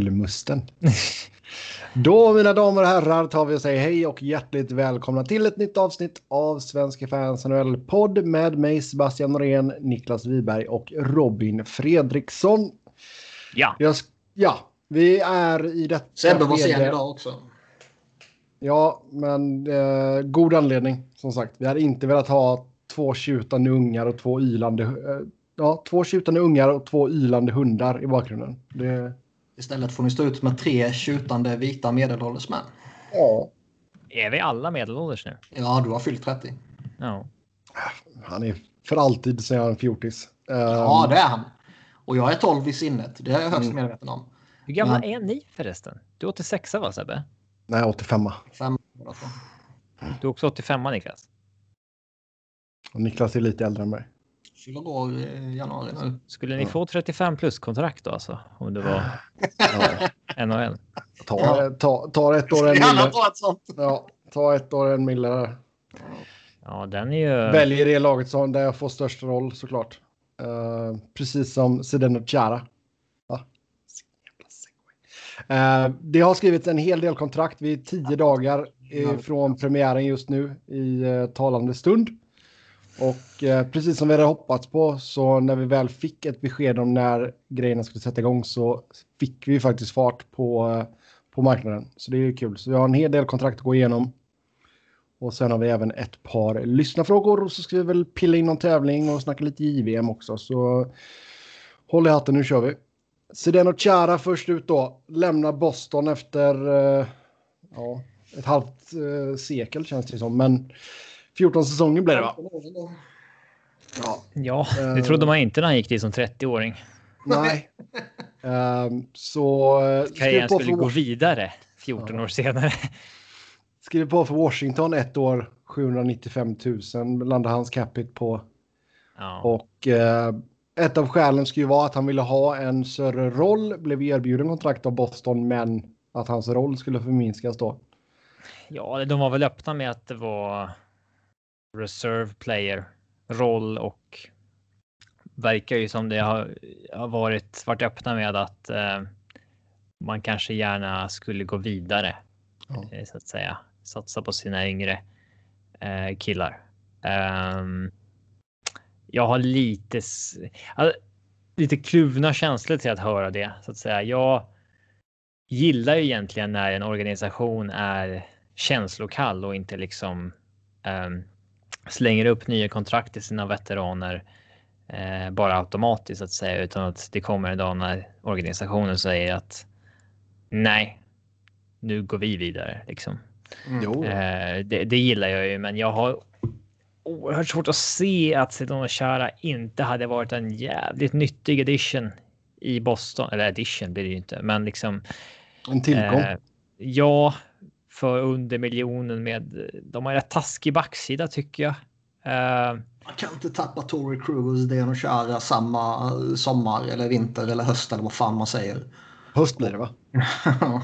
Musten. Då mina damer och herrar tar vi och säger hej och hjärtligt välkomna till ett nytt avsnitt av Svenska fans NHL-podd med mig Sebastian Norén, Niklas Wiberg och Robin Fredriksson. Ja. Jag, ja, vi är i detta... Sebbe var sen idag också. Ja, men eh, god anledning som sagt. Vi hade inte velat ha två tjutande ungar och två ylande... Eh, ja, två tjutande ungar och två ylande hundar i bakgrunden. Det... Istället får ni stå ut med tre tjutande vita medelålders män. Ja. Är vi alla medelålders nu? Ja, du har fyllt 30. Ja. Han är för alltid, säger han, en fjortis. Um, Ja, det är han. Och jag är 12 i sinnet. Det är jag högst Mm. medveten om. Hur gamla Ja. är ni förresten? Du är 86 va Sebbe? Nej, 85 Fem båda två. Du är också 85 Niklas? Och Niklas är lite äldre än mig. Fyller år i januari nu. Skulle ni Ja. få 35 plus kontrakt då alltså? Om det var Ja. NHL? Ta, Ja. ta, ta ett år en mille. ta. Ja, ta ett år en mille där. Ja, den är ju... Väljer det laget som där jag får störst roll såklart. Uh, precis som Zdeno Chara. Eh, det har skrivits en hel del kontrakt. Vi är tio dagar eh, från premiären just nu i eh, talande stund. Och eh, precis som vi hade hoppats på så när vi väl fick ett besked om när grejerna skulle sätta igång så fick vi faktiskt fart på, eh, på marknaden. Så det är ju kul. Så vi har en hel del kontrakt att gå igenom. Och sen har vi även ett par lyssnarfrågor och så ska vi väl pilla in någon tävling och snacka lite JVM också. Så håll i hatten, nu kör vi. Zdeno Chara först ut då. Lämnar Boston efter eh, ja, ett halvt eh, sekel känns det som. Men 14 säsonger blev det va? Ja. Ja, det trodde man inte när han gick dit som 30-åring. Nej. Ehm, så eh, Karriären skulle för, gå vidare 14 år senare. skriv på för Washington ett år 795 000 landar hans capita på. Ja. Och eh, ett av skälen skulle ju vara att han ville ha en större roll, blev erbjuden kontrakt av Boston, men att hans roll skulle förminskas då. ja, de var väl öppna med att det var reserve player roll och verkar ju som det har, har varit varit öppna med att eh, man kanske gärna skulle gå vidare Ja. eh, så att säga. Satsa på sina yngre eh, killar. Ehm, jag har lite, alltså, lite kluvna känslor till att höra det så att säga. Jag gillar ju egentligen när en organisation är känslokall och inte liksom ehm, slänger upp nya kontrakt till sina veteraner eh, bara automatiskt så att säga, utan att det kommer en dag när organisationen säger att nej, nu går vi vidare liksom. Jo. Eh, det, det gillar jag ju, men jag har oerhört svårt att se att Sedona Chara inte hade varit en jävligt nyttig edition i Boston. Eller edition blir det ju inte, men liksom. En tillgång. Eh, ja, för under miljonen med. De har rätt taskig backsida tycker jag. Eh, Man kan inte tappa Tory Cruz, Deno Chara samma sommar eller vinter eller höst eller vad fan man säger. Höst blir det va?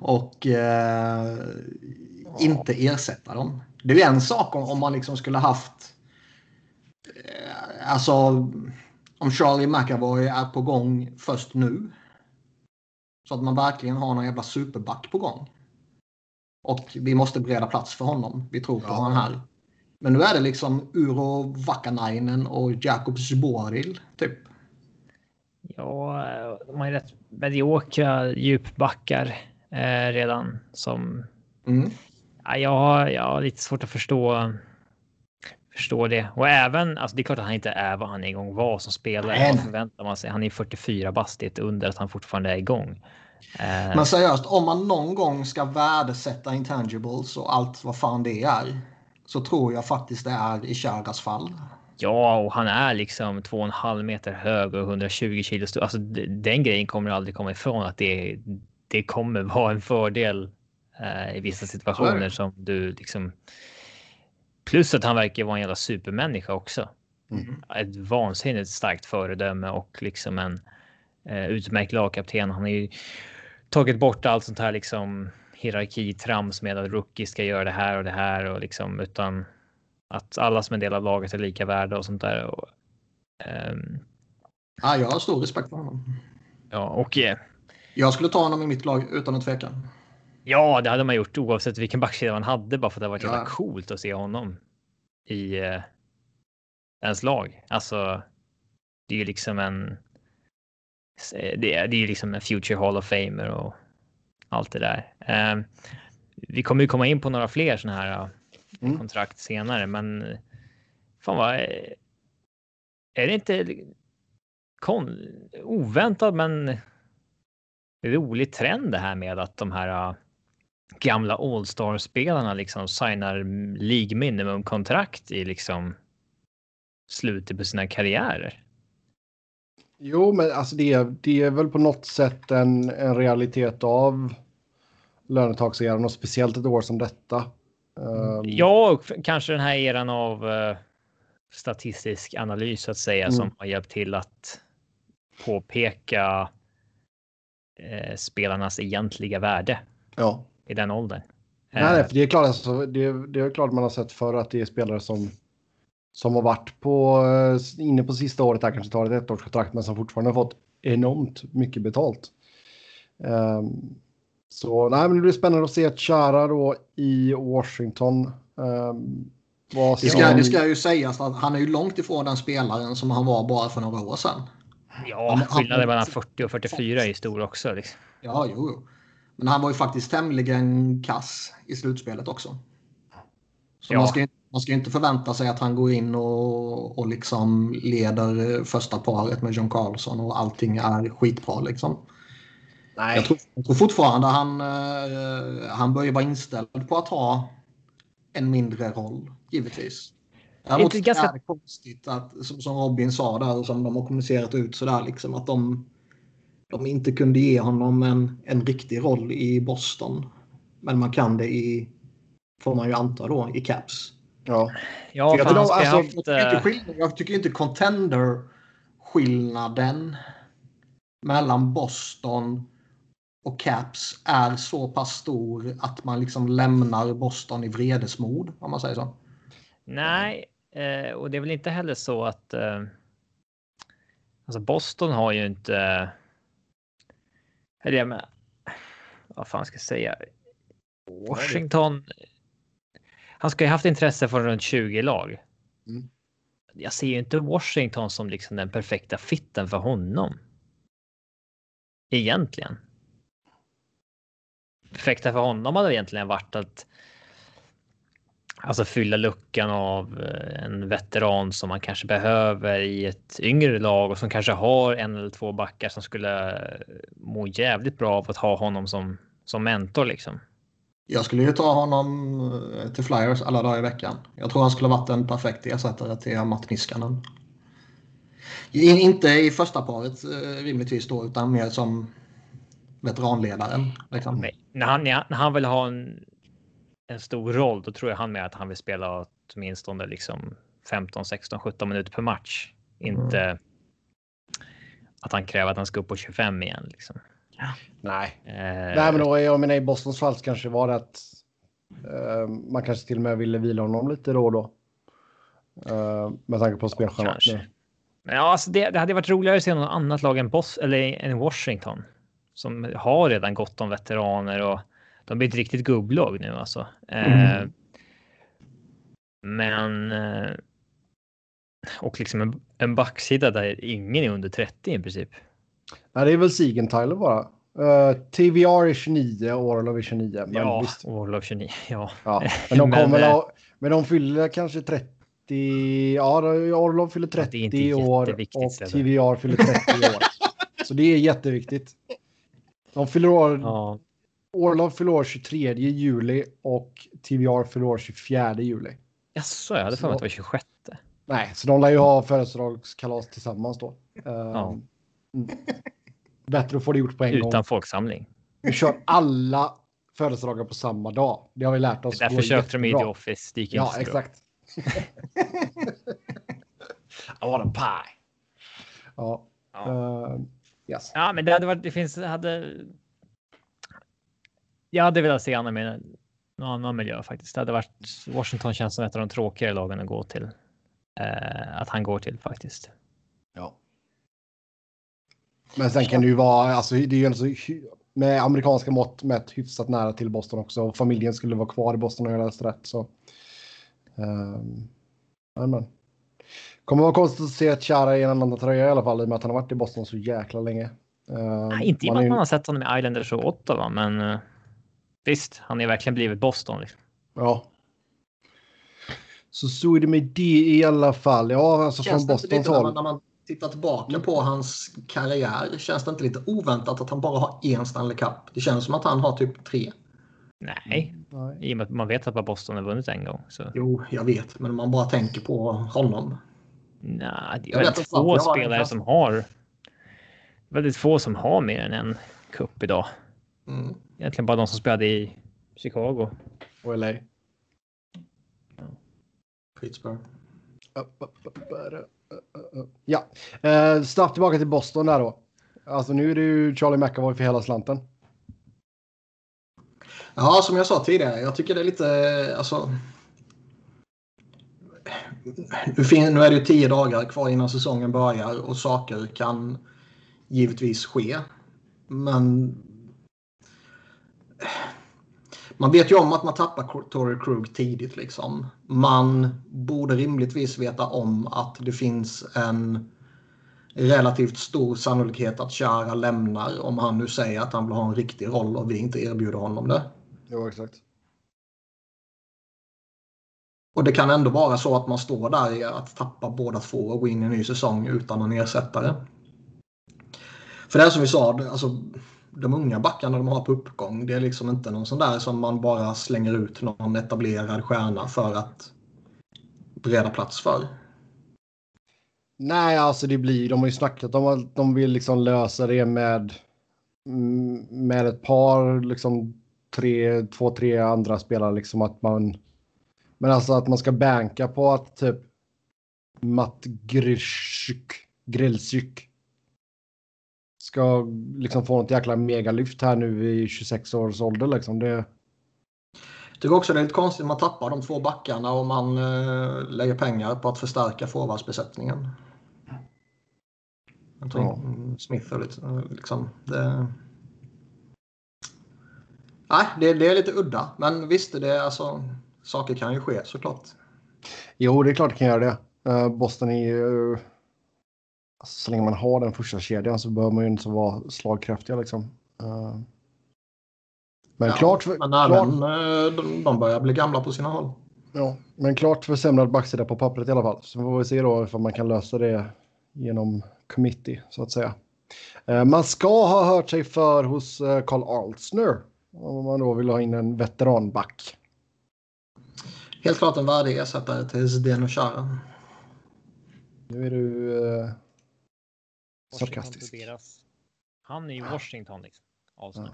och eh, inte ersätta dem. Det är ju en sak om, om man liksom skulle haft... Eh, alltså om Charlie McAvoy är på gång först nu. Så att man verkligen har någon jävla superback på gång. Och vi måste bereda plats för honom. Vi tror på Ja. honom här. Men nu är det liksom Uro Vakanainen och Jakob Zboril typ. ja, de har ju rätt mediokra djupbackar eh, redan som Mm. Ja, jag, har, jag har lite svårt att förstå, förstå det. Och även, alltså det är klart att han inte är vad han en gång var som spelare. Vad förväntar man sig? Han är 44 bast, det är ett under att han fortfarande är igång. Eh, Men seriöst, om man någon gång ska värdesätta intangibles och allt vad fan det är. Så tror jag faktiskt det är i Charas fall. ja, och han är liksom 2,5 meter hög och 120 kilo stor. Alltså den grejen kommer aldrig komma ifrån att det, det kommer vara en fördel eh, i vissa situationer som du liksom. Plus att han verkar vara en jävla supermänniska också. Mm. ett vansinnigt starkt föredöme och liksom en eh, utmärkt lagkapten. Han har ju tagit bort allt sånt här liksom hierarkitrams med att rookie ska göra det här och det här och liksom utan att alla som är del av laget är lika värda och sånt där. Och, ehm, Ja, jag har stor respekt för honom. ja, och eh, Jag skulle ta honom i mitt lag utan att tveka. Ja, det hade man gjort oavsett vilken backsida man hade bara för att det var Ja. ja. coolt att se honom i eh, ens lag. Alltså, det är ju liksom en. Det är, det är ju liksom en future Hall of Famer och allt det där. Eh, vi kommer ju komma in på några fler sådana här eh, Mm. kontrakt senare, men eh, fan vad. eh, Är det inte kon, oväntad, men rolig trend det här med att de här gamla All-star-spelarna liksom signar League minimum-kontrakt i liksom slutet på sina karriärer. Jo, men alltså det, är- det är väl på något sätt en, en realitet av lönetakseran och speciellt ett år som detta. Ehm, Ja, och kanske den här eran av eh, statistisk analys så att säga Mm. som har hjälpt till att påpeka eh, spelarnas egentliga värde ja. i den åldern. Nej, Eh, nej, för det är klart, alltså, det, det är klart man har sett för att det är spelare som, som har varit på, eh, inne på sista året där kanske tar ett ettårskontrakt men som fortfarande har fått enormt mycket betalt. Ehm, så nej, men det blir spännande att se Chara då i Washington. Um, vad Det som- ska, det ska ju sägas att han är ju långt ifrån den spelaren som han var bara för några år sedan. Ja, skillnaden mellan 40 och 44 är ju stor också. Liksom. Ja, jo, jo. Men han var ju faktiskt tämligen kass i slutspelet också. Så Ja. man, ska, ju- man ska ju inte förvänta sig att han går in och, och liksom leder första paret med John Carlson och allting är skitbra liksom. nej. Jag tror, jag tror fortfarande han, eh, han börjar vara inställd på att ha en mindre roll, givetvis. Däremot Inte ganska- är det konstigt att, som, som Robin sa där och som de har kommunicerat ut sådär, liksom, att de, de inte kunde ge honom en, en riktig roll i Boston. Men man kan det i, får man ju anta då, i Caps. Ja. Ja, jag ska alltså, ha haft, Jag tycker inte, eh, skill- jag tycker inte contender-skillnaden mellan Boston och Caps är så pass stor att man liksom lämnar Boston i vredesmod, om man säger så. Nej, eh, och det är väl inte heller så att. Eh, alltså Boston har ju inte. Eller jag menar, vad fan ska jag säga? Washington. Han ska ju haft intresse för runt 20 lag. Mm. Jag ser ju inte Washington som liksom den perfekta fitten för honom. Egentligen. Perfekta för honom hade egentligen varit att Alltså fylla luckan av eh, en veteran som man kanske behöver i ett yngre lag och som kanske har en eller två backar som skulle må jävligt bra av att ha honom som, som mentor liksom. Jag skulle ju ta honom eh, till Flyers alla dagar i veckan. Jag tror han skulle varit en perfekt ersättare till Matt Niskanen. Inte i första paret eh, rimligtvis då, utan mer som veteranledaren. Liksom. Men när han, när han vill ha en, en stor roll, då tror jag han med att han vill spela åtminstone liksom 15, 16, 17 minuter per match. Inte att han kräver att han ska upp på 25 igen. Liksom. Nej. Eh, Nej, men då, jag menar i Bostons fall kanske var det att eh, man kanske till och med ville vila honom lite då och då. Uh, med tanke på spelschemat. kanske. nu. Men ja, alltså det, det hade varit roligare att se något annat lag än Boss eller än Washington som har redan gott om veteraner och de blir ett riktigt gubblag nu alltså. Eh, Mm. men. Eh, och liksom en, en backsida där ingen är under 30 i princip. Nej, det är väl Siegenthaler bara. Uh, TVR är 29 och Orlov är 29. Men ja, visst. Orlov 29. Ja, Ja. Men de Men, kommer eh, ha, Men de fyller kanske 30. Ja, Orlov fyller Ja, det är 30 inte år och. TVR fyller 30 år. Så det är jätteviktigt. De fyller år. ja, Orlov fyller år 23 juli och TVR fyller år 24 juli. Jaså, jag hade för mig att det var 26. Nej, så de lär ju ha födelsedagskalas tillsammans då. Uh, mm. Bättre att få det gjort på en gång. Utan folksamling. Vi kör alla födelsedagar på samma dag. Det har vi lärt oss. Därför köpte de i The. Office. Det gick Ja, inte bra. exakt. I want a pie. Ja. Ja. eh, yes. Ja, men det hade varit. Det finns. Hade. Jag hade velat se honom i en någon annan miljö faktiskt. Det hade varit. Washington känns som ett av de tråkigare lagen att gå till. Eh, att han går till faktiskt. Ja. Men sen kan det ju vara, alltså det är ju ändå så, hy- med amerikanska mått mätt hyfsat nära till Boston också. Och familjen skulle vara kvar i Boston om jag läste rätt. Så. Um. Kommer vara konstigt att se Chara i en annan tröja i alla fall i och med att han har varit i Boston så jäkla länge. Ehm, Nej, inte i och man med att man har sett honom i Islanders och Ottawa, men uh, visst, han är verkligen blivit Boston. Liksom. Ja. Så så är det med det i alla fall. Ja, alltså Känns från det inte Bostons lite när man, håll. Tittar tillbaka på hans karriär, känns det inte lite oväntat att han bara har en Stanley Cup? Det känns som att han har typ tre. Nej, i och med att man vet att bara Boston har vunnit en gång. Så. Jo, jag vet, men om man bara tänker på honom. Nej, det är väldigt få har spelare en som har. Väldigt få som har mer än en cup idag. Mm. Egentligen bara de som spelade i Chicago. Och LA. Pittsburgh. Upp, upp, upp, upp, upp. Ja, eh, snabbt tillbaka till Boston där då. Alltså nu är det ju Charlie McAvoy för hela slanten. Ja, som jag sa tidigare, jag tycker det är lite... Eh, alltså, eh, nu, nu är det ju tio dagar kvar innan säsongen börjar och saker kan givetvis ske. Men eh, man vet ju om att man tappar Tory Krug tidigt. Liksom. Man borde rimligtvis veta om att det finns en relativt stor sannolikhet att Chara lämnar om han nu säger att han vill ha en riktig roll och vi inte erbjuder honom det. Jo, exakt. Och det kan ändå vara så att man står där i att tappa båda två och gå in i en ny säsong utan en ersättare. För det är som vi sa, alltså, de unga backarna de har på uppgång, det är liksom inte någon sån där som man bara slänger ut någon etablerad stjärna för att bereda plats för. Nej, alltså det blir, de har ju snackat om att de vill liksom lösa det med, med ett par, liksom tre, två, tre andra spelare, liksom att man, men alltså att man ska banka på att typ Matt Grzyk, Grillsyk ska liksom få något jäkla megalyft här nu i 26 års ålder liksom. Det, Jag tycker också det är lite konstigt att man tappar de två backarna och man eh, lägger pengar på att förstärka forwardsbesättningen. Jag tror Ja. Smith och lite, eh, liksom, det... Nej, det, det är lite udda. Men visst, det är alltså, saker kan ju ske såklart. Jo, det är klart det kan göra det. Eh, Boston är ju... Alltså, så länge man har den första kedjan så behöver man ju inte så vara slagkraftiga liksom. Eh, men Ja, klart, för, Men klart, även eh, de, de börjar bli gamla på sina håll. ja, men klart försämrad backsida på pappret i alla fall. Så får vi se då om man kan lösa det genom committee så att säga. Eh, Man ska ha hört sig för hos Carl Altsner om man då vill ha in en veteranback. Helt klart en värdig ersättare till Zdeno Chara. Nu är du sarkastisk. Han är i Washington liksom. Arsenal.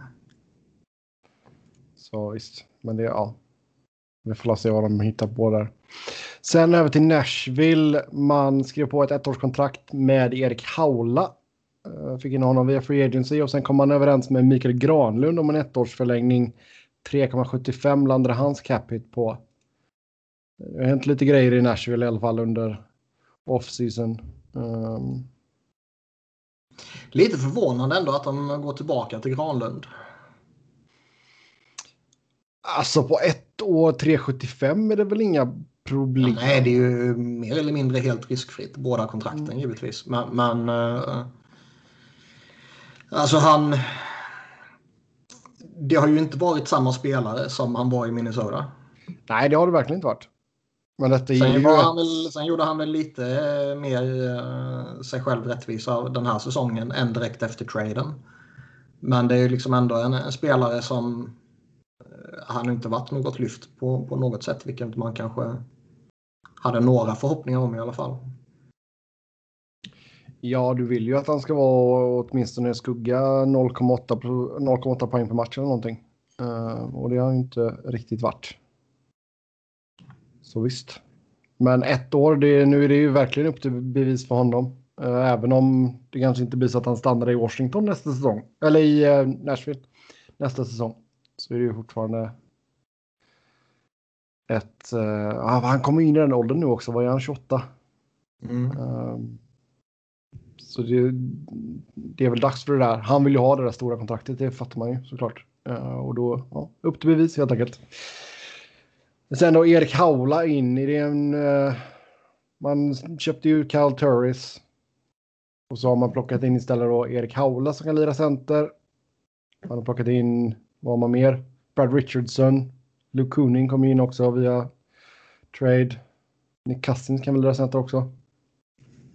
Så visst, men det ja. Vi får se vad de hittar på där. Sen över till Nashville. Man skrev på ett ettårskontrakt med Erik Haula. Eh, Fick in honom via Free Agency och sen kom man överens med Mikael Granlund om en ettårsförlängning. 3,75 landade hans cap hit på. Det har hänt lite grejer i Nashville i alla fall under off-season. Um, Lite förvånande ändå att de går tillbaka till Granlund. alltså på ett år 3,75 är det väl inga problem. Nej, det är ju mer eller mindre helt riskfritt. Båda kontrakten givetvis. Men, men eh, alltså han. Det har ju inte varit samma spelare som han var i Minnesota. Nej, det har det verkligen inte varit. Men detta Sen, ju... han väl, sen gjorde han väl lite eh, mer eh, sig själv rättvisa den här säsongen än direkt efter traden. Men det är ju liksom ändå en, en spelare som eh, han har inte varit något lyft på, på något sätt, vilket man kanske hade några förhoppningar om i alla fall. Ja, du vill ju att han ska vara åtminstone skugga 0,8 pro- 0,8 poäng per match eller någonting. Och det har ju inte riktigt varit. Så visst. Men ett år, det, nu är det ju verkligen upp till bevis för honom. Eh, även om det kanske inte blir så att han stannar i Washington nästa säsong. Eller i eh, Nashville nästa säsong. Så är det ju fortfarande ett... ja, han kommer in i den åldern nu också. Vad är han? 28? Mm. Ehm, så det, det är väl dags för det där. Han vill ju ha det där stora kontraktet, det fattar man ju såklart. Uh, och då, ja, upp till bevis helt enkelt. Sen då Erik Haula in i den. Uh, man köpte ju Cal Turris. Och så har man plockat in istället då Erik Haula som kan lira center. Man har plockat in, vad har man mer? Brad Richardson. Luke Cooning kom in också via trade. Nick Cousins kan väl lira center också.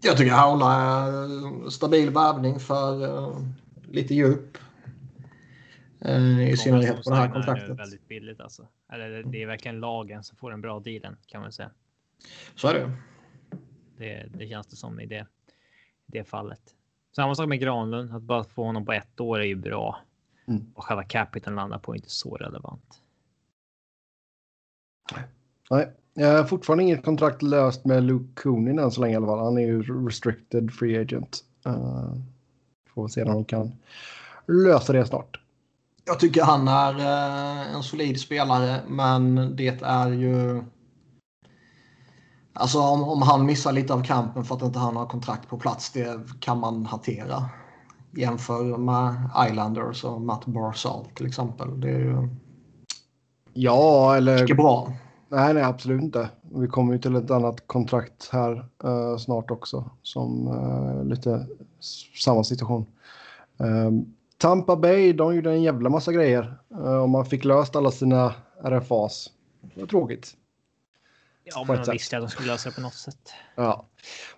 Jag tycker Haula är stabil värvning för uh, lite djup. Uh, I synnerhet på det här kontraktet. Väldigt billigt alltså. Eller det är verkligen lagen som får den bra dealen kan man säga. Så är det. Det, det känns det som i det, det fallet. Samma sak med Granlund. Att bara få honom på ett år är ju bra. Mm. Och själva capiten landar på är inte så relevant. Nej, jag har fortfarande inget kontrakt löst med Luke Coonin än så länge i alla fall. Han är ju restricted free agent. Uh, får se om de kan lösa det snart. Jag tycker han är uh, en solid spelare, men det är ju... Alltså om, om han missar lite av kampen för att inte han har kontrakt på plats, det kan man hantera. Jämför med Islanders och Matt Barzal till exempel. Det är ju... Ja, eller... Mycket bra. Nej, nej, absolut inte. Vi kommer ju till ett annat kontrakt här uh, snart också som uh, lite samma situation. Uh, Tampa Bay, de gjorde en jävla massa grejer och man fick löst alla sina RFAs. Det var tråkigt. Ja, men de visste att de skulle lösa det på något sätt. Ja.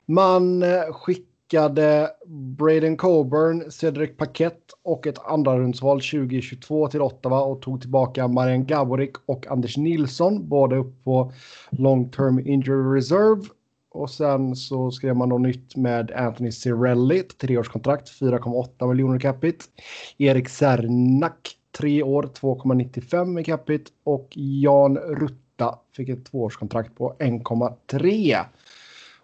Man skickade skickade Braden Coburn, Cedric Paquette och ett andrarumsval 2022 till Ottawa och tog tillbaka Marian Gaborik och Anders Nilsson, båda upp på long term injury reserve. Och sen så skrev man då nytt med Anthony Cirelli, treårskontrakt, 4,8 miljoner capita. Erik Sernak, tre år, 2,95 i capita. Och Jan Rutta fick ett tvåårskontrakt på 1,3.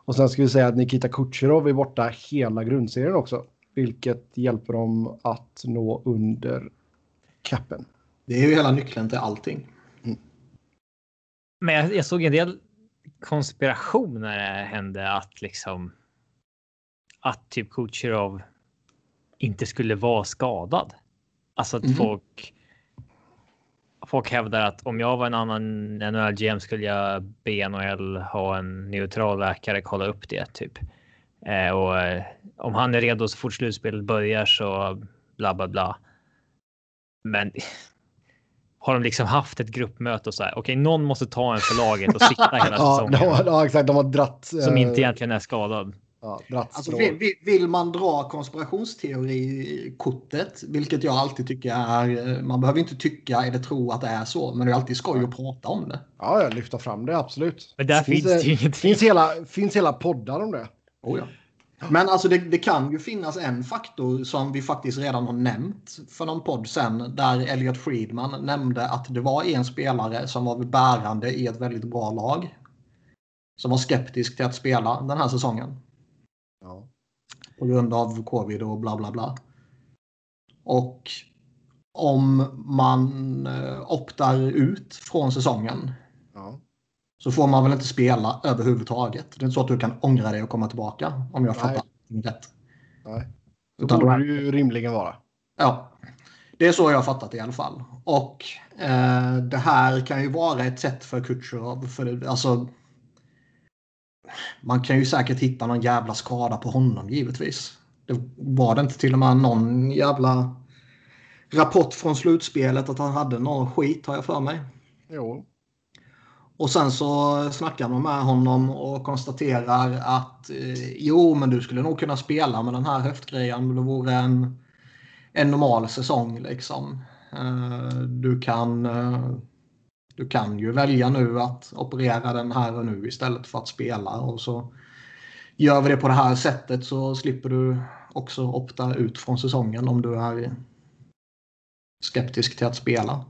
Och sen ska vi säga att Nikita Kucherov är borta hela grundserien också. Vilket hjälper dem att nå under capen. Det är ju hela nyckeln till allting. Mm. Men jag, jag, såg en del konspiration när det hände att liksom. Att typ Kucherov inte skulle vara skadad. Alltså att mm. folk folk hävdar att om jag var en annan NHL-GM skulle jag be NHL ha en neutral läkare kolla upp det typ. Eh, och eh, om han är redo så fort slutspelet börjar så bla bla bla. Men har de liksom haft ett gruppmöte och så här. Okej, okay, någon måste ta en för laget och sitta hela säsongen. ja, ja, exakt. De har dratt. Som inte eh, egentligen är skadad. Ja, alltså, vill, vill, man dra konspirationsteori-kortet, vilket jag alltid tycker är... Man behöver inte tycka eller tro att det är så, men det är alltid skoj att prata om det. Ja, jag lyfta fram det, absolut. Men där finns, finns det ingenting. Finns hela, finns hela poddar om det. Oh, ja. Men alltså det, det, kan ju finnas en faktor som vi faktiskt redan har nämnt för någon podd sen. Där Elliot Friedman nämnde att det var en spelare som var bärande i ett väldigt bra lag. Som var skeptisk till att spela den här säsongen. Ja. På grund av covid och bla bla bla. Och om man eh, optar ut från säsongen. Så får man väl inte spela överhuvudtaget. Det är inte så att du kan ångra dig och komma tillbaka om jag fattar rätt. Nej, det borde det ju rimligen vara. Ja, det är så jag har fattat det i alla fall. Och eh, det här kan ju vara ett sätt för Kutjerov. För det, alltså, man kan ju säkert hitta någon jävla skada på honom givetvis. Det var det inte till och med någon jävla rapport från slutspelet att han hade någon skit har jag för mig. Jo. Och sen så snackar man med honom och konstaterar att eh, jo, men du skulle nog kunna spela med den här höftgrejen. Det vore en, en normal säsong liksom. Eh, du kan eh, du kan ju välja nu att operera den här och nu istället för att spela. Och så gör vi det på det här sättet så slipper du också opta ut från säsongen om du är skeptisk till att spela.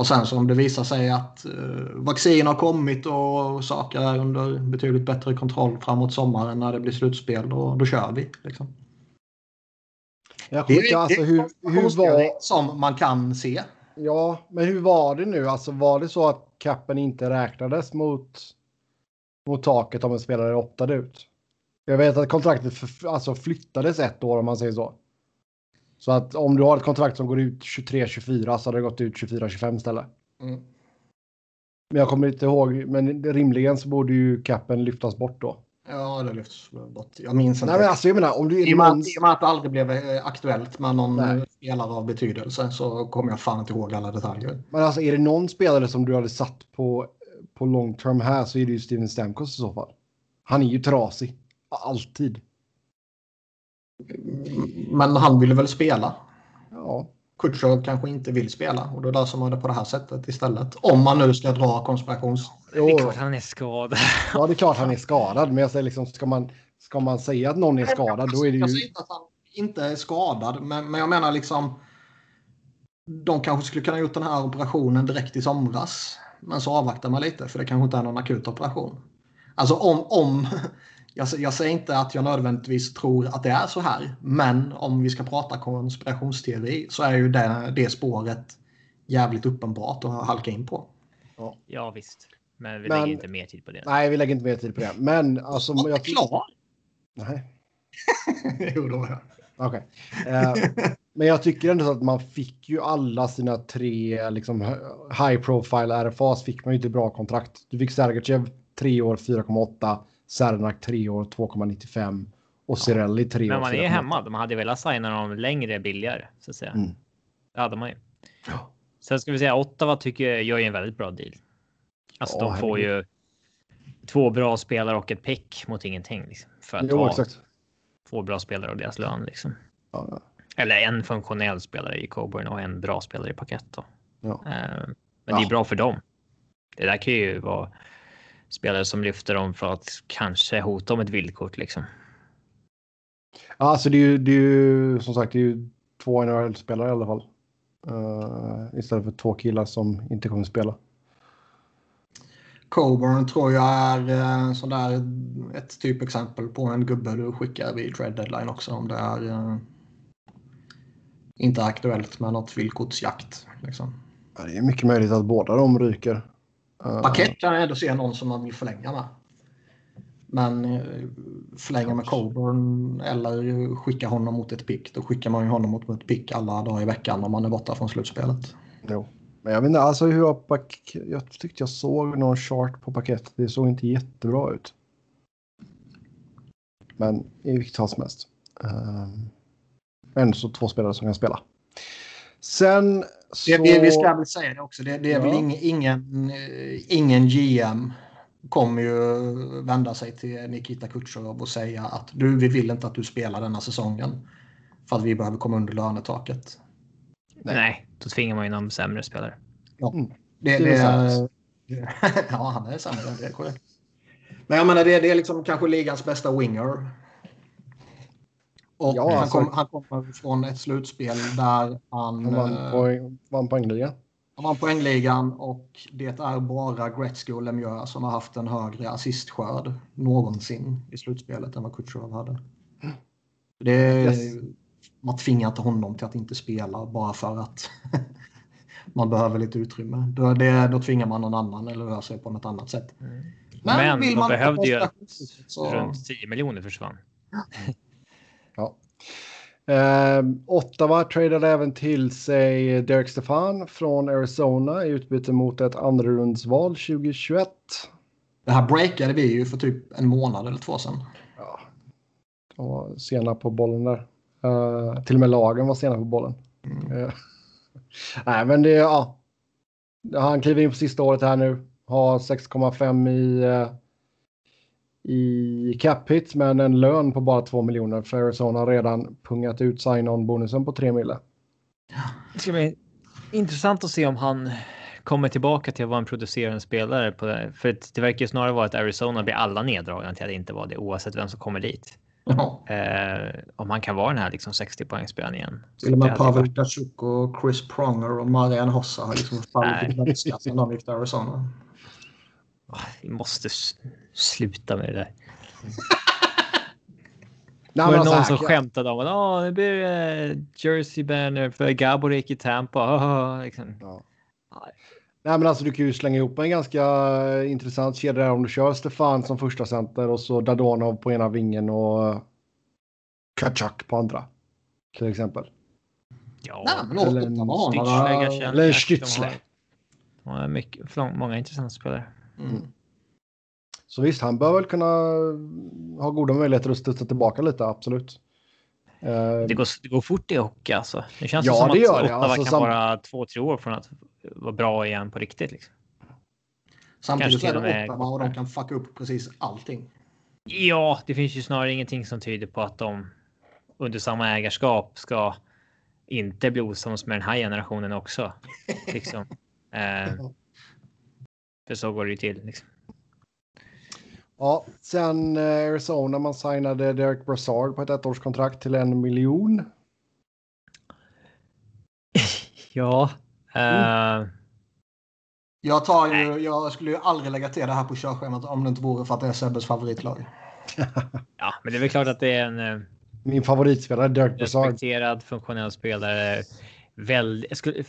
Och sen så om det visar sig att eh, vaccin har kommit och saker är under betydligt bättre kontroll framåt sommaren när det blir slutspel, då, då kör vi. Liksom. Jag det, är, alltså, hur, hur var... som man kan se. Ja, men hur var det nu? Alltså var det så att kappen inte räknades mot, mot taket om en spelare optade ut? Jag vet att kontraktet för, alltså flyttades ett år om man säger så. Så att om du har ett kontrakt som går ut 23-24 så hade det gått ut 24-25 istället. Mm. Men jag kommer inte ihåg, men rimligen så borde ju capen lyftas bort då. Ja, det lyfts bort. Jag minns inte. Nej, men alltså jag menar om du... I och, med, någon- att- I och med att det aldrig blev eh, aktuellt med någon Nej. spelare av betydelse så kommer jag fan inte ihåg alla detaljer. Men alltså är det någon spelare som du hade satt på, på long term här så är det ju Steven Stamkos i så fall. Han är ju trasig. Alltid. Men han ville väl spela. Ja. Kutjer kanske inte vill spela och då löser man det på det här sättet istället. Om man nu ska dra konspirations... Det är klart han är skadad. ja, det är klart han är skadad. Men jag säger liksom, ska man, ska man säga att någon är skadad då är det Jag ju... säger inte att han inte är skadad, men, men jag menar liksom... De kanske skulle kunna gjort den här operationen direkt i somras. Men så avvaktar man lite för det kanske inte är någon akut operation. Alltså om... om jag, jag säger inte att jag nödvändigtvis tror att det är så här. Men om vi ska prata konspirationsteori så är ju det, det spåret jävligt uppenbart att halka in på. Ja visst. Men vi Men- lägger inte mer tid på det. Nej, vi lägger inte mer tid på det. Men alltså... Jag är Jag, klar! nej, jo, då är jag. okej. Eh, men jag tycker ändå så att man fick ju alla sina tre liksom, high profile RFAs fick man ju inte bra kontrakt. Du fick Sergachev 3 år 4,8, Cernak 3 år 2,95 och Cirelli 3 år Men man är 4,8. hemma. De hade velat signa dem längre billigare så att säga. Mm. Det hade man ju. Ja. Sen ska vi säga Ottawa tycker jag gör en väldigt bra deal. Alltså Ja, de får herregud. ju två bra spelare och ett pick mot ingenting. Liksom, för att Jo, ta två bra spelare och deras lön. Liksom. Ja. Eller en funktionell spelare i Coburn och en bra spelare i paket. Då. Ja. Eh, Men det är bra för dem. Det där kan ju vara spelare som lyfter dem för att kanske hota om ett vildkort liksom. Ja, Alltså det är ju, det är ju som sagt det är ju två NHL-spelare i alla fall. Eh, istället för två killar som inte kommer spela. Coburn tror jag är eh, sådär ett typexempel på en gubbe du skickar vid trade deadline också om det är eh, inte aktuellt med något villkortsjakt. Liksom. Ja, det är mycket möjligt att båda de ryker. Eh, Paket kan jag ändå se någon som man vill förlänga med. Men eh, förlänga med Coburn eller skicka honom mot ett pick. Då skickar man ju honom mot ett pick alla dagar i veckan om man är borta från slutspelet. Jo. Men jag vet inte, alltså hur jag, jag tyckte jag såg någon chart på paketet. Det såg inte jättebra ut. Men i vilket fall som helst. Um, ändå så två spelare som kan spela. Sen så... Det, vi, vi ska väl säga det också. Det, det är Ja. väl ingen, ingen, ingen GM kommer ju vända sig till Nikita Kucherov och säga att du, vi vill inte att du spelar denna säsongen. För att vi behöver komma under lönetaket. Nej. Nej, då tvingar man ju någon sämre spelare. Det, Steven det, Stamkos. ja, han är sämre. Det är korrekt. Men jag menar, det, det är liksom kanske ligans bästa winger. Och Ja, han, alltså- kom, han kommer från ett slutspel där han... Han vann, eh, poäng, vann poängligan. Han vann poängligan och det är bara Gretzky och Lemieux som har haft en högre assistskörd någonsin i slutspelet än vad Kutjerov hade. Det är, Yes. Man tvingar inte honom till att inte spela bara för att man behöver lite utrymme. Då, det, då tvingar man någon annan eller rör sig på något annat sätt. Men, vill de man behövde ju så... runt 10 miljoner försvann. Ja. Eh, Ottawa tradade även till sig Derek Stefan från Arizona i utbyte mot ett andrarundsval 2021. Det här breakade vi ju för typ en månad eller två sedan. Ja, de var sena på bollen där. Eh, till och med lagen var sena på bollen. Eh, nej, men det ja. Han kliver in på sista året här nu. Har 6,5 i eh, i cap hit men en lön på bara 2 miljoner för Arizona har redan pungat ut sign-on bonusen på 3 mille. Det ska bli intressant att se om han kommer tillbaka till att vara en producerande spelare. På det. För att det verkar ju snarare vara att Arizona blir alla neddragna till att inte vara det oavsett vem som kommer dit. Ja. Eh, om han kan vara den här liksom 60 poängspelaren igen. Till och med Pavel Datsjuk och Chris Pronger och Marian Hossa har liksom fallit i sen de gick till Arizona. Vi måste sluta med det där. Nej, var det någon alltså, som skämtade om att "Åh, nu blir det Jersey banner för Gabor gick i Tampa. Oh, liksom. Ja. Nej, men alltså du kan ju slänga ihop en ganska intressant kedja där om du kör Stefan som första center och så Dadonov på ena vingen och Kachak på andra. Till exempel. Ja, Nej, men eller en Stützle. Eller en Stützle. har- De har mycket, många intressanta spelare. Mm. Så visst, han bör väl kunna ha goda möjligheter att studsa tillbaka lite, absolut. Eh, Det går, det går fort i hockey alltså. Det känns Ja, som det att. Ottawa Alltså, kan sam- vara två, tre år från att vara bra igen på riktigt. Liksom. Samtidigt är det Ottawa och de kan fucka upp precis allting. Ja, det finns ju snarare ingenting som tyder på att de under samma ägarskap ska inte bli osams med den här generationen också. Liksom. Eh, för så går det ju till. Liksom. Ja, sen eh, Arizona, man signade Derek Brassard på ett ettårskontrakt till en miljon. Ja. Eh, Jag, tar ju, jag skulle ju aldrig lägga till det här på körschemat om det inte vore för att det är Sebbes favoritlag. ja, men det är väl klart att det är en eh, Min favoritspelare, Derek Brassard. respekterad funktionell spelare. Väl, skulle,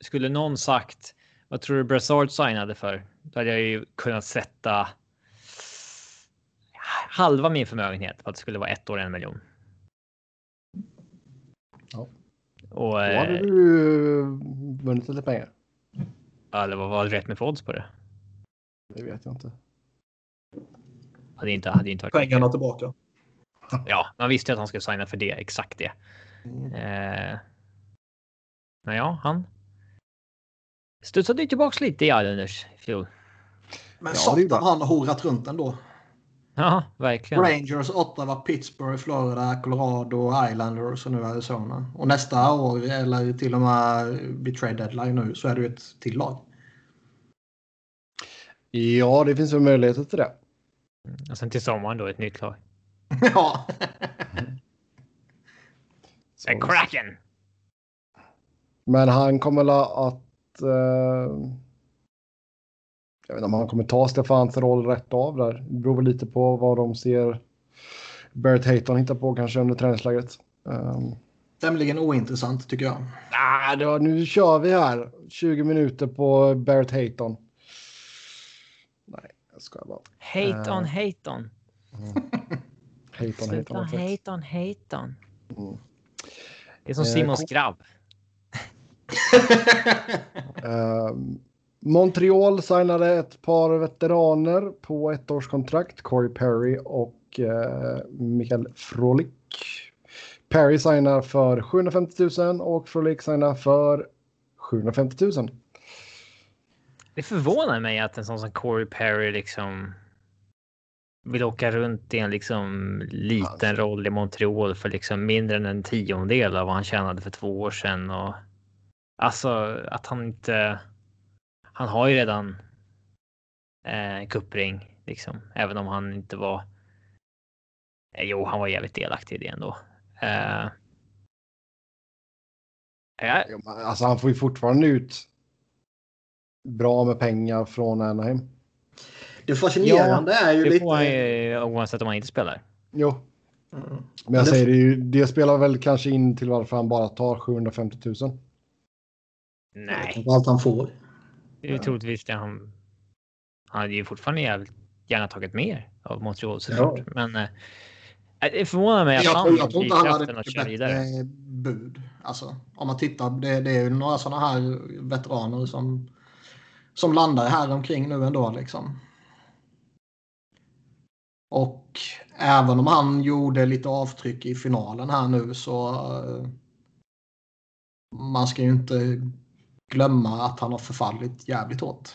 skulle någon sagt vad tror du Brassard signade för? Då hade jag ju kunnat sätta halva min förmögenhet på att det skulle vara ett år en miljon. Ja. Och Då hade eh, du vunnit lite pengar. eller vad var rätt med för odds på det? Det vet jag inte. Hade inte, hade inte varit. Pengarna tillbaka. Ja, man visste att han skulle signa för det, exakt det. Mm. Eh, men ja, han studsade ju tillbaks lite i Islanders i fjol. Men Ja, satan han har horat runt ändå. Ja, verkligen. Rangers, Ottawa, Pittsburgh, Florida, Colorado, Islanders och nu Arizona. Och nästa år, eller till och med vid trade deadline nu, så är det ju ett till lag. Ja, det finns väl möjligheter till det. Och sen till sommaren då ett nytt lag. ja. En Kraken! Men han kommer att... Eh, jag vet inte om han kommer ta Stefans roll rätt av där. Det beror väl lite på vad de ser Barrett Hayton hitta på kanske under träningslägret. Um, Tämligen ointressant tycker jag. ah, då, nu kör vi här. 20 minuter på Barrett Hayton. Nej, jag skojar bara. Hate on, on. Hayton, Hayton. har fett. hate on, hate on. Mm. Det är som Eh, Simons grabb. Ehm, Montreal signade ett par veteraner på ettårskontrakt. Corey Perry och uh, Mikael Frolik. Perry signar för 750 000 och Frolik signar för 750 000. Det förvånar mig att en sån som Corey Perry liksom vill åka runt i en liksom liten roll i Montreal för liksom mindre än en tiondel av vad han tjänade för två år sedan. Och alltså att han inte. Han har ju redan. Eh, kuppring liksom, även om han inte var. Eh, jo, han var jävligt delaktig i det ändå. Eh, ja, Ja, men Alltså han får ju fortfarande ut bra med pengar från Anaheim. Det fascinerande är ju det lite... får han ju oavsett om han inte spelar. Jo, Mm. men jag det- säger det, ju, det spelar väl kanske in till varför han bara tar 750 000. Nej, Allt han får. Det är troligtvis det han. Han hade ju fortfarande jävligt gärna tagit mer av Montreal såklart, men. Eh, det förvånar mig att Jag, han tror- jag tror inte han hade att köra vidare. bud. Alltså, om man tittar, det, det är ju några sådana här veteraner som, som landar här omkring nu ändå. Liksom. Och även om han gjorde lite avtryck i finalen här nu så eh, man ska ju inte glömma att han har förfallit jävligt hårt.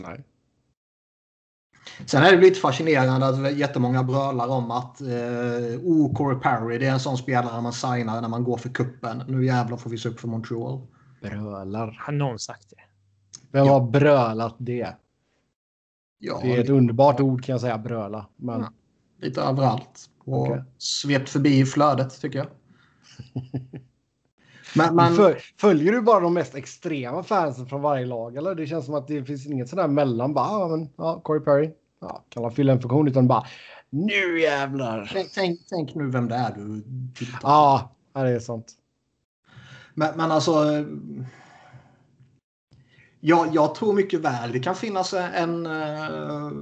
Nej. Sen är det lite fascinerande att jättemånga brölar om att eh, oh, Corey Perry, det är en sån spelare man signar när man går för kuppen. Nu jävlar får vi se upp för Montreal. Brölar. Har någon sagt det? Vem Ja. har brölat det? Ja, Det är ett underbart ord kan jag säga, bröla. Men Ja. lite överallt. Och Okej. svept förbi i flödet tycker jag. men, Föl- Följer du bara de mest extrema fansen från varje lag? Eller? Det känns som att det finns inget sådär mellan. Bara, ja, men, ja, Corey Perry. Ja, kan han fylla en funktion utan bara nu jävlar. tänk, tänk, tänk nu vem det är du tittar på. Ja, det är sant. Men, men alltså. eh, Ja, jag tror mycket väl det kan finnas en... Uh,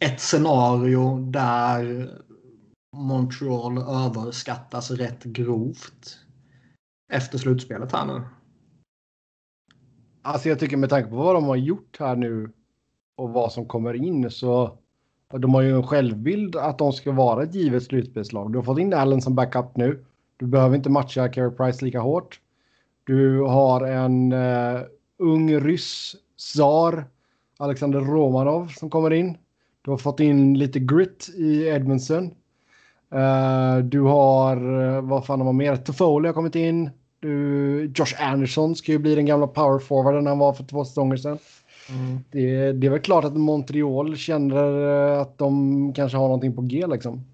ett scenario där Montreal överskattas rätt grovt efter slutspelet här nu. Alltså jag tycker med tanke på vad de har gjort här nu och vad som kommer in så de har ju en självbild att de ska vara ett givet slutspelslag. Du har fått in Allen som backup nu. Du behöver inte matcha Carey Price lika hårt. Du har en uh, ung ryss, Tsar, Alexander Romanov som kommer in. Du har fått in lite grit i Edmondson. Uh, eh, du har, eh, vad fan har man mer? Toffoli har kommit in. Josh Anderson ska ju bli den gamla powerforwarden han var för två säsonger sedan. Mm. Det, det, är väl klart att Montreal känner att de kanske har någonting på G liksom.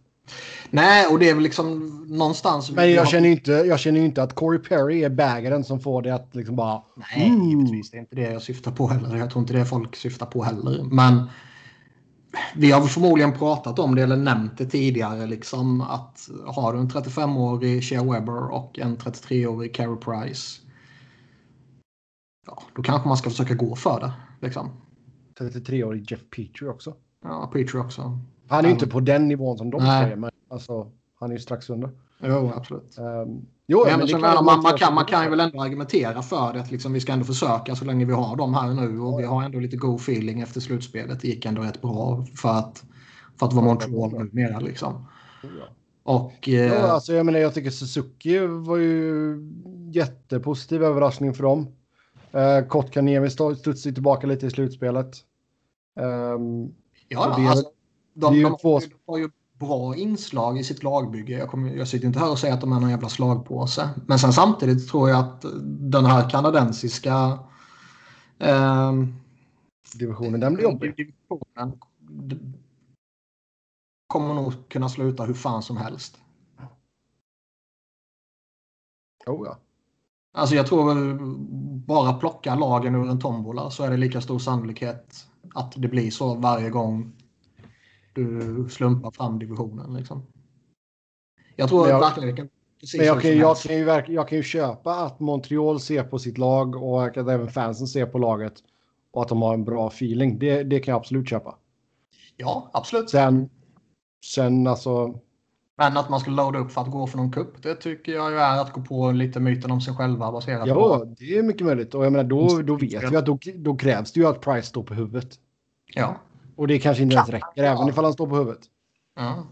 Nej, och det är väl liksom någonstans... Men jag, känner ju inte, jag känner inte att Corey Perry är bägaren som får det att liksom bara... Nej, mm. givetvis. Det är inte det jag syftar på heller. Jag tror inte det folk syftar på heller. Men vi har förmodligen pratat om det eller nämnt det tidigare. Liksom, att har du en 35-årig Shea Weber och en 33-årig Carey Price. Ja, då kanske man ska försöka gå för det. Liksom. 33-årig Jeff Petrie också. Ja, Petrie också. Han är ju inte på den nivån som de säger, men alltså, han är ju strax under. Jo, absolut. Um, jo, men, men man, man, man, kan, man kan ju väl ändå argumentera för det. Att liksom, vi ska ändå försöka så länge vi har dem här nu. Och vi har ändå lite go feeling efter slutspelet. Det gick ändå rätt bra för att, för att vara Montreal numera. Liksom. Och, eh, ja, alltså, jag, menar, jag tycker Suzuki var ju jättepositiv överraskning för dem. Eh, Kotkaniemi studsade tillbaka lite i slutspelet. Um, ja, det, alltså, de, de, två... de, har ju bra inslag i sitt lagbygge. Jag, kommer, jag sitter inte här och säger att de är någon jävla slagpåse. Men sen samtidigt tror jag att den här kanadensiska eh, divisionen, den blir jobbig. Divisionen kommer nog kunna sluta hur fan som helst. Oh ja. Alltså jag tror väl bara plocka lagen ur en tombola så är det lika stor sannolikhet att det blir så varje gång du slumpar fram divisionen. Liksom. Jag tror jag, verkligen det kan men jag kan, jag, kan ju jag kan ju köpa att Montreal ser på sitt lag och att även fansen ser på laget och att de har en bra feeling. Det, det kan jag absolut köpa. Ja, absolut. Sen, sen alltså. Men att man ska loada upp för att gå för någon kupp, det tycker jag är att gå på lite myten om sig själva baserat ja, på. Ja, det är mycket möjligt. Och jag menar, då, då vet vi att då, då krävs det ju att Price står på huvudet. Ja. Och det kanske inte ens räcker, även ifall han står på huvudet. Ja.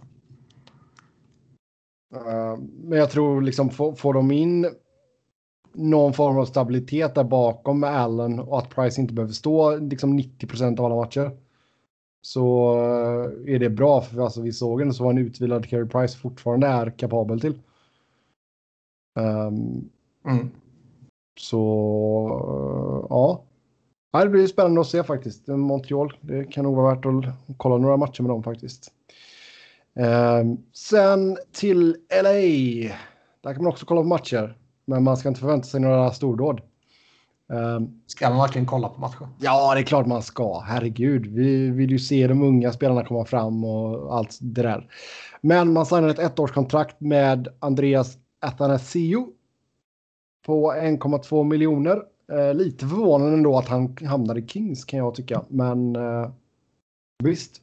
Uh, men jag tror liksom får, får de in någon form av stabilitet där bakom med Allen och att Price inte behöver stå liksom 90 procent av alla matcher. Så uh, är det bra för alltså, vi såg en så en utvilad Carey Price fortfarande är kapabel till. Um, mm. Så uh, ja, Ja, det blir spännande att se faktiskt. Montreal, det kan nog vara värt att kolla några matcher med dem faktiskt. Um, sen till LA. Där kan man också kolla på matcher. Men man ska inte förvänta sig några stordåd. Um, ska man verkligen kolla på matcher? Ja, det är klart man ska. Herregud, vi vill ju se de unga spelarna komma fram och allt det där. Men man signar ett ettårskontrakt med Andreas Athanasio på 1,2 miljoner Eh, lite förvånande ändå att han hamnade i Kings kan jag tycka. Men eh, visst.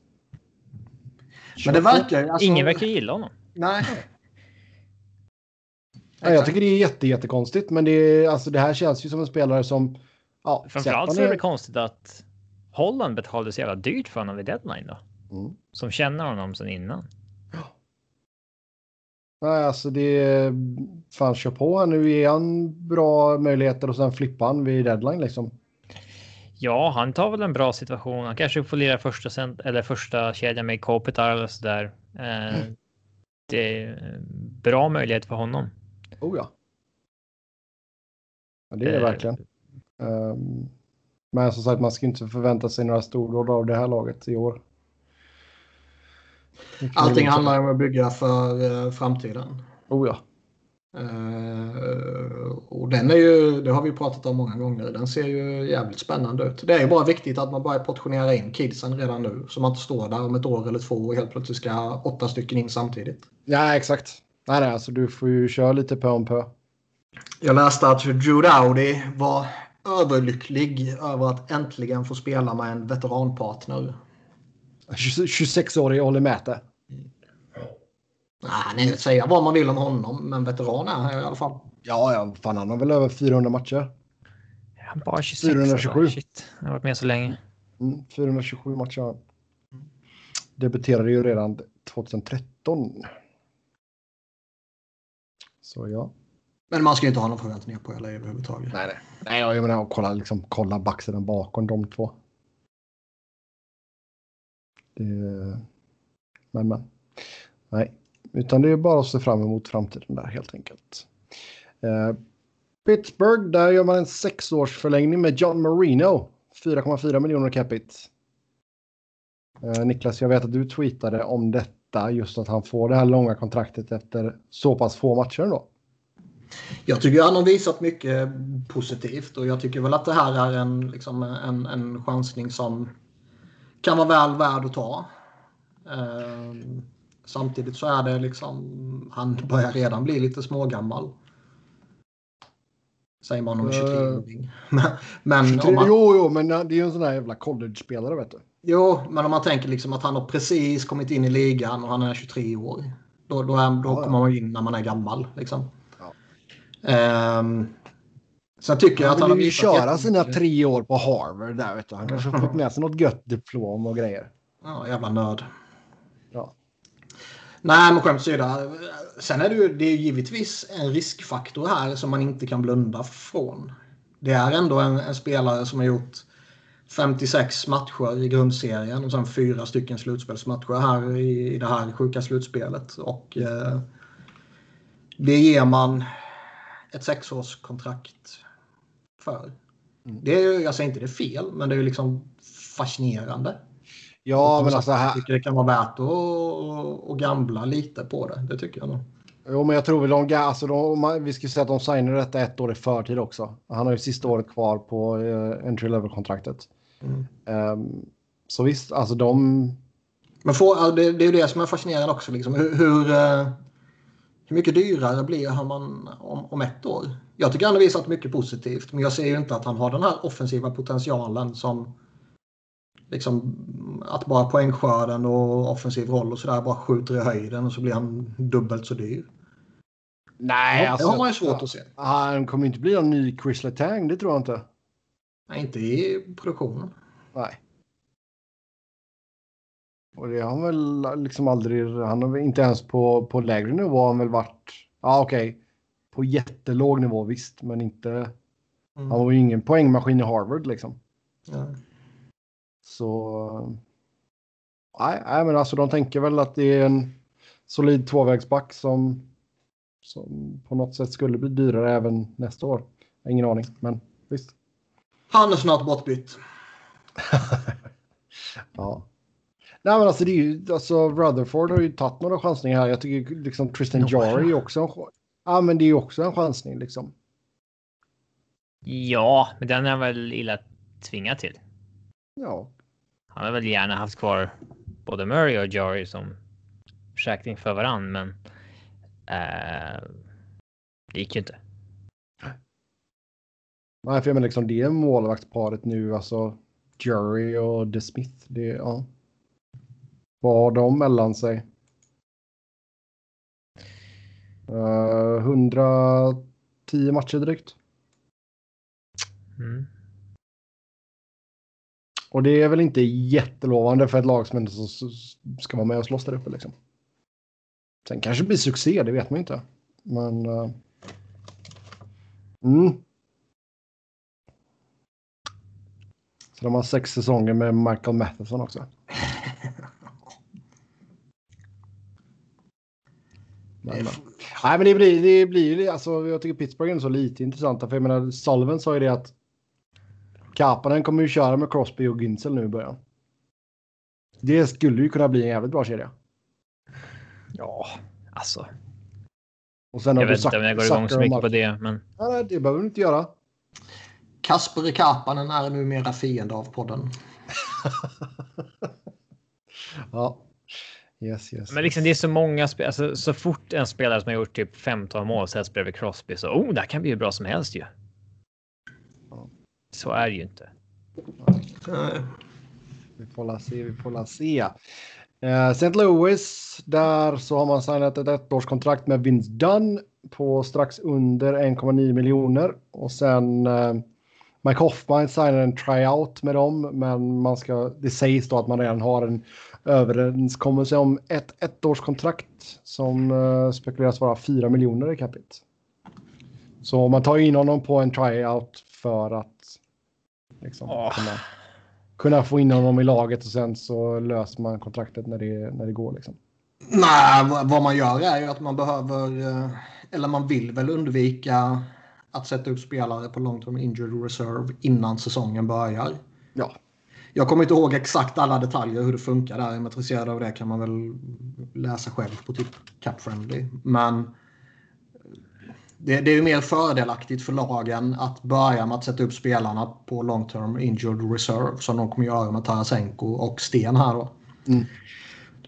Men det verkar alltså... Ingen verkar gilla honom. Nej. Ja, jag tycker det är jätte, jättekonstigt. Men det, är, alltså, det här känns ju som en spelare som... Ja, Framförallt så är det konstigt att Holland betalade så jävla dyrt för honom vid deadline då. Mm. Som känner honom sedan innan. Nej, alltså det... Fan, kör på. Nu ger han bra möjligheter och sen flippar han vid deadline liksom. Ja, han tar väl en bra situation. Han kanske får lira första, cent eller första kedjan med Kopitar eller sådär. Eh, mm. Det är bra möjlighet för honom. Oh ja. ja det är det eh, verkligen. Um, men som sagt, man ska inte förvänta sig några stordåd av det här laget i år. Allting handlar om att bygga för uh, framtiden. Oh ja. Uh, och den är ju, det har vi pratat om många gånger, den ser ju jävligt spännande ut. Det är ju bara viktigt att man börjar portionera in kidsen redan nu. Så man inte står där om ett år eller två och helt plötsligt ska åtta stycken in samtidigt. Ja, exakt. Nej, nej, alltså du får ju köra lite pö om pö. Jag läste att Drew Dowdy var överlycklig över att äntligen få spela med en veteranpartner. 26-årig Olli Mäte. Nej, säga vad man vill om honom, men veteran är han i alla fall. Ja, ja, fan han har väl över 400 matcher. Han bara 26. 427. Shit, han har varit med så länge. Mm, 427 matcher. Debuterade ju redan 2013. Så ja. Men man ska ju inte ha någon förväntningar på LA överhuvudtaget. Nej, nej. Nej, jag menar kolla, liksom, kolla backsidan bakom de två. Det... Men, men. Nej, utan det är bara att se fram emot framtiden där helt enkelt. Eh, Pittsburgh, där gör man en sexårsförlängning med John Marino. 4,4 miljoner capita. Eh, Niklas, jag vet att du tweetade om detta, just att han får det här långa kontraktet efter så pass få matcher då. Jag tycker han har visat mycket positivt och jag tycker väl att det här är en, liksom, en, en chansning som kan vara väl värd att ta. Eh, samtidigt så är det liksom, han börjar redan bli lite smågammal. Säger man om 23-åring. Men, men 23, om man, Jo, jo, men det är ju en sån här jävla college-spelare vet du. jo, men om man tänker liksom att han har precis kommit in i ligan och han är 23 år. Då, då, är, då Ja, ja. kommer man in när man är gammal. Liksom. Ja. Ehm, sen tycker jag att Han har ju köra sina tre år på Harvard där vet du. Han kanske har fått med sig något gött diplom och grejer. Ja, jävla nörd. Ja. Nej, men skämt åsido. Sen är det ju det är givetvis en riskfaktor här som man inte kan blunda från. Det är ändå en, en spelare som har gjort 56 matcher i grundserien och sen fyra stycken slutspelsmatcher här i, i det här sjuka slutspelet. Och eh, det ger man ett sexårskontrakt för. Mm. Det är jag säger inte det är fel, men det är ju liksom fascinerande. Ja, men alltså Jag här. tycker det kan vara värt att, att, gambla lite på det. Det tycker jag nog. Jo, men jag tror väl de, alltså de vi ska säga att de signade detta ett år i förtid också. Han har ju sista året kvar på uh, entry level kontraktet. Mm. Ehm, så visst, alltså de. Men får, det, det är ju det som är fascinerande också. Liksom. Hur, hur, eh, hur mycket dyrare blir han man om, om ett år? Jag tycker han har visat mycket positivt. Men jag ser ju inte att han har den här offensiva potentialen som liksom att bara poängskörden och offensiv roll och sådär bara skjuter i höjden och så blir han dubbelt så dyr. Nej, Ja, alltså. det har man ju svårt att se. Han kommer inte bli någon ny Chris Letang, det tror jag inte. Nej, inte i produktionen. Nej. Och det har han väl liksom aldrig, han har inte ens på, på lägre nivå har han väl varit, ja okej, på jättelåg nivå visst, men inte, Mm. han var ju ingen poängmaskin i Harvard liksom. Ja. Så, nej, nej men alltså de tänker väl att det är en solid tvåvägsback som, som på något sätt skulle bli dyrare även nästa år. Jag har Ingen aning, men visst. Han är snart bortbytt. Ja. Nej men alltså det är ju, alltså Rutherford har ju tagit några chansningar här. Jag tycker liksom Tristan? Jarry också Ja men det är ju också en chansning liksom. Ja, men den är han väl illa tvingad till. Ja. Han har väl gärna haft kvar både Murray och Jari som försäkring för varann, men eh, det gick ju inte. Nej för jag menar liksom det är målvaktsparet nu alltså. Jury och De Smith. Det ja. Vad har de mellan sig? Uh, 110 matcher drygt. Mm. Och det är väl inte jättelovande för ett lag som så, ska vara med och slåss där uppe liksom. Sen kanske det blir succé, det vet man ju inte. Men... Uh, mm. Så de har sex säsonger med Michael Matheson också. Men, men. Nej, men det blir, det blir ju, alltså jag tycker Pittsburgh är så lite intressanta. För jag menar, Sullivan sa ju det att Kapanen kommer ju köra med Crosby och Güntzel nu i början. Det skulle ju kunna bli en jävligt bra kedja. Ja, alltså. Och sen Jag har du vet inte om jag går igång så mycket på det, men Nej, det behöver du inte göra. Kasper Kapanen är numera fiende av podden. ja. Yes, yes. Men liksom det är så många spel, alltså, så fort en spelare som har gjort typ 15 mål sätts bredvid Crosby så oh, det här kan bli hur bra som helst ju. så är det ju inte. Vi får la se, vi får la se. Eh, St. Louis, där så har man signat ett ettårskontrakt med Vince Dunn på strax under 1,9 miljoner. Och sen eh, Mike Hoffman signar en tryout med dem, men man ska, det sägs då att man redan har en överenskommelse om ett ettårskontrakt som eh, spekuleras vara 4 miljoner i capita. Så man tar in honom på en tryout för att liksom, Åh. kunna, kunna få in honom i laget och sen så löser man kontraktet när det, när det går. Liksom. Nej, vad- vad man gör är ju att man behöver, eh, eller man vill väl undvika att sätta upp spelare på long term injured reserve innan säsongen börjar. Ja, Jag kommer inte ihåg exakt alla detaljer hur det funkar där. Är man intresserad av det kan man väl läsa själv på typ Cap Friendly. Men det, det är ju mer fördelaktigt för lagen att börja med att sätta upp spelarna på long term injured reserve som de kommer göra med Tarasenko och Sten här då. Mm.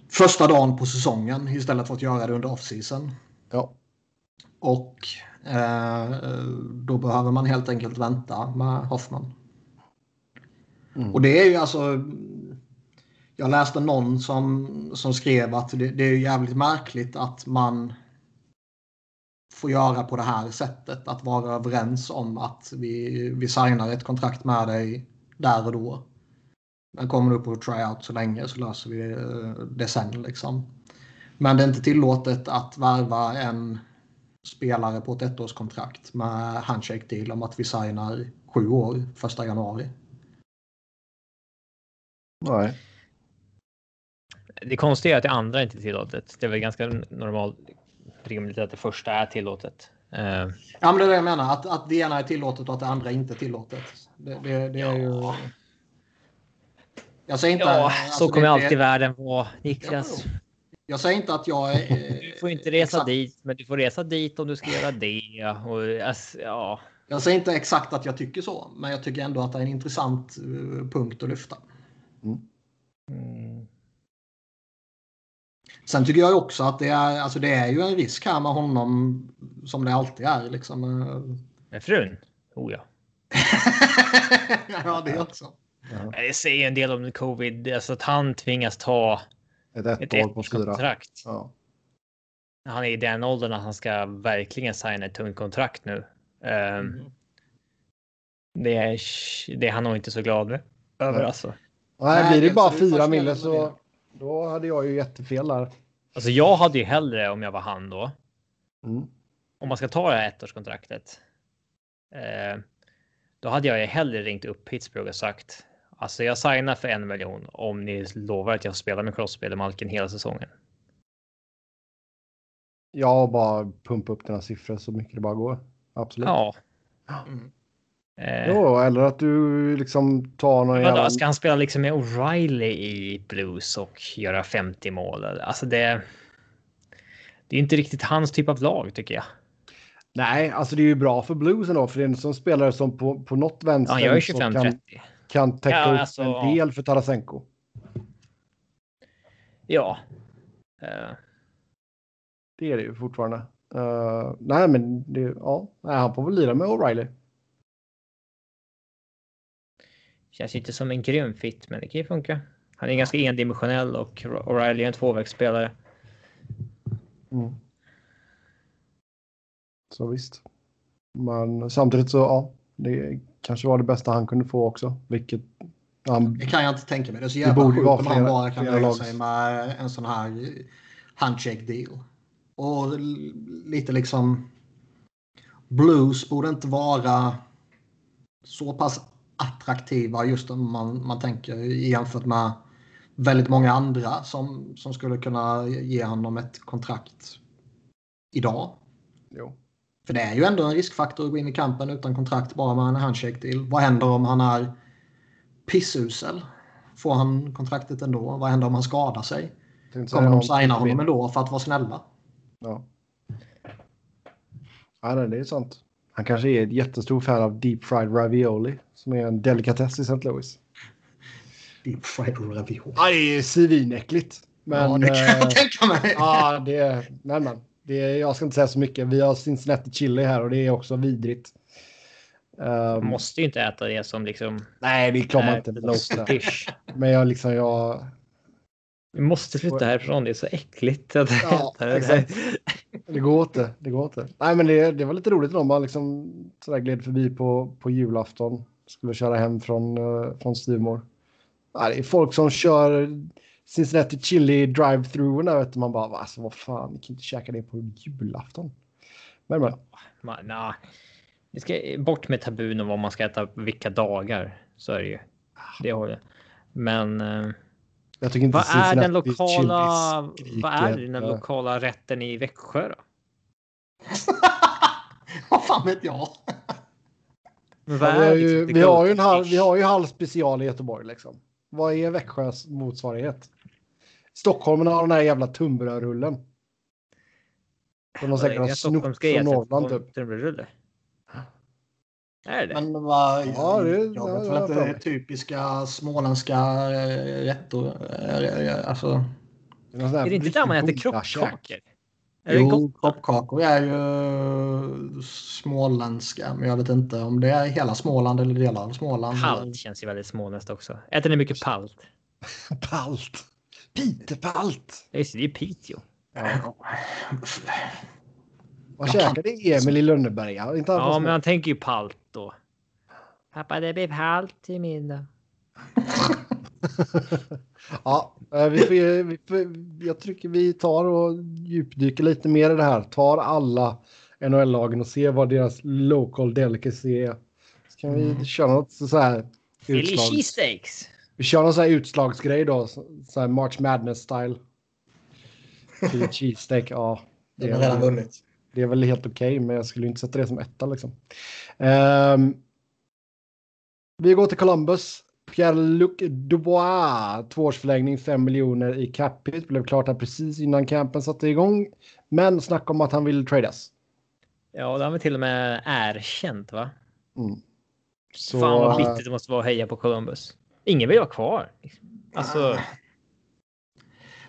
Första dagen på säsongen istället för att göra det under off-season. ja. Och eh, då behöver man helt enkelt vänta med Hoffman. Mm. Och det är ju alltså... Jag läste någon som, som skrev att det, det är jävligt märkligt att man får göra på det här sättet. Att vara överens om att vi, vi signar ett kontrakt med dig där och då. Men kommer du på tryout så länge så löser vi eh, det sen liksom. Men det är inte tillåtet att värva en spelare på ett ettårskontrakt med handshake deal om att vi signar sju år första januari. Nej. Det konstiga är att det andra inte är tillåtet. Det är väl ganska normalt rimligt att det första är tillåtet. Eh, Ja, men det är det jag menar. Att, att det ena är tillåtet och att det andra inte är tillåtet. Det, det, det är ju... Jag säger inte... ja, alltså, så kommer det, alltid det, världen vara, Niklas. Jag säger inte att jag är... Du får inte resa exakt, dit, men du får resa dit om du ska göra det. Och, alltså, ja, Jag säger inte exakt att jag tycker så, men jag tycker ändå att det är en intressant eh, punkt att lyfta. Mm, Sen tycker jag också att det är, alltså det är ju en risk här med honom som det alltid är. Liksom. eh. med frun. Oh ja. ja, det också. Det säger en del om covid, alltså att han tvingas ta Ett ett ett ettårskontrakt. Ja. Han är i den åldern att han ska verkligen signa ett tungt kontrakt nu. Ehm, Mm. det, är, det är han nog inte så glad med. Över Nej. alltså. Nej, Nej, blir det bara fyra mille så då hade jag ju jättefel där. Alltså jag hade ju hellre om jag var han då. Mm. Om man ska ta det här ettårskontraktet. Eh, då hade jag ju hellre ringt upp Pittsburgh och sagt alltså jag signar för en miljon om ni lovar att jag spelar med Crosby eller Malkin hela säsongen. Jag bara pumpa upp dina siffror så mycket det bara går. Absolut. Ja. Mm. Eh, Jo, eller att du liksom tar någon vadå, jävla... ska han spela liksom med O'Reilly i Blues och göra 50 mål? Alltså det. Det är inte riktigt hans typ av lag tycker jag. Nej, alltså det är ju bra för Blues ändå, för det är en sån spelare som på, på något vänster så 25-30. kan, kan täcka Ja, upp alltså, en ja. del för Tarasenko. Ja. Eh, Det är det ju fortfarande. Eh, nej, men det, ja, nej, han får väl lira med O'Reilly. Känns inte som en grym fit, men det kan ju funka. Han är ganska endimensionell och O'Reilly är en tvåvägsspelare. Mm. Så visst. Men samtidigt så, ja, det kanske var det bästa han kunde få också. Vilket han, Det kan jag inte tänka mig. Det är så Det jävla sjukt vara om han bara kan nöja sig med en sån här handshake deal. Och lite liksom... Blues borde inte vara så pass attraktiva just om man, man tänker jämfört med väldigt många andra som, som skulle kunna ge honom ett kontrakt idag. jo. För det är ju ändå en riskfaktor att gå in i kampen utan kontrakt bara med en handshake deal. Vad händer om han är pissusel? Får han kontraktet ändå? Vad händer om han skadar sig? Kommer de signa honom ändå för att vara snälla? Ja. ja, det är sant. Han kanske är ett jättestor fan av deep fried ravioli som är en delikatess i St. Louis. Deep fried ravioli. Ja, det är svinäckligt. Men, ja, det kan eh, jag tänka mig. ja, det, men, men. Det är, jag ska inte säga så mycket. Vi har Cincinnati chili här och det är också vidrigt. Um, Man måste ju inte äta det som liksom nej, det är klart man är inte dish. Men jag liksom, jag... Vi måste flytta härifrån. Det är så äckligt att Ja, äta det. exakt. Det går inte. Det går inte. Nej, men det, det var lite roligt om man liksom sådär gled förbi på, på julafton. Skulle köra hem från, uh, från Styvmor. Ja, det är folk som kör Cincinnati Chili drive-through där vet. Man bara, "Va, alltså vad fan, ni kan inte käka det på julafton. Men, men Man, nah. Vi ska bort med tabun om vad man ska äta vilka dagar. Så är det ju. Det har jag. Men eh, jag tycker inte vad är den lokala? Vad är den skriker, lokala rätten i Växjö då? Vad fan vet jag? Men Ja, vad vi, har ju, the vi, har ju en halv, dish? vi har ju halv special i Göteborg liksom. Vad är Växjös motsvarighet? Stockholm har den här jävla tunnbrödsrullen. Som de säkert har snott från ersättning Norrland typ. tunnbrödsrulle? Är det? Men vad... Ja, det- jag ja, vet väl inte det är typiska småländska eh, rätter. eh, Alltså, Det är, det inte där man äter riktigt jo, kroppkakor är ju småländska. Men jag vet inte om det är hela Småland eller delar av Småland. Palt känns ju väldigt småländskt också. Äter ni mycket palt? Palt. Pitepalt. Ja, just det, det är Piteå. Ja. Vad käkade Emil i Lönneberga? Inte Ja, men han tänker ju palt då. Pappa, det blir palt till middag. ja, eh, vi får, vi får, jag tycker vi tar och djupdyker lite mer i det här. Tar alla NHL-lagen och ser vad deras local delicacy är. Så kan vi köra något så här Philly cheesesteaks. Vi kör någon så här utslagsgrej då. Så här March Madness-style. Philly cheesesteak, ja. Har redan vunnit. Det är väl helt okej, men jag skulle inte sätta det som etta liksom. Ehm, vi går till Columbus. Pierre-Luc Dubois, tvåårsförlängning, 5 miljoner i capita. Blev klart här precis innan campen satte igång. Men snack om att han vill tradas. Ja, det har vi till och med erkänt, va? Mm. Så, Fan vad bittert det måste vara att heja på Columbus. Ingen vill vara kvar. Alltså,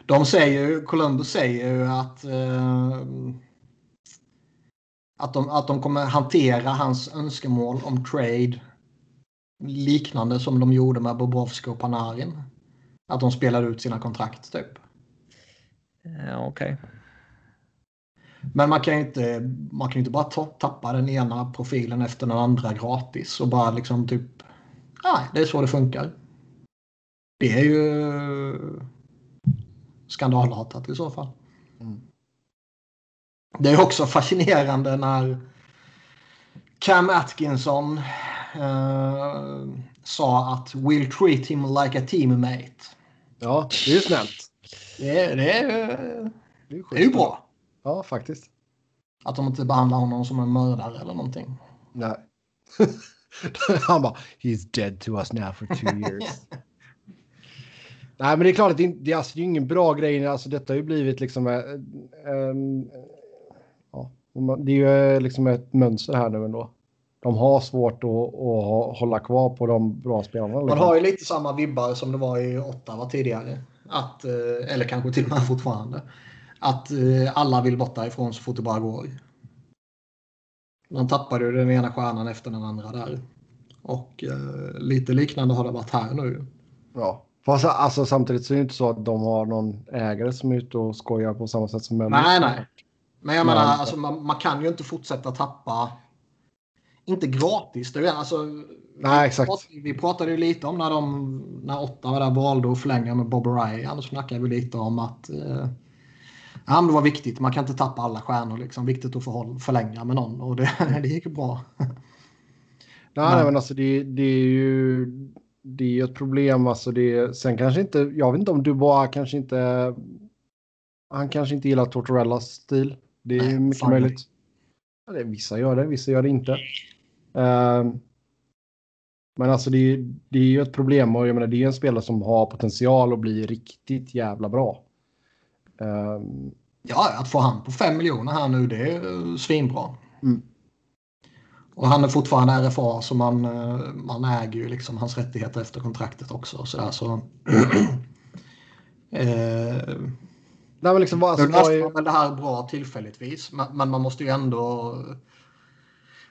De säger ju, Columbus säger ju att, eh, att, de, att de kommer hantera hans önskemål om trade liknande som de gjorde med Bobrovski och Panarin. Att de spelar ut sina kontrakt typ. ja, okej. Men man kan ju inte, man kan inte bara ta, tappa den ena profilen efter den andra gratis och bara liksom typ... Nej, det är så det funkar. Det är ju skandalartat i så fall. Mm. Det är också fascinerande när Cam Atkinson eh, sa att we'll treat him like a teammate. Ja, det är ju snällt. Det är, det är, Det är det är ju bra. Ja, faktiskt. Att de inte behandlar honom som en mördare eller någonting. Nej. Han bara, he's dead to us now for two years. Nej, men det är klart att det, det, alltså, det är ingen bra grej. Alltså, detta har ju blivit liksom... eh, en- ja, det är ju liksom ett mönster här nu ändå. De har svårt att, att hålla kvar på de bra spelarna. Man Liksom. har ju lite samma vibbar som det var i Ottawa tidigare. Att, eh, eller kanske till och med fortfarande. Att eh, alla vill bort därifrån så fort det bara går. Man tappade ju den ena stjärnan efter den andra där. Och eh, lite liknande har det varit här nu. Ja. Fast alltså, samtidigt så är det inte så att de har någon ägare som är ute och skojar på samma sätt som Mellis. Nej, nej. Men jag Men- menar, alltså, man, man kan ju inte fortsätta tappa. Inte gratis. Det är, alltså, Nej, exakt. Vi pratade ju lite om när, de, när Ottawa där valde att förlänga med Bob Ryan. Så snackade vi lite om att eh, ja, men det var viktigt. Man kan inte tappa alla stjärnor. Liksom. Viktigt att förhåll, förlänga med någon. Och det, det gick bra. Nej, nej, men alltså det, det är ju det är ett problem. Alltså det, sen kanske inte, jag vet inte om Dubois kanske inte, han kanske inte gillar Tortorellas stil. Det är Nej, mycket möjligt. Ja, det, vissa gör det, vissa gör det inte. Ehm, men alltså det, är- det är ju ett problem och jag menar det är en spelare som har potential att bli riktigt jävla bra. Ehm, Ja, att få han på 5 miljoner här nu, det är eh, svinbra. Mm. Och han är fortfarande RFA så man, eh, man äger ju liksom hans rättigheter efter kontraktet också. Och så där, så, eh, nej, men liksom alltså, är, man väl det här bra tillfälligtvis, men, men man måste ju ändå...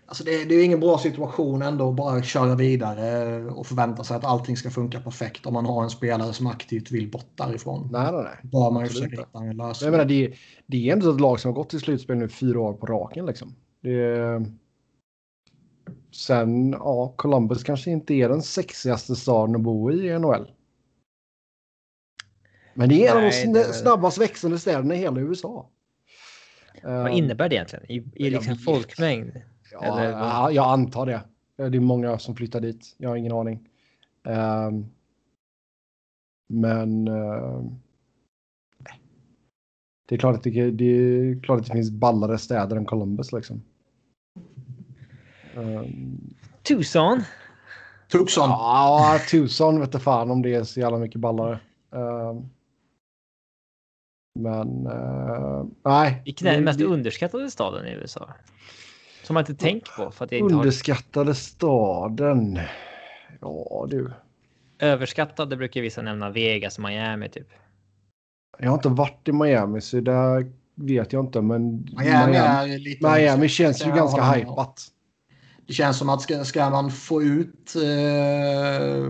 Alltså det, det är ingen bra situation ändå att bara köra vidare och förvänta sig att allting ska funka perfekt om man har en spelare som aktivt vill bort därifrån. Nej, nej, nej. Bör man ju försöka hitta en lösning. Jag menar, det, det är ändå ett lag som har gått till slutspel nu fyra år på raken. Liksom. Det, sen, ja, Columbus kanske inte är den sexigaste staden att bo i i NHL. Men det är en av de snabbast växande städerna i hela USA. Vad Eh, innebär det egentligen? I, i liksom vet. folkmängd? Ja, Eller jag antar det. Det är många som flyttar dit. Jag har ingen aning. Ehm, men ehm, det är klart att det, det är klart att det finns ballare städer än Columbus liksom. Ehm, Tucson? Tucson. ja, Tucson vet fan om det är så jävla mycket ballare. Ehm, men eh, nej. Vilken är den mest underskattade staden i USA? Som man inte tänker på för att det inte har Underskattade staden. Ja du. överskattade brukar vissa nämna Vegas, Miami typ. Jag har inte varit i Miami så där vet jag inte. Men Miami, är lite... Miami känns ju Jag ganska hypat. Det känns som att ska, ska man få ut eh,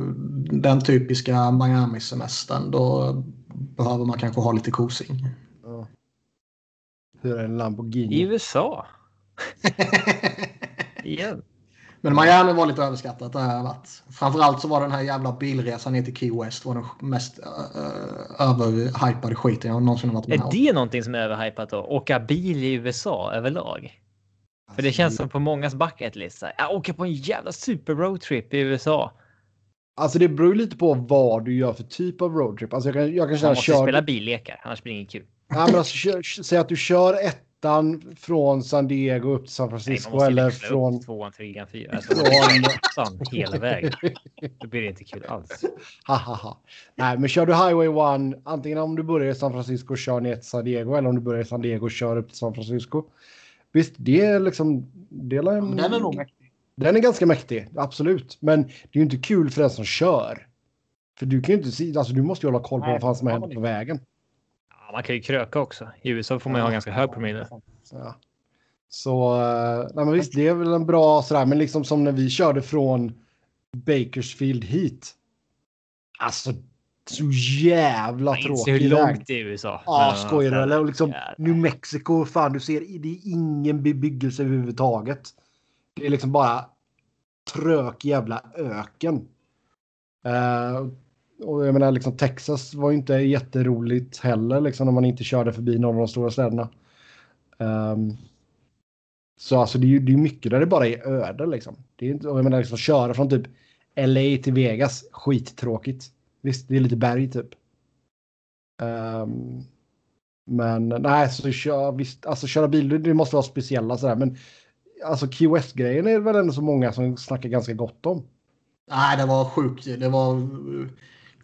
den typiska Miami-semestern då behöver man kanske ha lite kosing. Ja. Hur är en I Lamborghini? USA? Igen. Men Miami var lite överskattat. Det jag varit. Framförallt så var den här jävla bilresan ner till Key West var den mest uh, överhypade skiten jag någonsin varit med Är om. det någonting som är överhypat då? Åka bil i USA överlag? För det känns som på mångas bucket list. här, Jag åker på en jävla super roadtrip i USA. Alltså det beror lite på vad du gör för typ av roadtrip. Alltså jag kan, jag kan Man måste Kör... spela billekar, annars blir det inget kul. Ja, men alltså, kör, säg att du kör ettan från San Diego upp till San Nej, Francisco ju eller från... tvåan, trean, fyran. Alltså, Från- åttan hela vägen. Då blir det inte kul alls. Nej, men kör du Highway 1, antingen om du börjar i San Francisco och kör ner till San Diego eller om du börjar i San Diego och kör upp till San Francisco. Visst, det är liksom... Det är en, Den är nog mäktig. Den är ganska mäktig, absolut. Men det är ju inte kul för den som kör. För du kan ju inte se, alltså du måste ju hålla koll på Nej, vad fan som händer på vägen. Ja, man kan ju kröka också. I USA får man ju ha ganska hög promille. Ja. Så, eh, nej men visst, det är väl en bra sådär, men liksom som när vi körde från Bakersfield hit. Alltså, så jävla tråkig hur väg. långt det är i USA. Ja, skojar du eller? Och liksom jävlar. New Mexico, fan du ser, det är ingen bebyggelse överhuvudtaget. Det är liksom bara trök jävla öken. Eh, och jag menar liksom Texas var ju inte jätteroligt heller liksom när man inte körde förbi någon av de stora städerna. Um, så alltså det är ju det är mycket där det bara är öde liksom. Det är inte, och jag menar liksom köra från typ LA till Vegas, skittråkigt. Visst, det är lite berg typ. Um, men nej, så kör, visst, alltså köra bil, det- måste vara speciella sådär. Men alltså QS-grejen är det väl ändå så många som snackar ganska gott om. Nej, det var sjukt. Det var...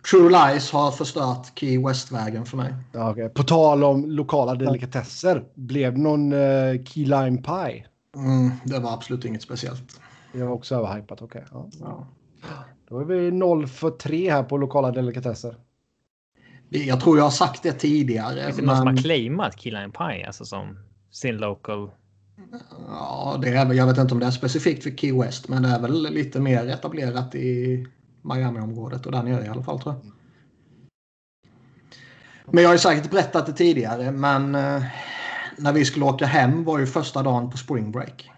True Lies har förstört Key West-vägen för mig. Ja, okej. På tal om lokala delikatesser, blev det någon uh, Key Lime Pie? Mm, det var absolut inget speciellt. Det var också överhypat, okej. ja. Ja. Då är vi 0 för 3 här på lokala delikatesser. Jag tror jag har sagt det tidigare. Finns det någon som men- har claimat Key Lime Pie, alltså som sin local? Ja, det är väl, jag vet inte om det är specifikt för Key West, men det är väl lite mer etablerat i Miami-området och där nere i alla fall tror jag. Men jag har ju säkert berättat det tidigare, men eh, när vi skulle åka hem var ju första dagen på spring break.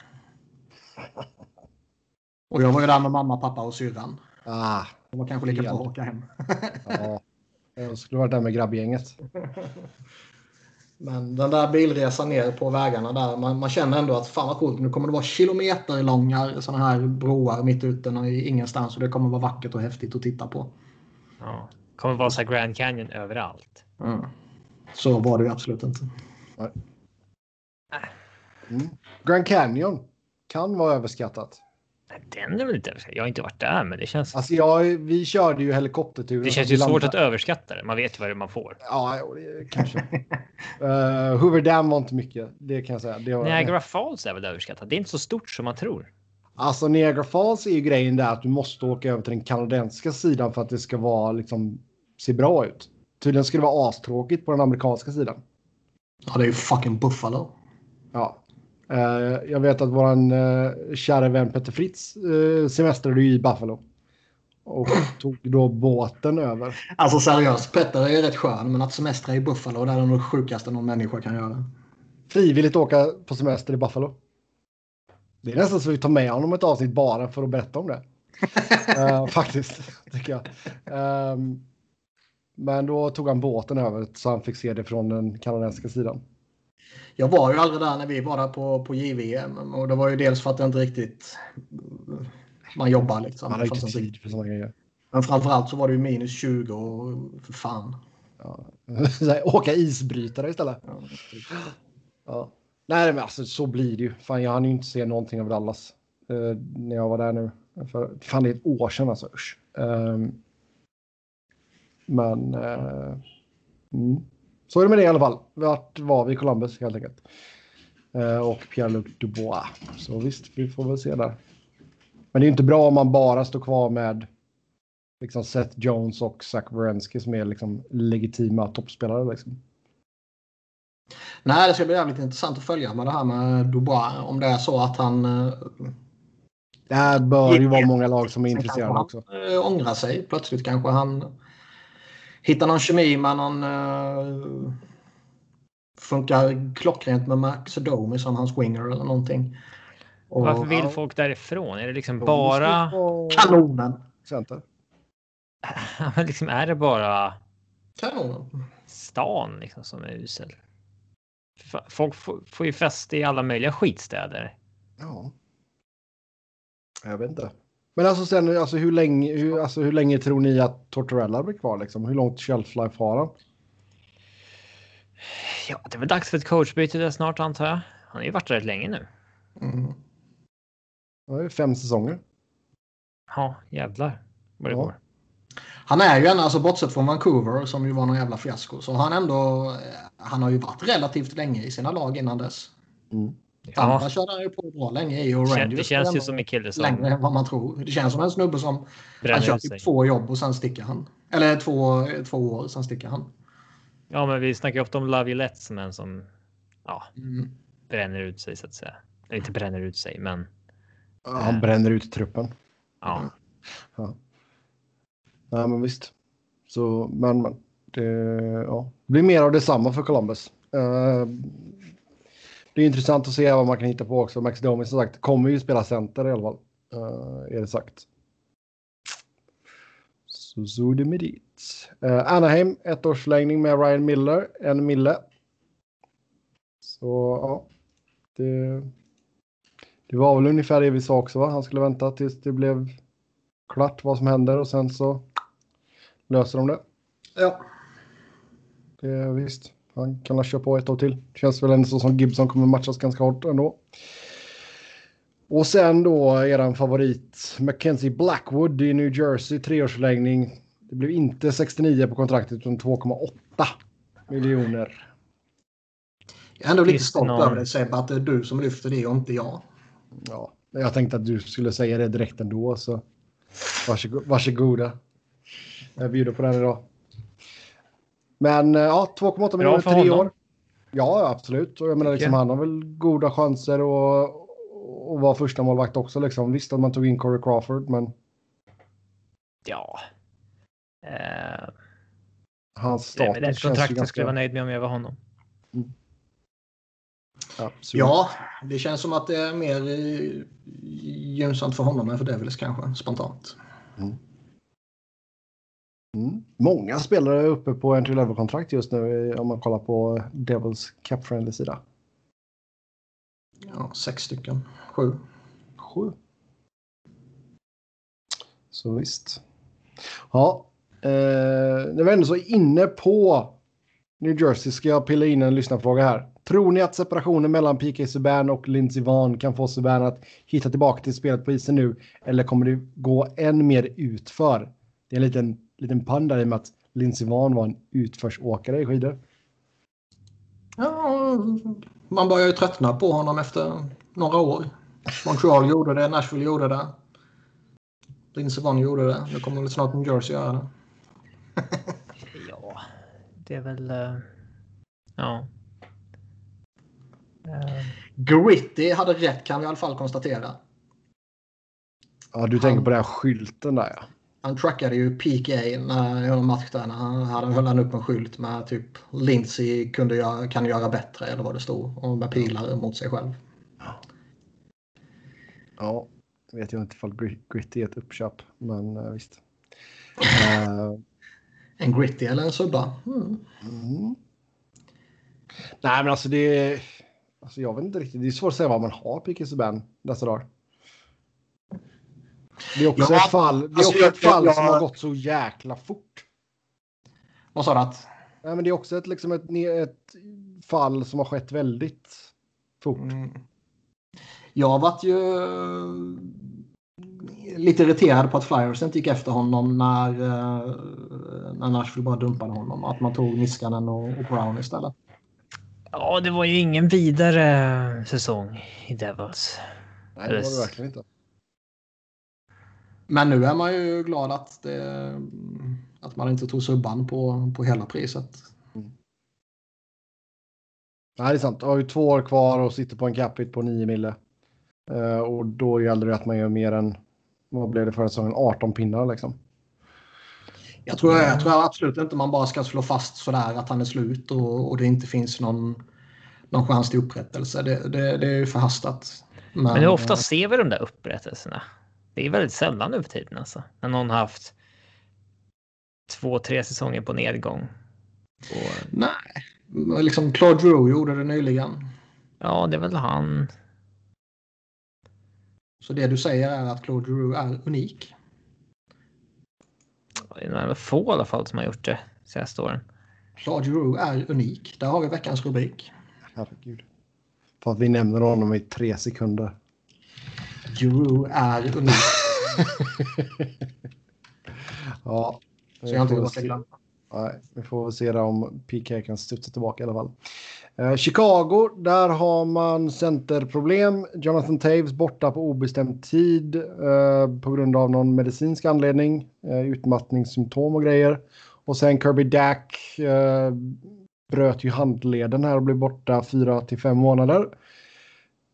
Och jag var ju där med mamma, pappa och syrran. Ah, Det var kanske lika bra att åka hem. ja. Jag skulle varit där med grabbgänget. Men den där bilresan ner på vägarna där, man, man känner ändå att fan vad coolt, nu kommer det vara kilometerlånga sådana här broar mitt ute i ingenstans och det kommer vara vackert och häftigt att titta på. Ja. Kommer vara så här Grand Canyon överallt. Så var det ju absolut inte. Mm. Grand Canyon kan vara överskattat. Den är väl inte överskattad. Jag har inte varit där, men det känns. Alltså jag, vi körde ju helikopterturen. Det känns ju svårt att överskatta det. Man vet ju vad det är man får. Ja, kanske. uh, Hoover Dam var inte mycket. Det kan jag säga. Det var, Niagara Falls är väl överskattat. Det är inte så stort som man tror. Alltså Niagara Falls är ju grejen där att du måste åka över till den kanadensiska sidan för att det ska vara liksom se bra ut. Tydligen ska det vara astråkigt på den amerikanska sidan. Ja, det är ju fucking Buffalo. Ja. Eh, jag vet att våran eh, kära vän Petter Fritz eh, semestrade i Buffalo. Och tog då båten över. Alltså seriöst, Petter är rätt skön, men att semestra i Buffalo det är nog det sjukaste någon människa kan göra. Frivilligt åka på semester i Buffalo. Det är nästan så vi tar med honom ett avsnitt bara för att berätta om det. uh, faktiskt, tycker jag. Um, men då tog han båten över så han fick se det från den kanadensiska sidan. Jag var ju aldrig där när vi var där på, på JVM och det var ju dels för att det inte riktigt man jobbar liksom. Man har inte tid för sådana grejer. Men framförallt så var det ju minus 20 och för fan. Ja. Åka isbrytare istället. Ja. ja. Nej, men alltså så blir det ju. Fan, jag hann ju inte se någonting av Dallas eh, när jag var där nu. För, fan, det är ett år sedan alltså. Usch. Um, men uh, mm. Så är det med det i alla fall. Vart var vi i Columbus helt enkelt. Uh, och Pierre-Luc Dubois. Så visst, vi får väl se där. Men det är inte bra om man bara står kvar med liksom Seth Jones och Zach Wierenski som är liksom legitima toppspelare. Liksom. Nej, det ska bli jävligt intressant att följa med det här med Dubois. Om det är så att han... Eh, det här bör ju vara många lag som är intresserade också. Ångra sig. Plötsligt kanske han hittar någon kemi med någon... Äh, funkar klockrent med Max Domi som hans winger eller någonting. Och, Varför vill ja. folk därifrån? Är det liksom bara... Kanonen. Center. liksom, är det bara... Kanonen. Stan liksom som är usel? Folk får ju fäste i alla möjliga skitstäder. Ja. Jag vet inte. Men alltså sen, alltså hur länge, hur, alltså hur länge tror ni att Tortorella blir kvar liksom? Hur långt shelf life har han? Ja, det är väl dags för ett coachbyte där snart antar jag. Han har ju varit rätt länge nu. Mm. Det är fem säsonger. Ja, jävlar vad det ja. går. Han är ju ändå, alltså bortsett från Vancouver som ju var någon jävla fiasko, så han ändå, han har ju varit relativt länge i sina lag innan dess. Mm. Tampa ja. körde han ju på bra länge i och Rangers Det känns ju som en kille som... Längre än vad man tror. Det känns som en snubbe som... Han kör typ två jobb och sen sticker han. Eller två, två år, sen sticker han. Ja, men vi snackar ju ofta om Laviolette som en som ja, mm. bränner ut sig så att säga. Eller inte bränner ut sig, men han bränner ut truppen. Ja. ja. Nej, men visst. Så, men, men det, ja. det blir mer av detsamma för Columbus. Uh, det är intressant att se vad man kan hitta på också. Max Domi som sagt kommer ju spela center i alla fall. Uh, är det sagt. Så så är det med dit. Uh, Anaheim, ett års förlängning med Ryan Miller, en mille. Så ja, det det var väl ungefär det vi sa också, va? Han skulle vänta tills det blev klart vad som händer och sen så löser de det. Ja. Det, visst, han kan ha kört på ett år till. Känns väl ändå så som Gibson kommer matchas ganska hårt ändå. Och sen då eran favorit Mackenzie Blackwood i New Jersey, treårsförlängning. Det blev inte 69 på kontraktet utan 2,8 miljoner. Jag är ändå lite stolt någon... över det Sebbe, att det är du som lyfter det och inte jag. Ja, jag tänkte att du skulle säga det direkt ändå, så varsågod, varsågoda. Jag bjuder på den idag. Men eh, ja, 2,8 miljoner tre år. Ja, absolut. Och jag menar, liksom, han har väl goda chanser att och vara första målvakt också. Liksom. Visst att man tog in Corey Crawford, men. Ja. Uh... Hans status det, det kontraktet ganska... skulle jag vara nöjd med om jag var honom. Mm. Ja, det känns som att det är mer eh, gynnsamt för honom än för Devils kanske, spontant. Mm. Mm. Många spelare är uppe på entry level-kontrakt just nu eh, om man kollar på Devils cap-friendly sida. Ja, sex stycken. Sju. Sju. Så visst. Ja, eh, när vi ändå så inne på New Jersey ska jag pilla in en lyssnarfråga här. Tror ni att separationen mellan PK Subban och Lindsey Vaughn kan få Subban att hitta tillbaka till spelet på isen nu? Eller kommer det gå än mer utför? Det är en liten, liten pun där i och med att Lindsey Vaughn var en utförsåkare i skidor. Ja, man börjar ju tröttna på honom efter några år. Montreal gjorde det, Nashville gjorde det. Lindsey Vonn gjorde det. Nu kommer väl snart New Jersey göra det. ja, det är väl... Uh, ja. Gritty hade rätt kan vi i alla fall konstatera. Ja, du tänker på den här skylten där ja. Han trackade ju PK när jag match där. När han hade höll han upp en skylt med typ Lindsey kunde göra, kan göra bättre eller vad det stod. Och med pilar mot sig själv. Ja, vet jag inte ifall Gritty är ett uppköp, men uh, visst. Uh, en Gritty eller en subba? Mm. Mm. Nej, men alltså det är... Alltså jag vet inte riktigt. Det är svårt att säga vad man har Piqué Subban dessa dagar. Det är också ja, ett fall, det är alltså, också ett fall jag, som har gått så jäkla fort. Vad sa du? Att? Nej, men det är också ett, liksom ett, ett fall som har skett väldigt fort. Mm. Jag har varit ju lite irriterad på att Flyers inte gick efter honom när, eh, när Nashville bara dumpade honom. Att man tog Niskanen och, och Brown istället. Ja, det var ju ingen vidare säsong i Devils. Nej, det var det verkligen inte. Men nu är man ju glad att, det, att man inte tog subban på, på hela priset. Mm. Nej, det är sant. Jag har ju två år kvar och sitter på en capita på 9 mille. Uh, och då gäller det att man gör mer än, vad blev det förra säsongen, 18 pinnar liksom. Jag tror, jag tror absolut inte man bara ska slå fast sådär att han är slut och, och det inte finns någon, någon chans till upprättelse. Det, det, det är ju förhastat. Men, Men hur ofta ser vi de där upprättelserna? Det är väldigt sällan nu för tiden alltså. När någon har haft två, tre säsonger på nedgång. Och... Nej, liksom Claude Drew gjorde det nyligen. Ja, det är väl han. Så det du säger är att Claude Drew är unik? Det är få i alla fall som har gjort det senaste åren. Claude Drew är unik. Där har vi veckans rubrik. Herregud. För att vi nämner honom i tre sekunder. Drew är unik. ja. Så jag inte glömma. Nej, vi får väl se om PK kan studsa tillbaka i alla fall. Eh, Chicago, där har man centerproblem. Jonathan Taves borta på obestämd tid eh, på grund av någon medicinsk anledning. Eh, utmattningssymptom och grejer. Och sen Kirby Dack eh, bröt ju handleden här och blev borta fyra till fem månader.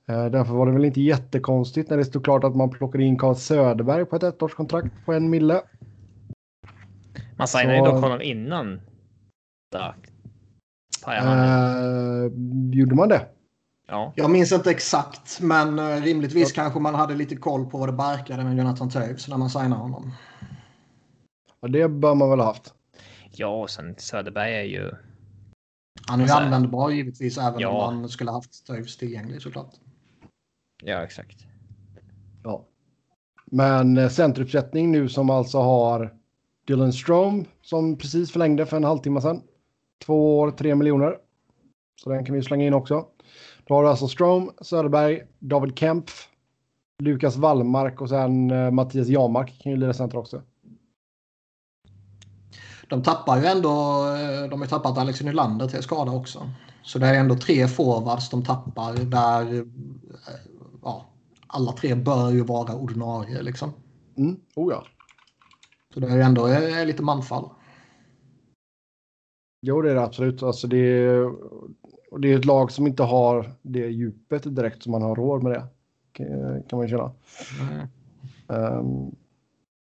Eh, därför var det väl inte jättekonstigt när det stod klart att man plockade in Carl Söderberg på ett ettårskontrakt på en mille. Man signade ju dock honom innan Dack. Uh, gjorde man det? Ja. Jag minns inte exakt, men uh, rimligtvis ja. kanske man hade lite koll på vad det barkade med Jonathan Toews när man signade honom. Ja, det bör man väl ha haft. Ja, och sen Söderberg är ju... Han är ju alltså, användbar givetvis även ja. om man skulle haft Toews tillgänglig såklart. Ja, exakt. Ja. Men eh, centeruppsättning nu som alltså har Dylan Strom som precis förlängde för en halvtimme sedan. Två år, tre miljoner. Så den kan vi slänga in också. Då har du alltså Strom, Söderberg, David Kempf, Lukas Wallmark och sen uh, Mattias Jamark kan ju lira center också. De tappar ju ändå, eh, de har tappat Alex Nylander till skada också. Så det är ändå tre forwards de tappar där eh, ja, alla tre bör ju vara ordinarie liksom. Mm. Oh ja. Så det är ju ändå är lite manfall. Jo, det är det absolut. Alltså det, är, det är ett lag som inte har det djupet direkt som man har råd med det. Kan man känna. Mm. Um,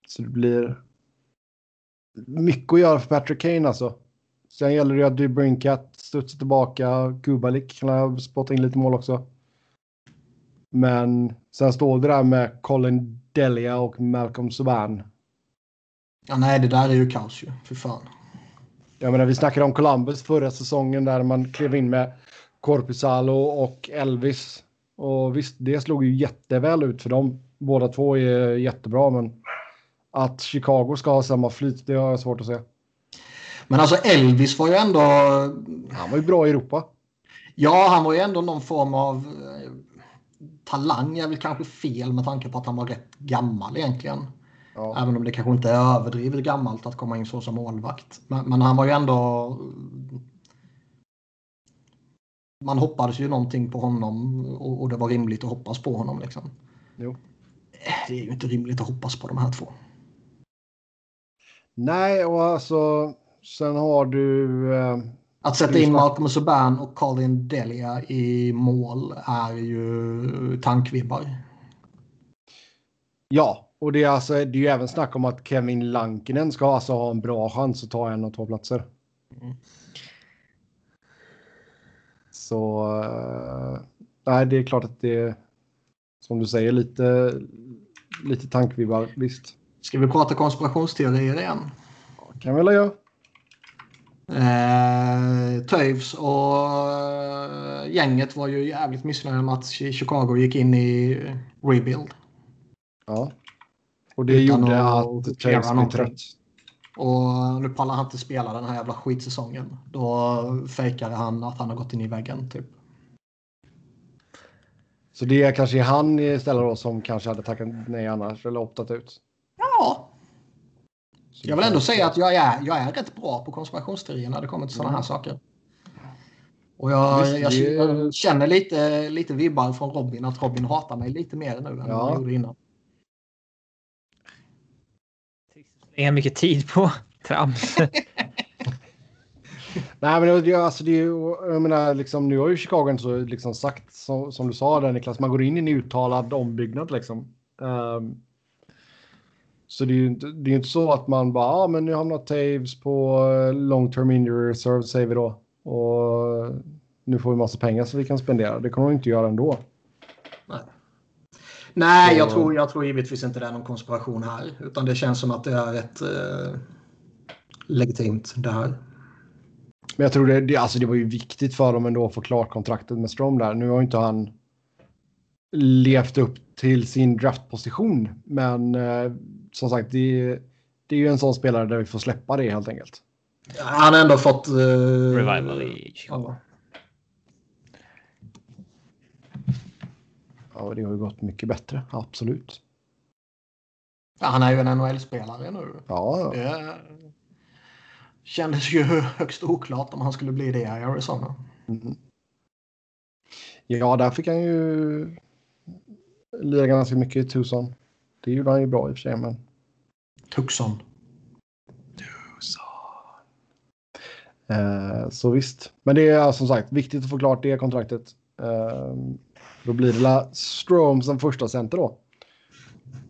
så det blir mycket att göra för Patrick Kane alltså. Sen gäller det att Dubrinkat studsar tillbaka. Kubalik kan spotta in lite mål också. Men sen står det där med Colin Delia och Malcolm Subban. Ja, nej, det där är ju kaos ju. För fan. Jag menar, vi snackade om Columbus förra säsongen där man klev in med Korpisalo och Elvis. Och visst, det slog ju jätteväl ut för dem. Båda två är jättebra, men att Chicago ska ha samma flyt, det har jag svårt att se. Men alltså Elvis var ju ändå... Han var ju bra i Europa. Ja, han var ju ändå någon form av eh, talang är väl kanske fel med tanke på att han var rätt gammal egentligen. Ja. Även om det kanske inte är överdrivet gammalt att komma in så som målvakt. Men, men, han var ju ändå... Man hoppades ju någonting på honom och, och det var rimligt att hoppas på honom. Liksom. Jo. Det är ju inte rimligt att hoppas på de här två. Nej, och alltså sen har du... Eh, Att sätta in Malcolm Subban och Colin Delia i mål är ju tankvibbar. Ja, och det är, alltså, det är ju även snack om att Kevin Lankinen ska alltså ha en bra chans att ta en av två platser. Mm. Så uh, nej, det är klart att det är som du säger lite, lite tankvibbar, visst. Ska vi prata konspirationsteorier igen? Ja, kan vi väl göra. Eh, Toews och eh, gänget var ju jävligt missnöjda med att Chicago gick in i rebuild. Ja. Och det Utan gjorde att Toews blev trött. Och nu pallar han inte spela den här jävla skitsäsongen. Då fejkade han att han har gått in i väggen typ. Så det är kanske han istället då som kanske hade tackat nej annars eller optat ut? Ja. Så jag vill ändå säga att jag är, jag är rätt bra på konspirationsteorier när det kommer till sådana här saker. Och jag, jag, jag, känner lite, lite vibbar från Robin att Robin hatar mig lite mer nu än ja. han gjorde innan. Lägga mycket tid på trams. Nej, men det, alltså, det, jag menar, liksom, nu har ju Chicago så, liksom, sagt, som, som, du sa där Niklas, man går in i en uttalad ombyggnad. Liksom. Um, så det är ju inte, det är inte så att man bara, ja ah, men nu hamnar Taves på eh, long term injury reserve säger vi då. Och nu får vi massa pengar så vi kan spendera. Det kommer de inte göra ändå. Nej. Nej, jag tror, jag tror givetvis inte det är någon konspiration här. Utan det känns som att det är ett eh, legitimt det här. Men jag tror det, det, alltså det var ju viktigt för dem ändå att få klart kontraktet med Strom där. Nu har inte han levt upp till sin draftposition. Men eh, som sagt, det, det är ju en sån spelare där vi får släppa det helt enkelt. Han har ändå fått... Uh, Revival i Chicago. Ja, det har ju gått mycket bättre, absolut. Ja, han är ju en NHL-spelare nu. Ja. Det kändes ju högst oklart om han skulle bli det i Arizona. Mm. Ja, där fick han ju lira ganska mycket i Tucson. Det gjorde han ju bra i och för sig, men... Tucson. Tucson. Eh, så visst. Men det är som sagt viktigt att få klart det kontraktet. Eh, då blir det Strom som första center då.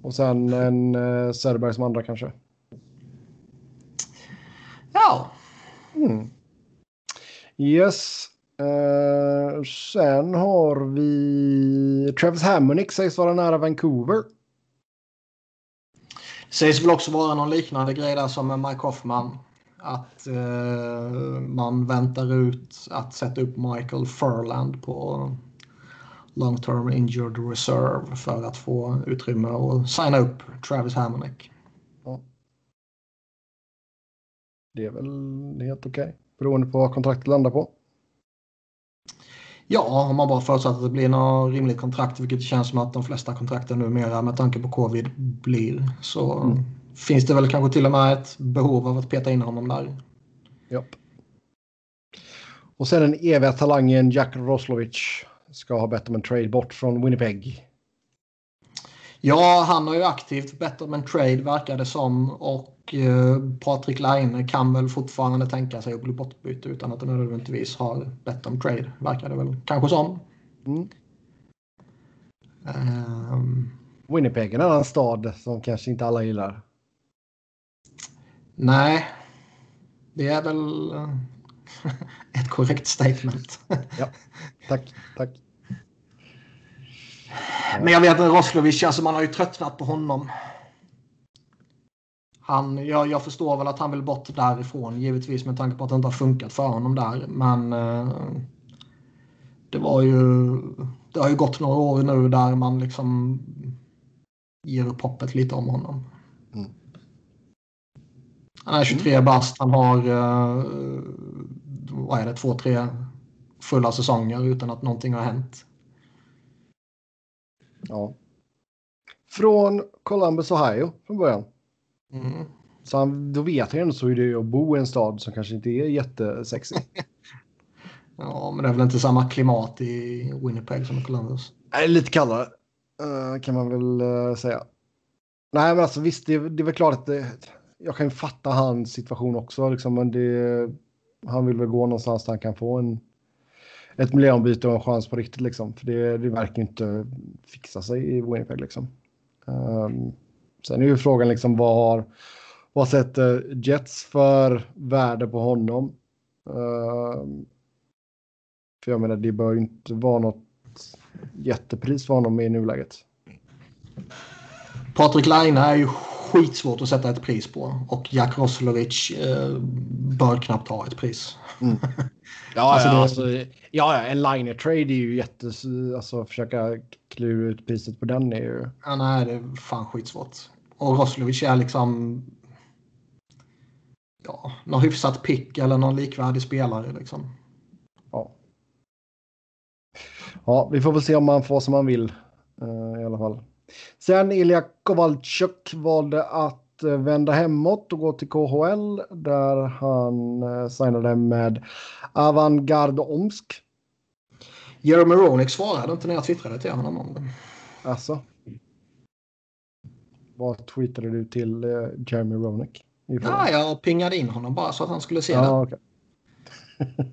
Och sen en eh, Söderberg som andra kanske. Ja. Mm. Yes. Uh, sen har vi Travis Hammonick sägs vara nära Vancouver. Sägs väl också vara någon liknande grej där som med Mike Hoffman. Att eh, man väntar ut att sätta upp Michael Furland på long term injured reserve för att få utrymme och signa upp Travis Hammonick. Ja. Det är väl helt okej okay, beroende på vad kontraktet landar på. Ja, om man bara förutsatt att det blir något rimligt kontrakt, vilket känns som att de flesta kontrakten numera med tanke på covid blir, så mm. finns det väl kanske till och med ett behov av att peta in honom där. Japp. Och sen den eviga talangen Jack Roslovic ska ha bett om en trade bort från Winnipeg. Ja, han har ju aktivt bett om en trade verkar det som och eh, Patrik Laine kan väl fortfarande tänka sig att bli bortbytt utan att det nödvändigtvis har bett om trade, verkar det väl kanske som. Mm. Um, Winnipeg är en annan stad som kanske inte alla gillar. Nej, det är väl eh, ett korrekt statement. ja, tack, tack. Men jag vet att Roslovic, alltså man har ju tröttnat på honom. Han, jag, jag förstår väl att han vill bort därifrån, givetvis med tanke på att det inte har funkat för honom där. Men eh, det var ju... Det har ju gått några år nu där man liksom ger upp hoppet lite om honom. Mm. Han är 23 mm. bast, han har eh, vad är det, två, tre fulla säsonger utan att någonting har hänt. Ja. Från Columbus, Ohio från början. Mm. Så han, då vet han ju så hur det är att bo i en stad som kanske inte är jättesexig. ja, men det är väl inte samma klimat i Winnipeg som i Columbus? Nej, lite kallare uh, kan man väl uh, säga. Nej, men alltså visst, det, det är väl klart att det, jag kan fatta hans situation också, liksom, men det, han vill väl gå någonstans där han kan få en, ett miljöombyte och en chans på riktigt liksom. För det, det verkar ju inte fixa sig i Winnipeg liksom. Um, sen är ju frågan liksom vad har, vad sätter Jets för värde på honom? Um, för jag menar, det bör ju inte vara något jättepris för honom i nuläget. Patrik Laine är ju skitsvårt att sätta ett pris på och Jack Roslovic eh, bör knappt ha ett pris. Mm. Ja, alltså, ja, alltså, ja, en liner trade är ju jätte... Alltså försöka klura ut priset på den är ju... Ja, nej, det är fan skitsvårt. Och Roslovic är liksom... Ja, någon hyfsat pick eller någon likvärdig spelare liksom. Ja. Ja, vi får väl se om man får som man vill uh, i alla fall. Sen Ilja Kovalchuk valde att uh, vända hemåt och gå till KHL där han uh, signade med Avantgarde Omsk. Jeremy Roenick svarade inte när jag twittrade till honom om det. Alltså. Vad tweetade du till uh, Jeremy Roenick? Ja, jag pingade in honom bara så att han skulle se ja, det. Okay.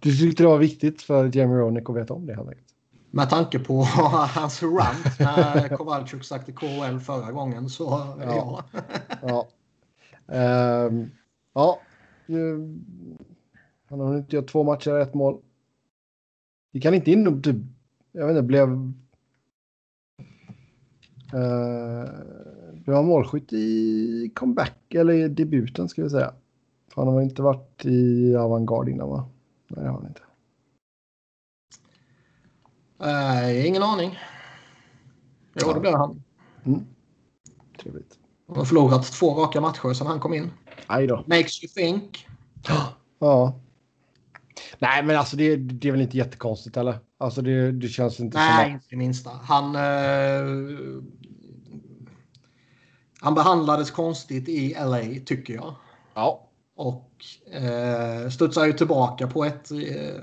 du tyckte det var viktigt för Jeremy Roenick att veta om det helt enkelt? Med tanke på hans rant när Kowalczyk sagt i KHL förra gången så ja. ja. ja. Um, ja. Han har inte gjort två matcher och ett mål. Vi kan inte in typ, jag vet inte, blev... Uh, blev han målskytt i comeback eller i debuten ska vi säga. För han har inte varit i avantgarde innan va? Nej det har han inte. Uh, ingen aning. Jo, det blev han. Mm. Trevligt. Han har förlorat två raka matcher sedan han kom in. Aj då. Makes you think. Ja. Nej, men alltså det, det är väl inte jättekonstigt eller? Alltså det, det känns inte Nej, som inte det minsta. Han... Eh, han behandlades konstigt i LA, tycker jag. Ja. Och eh, studsar ju tillbaka på ett eh,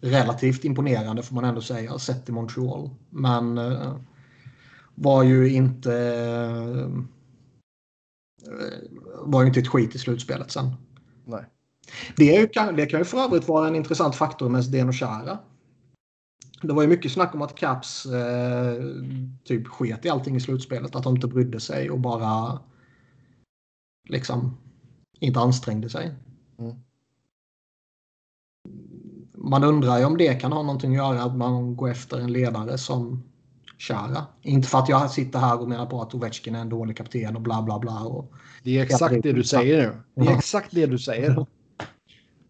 relativt imponerande får man ändå säga, sett i Montreal. Men eh, var ju inte eh, var ju inte ett skit i slutspelet sen. Nej. Det, är ju, det kan ju för övrigt vara en intressant faktor med Zdeno Chara. Det var ju mycket snack om att Caps eh, typ sket i allting i slutspelet. Att de inte brydde sig och bara liksom inte ansträngde sig. Mm. Man undrar ju om det kan ha någonting att göra att man går efter en ledare som Chara. Inte för att jag sitter här och menar på att Ovechkin är en dålig kapten och bla bla bla. Och det är exakt det du säger nu. Det är exakt det du säger.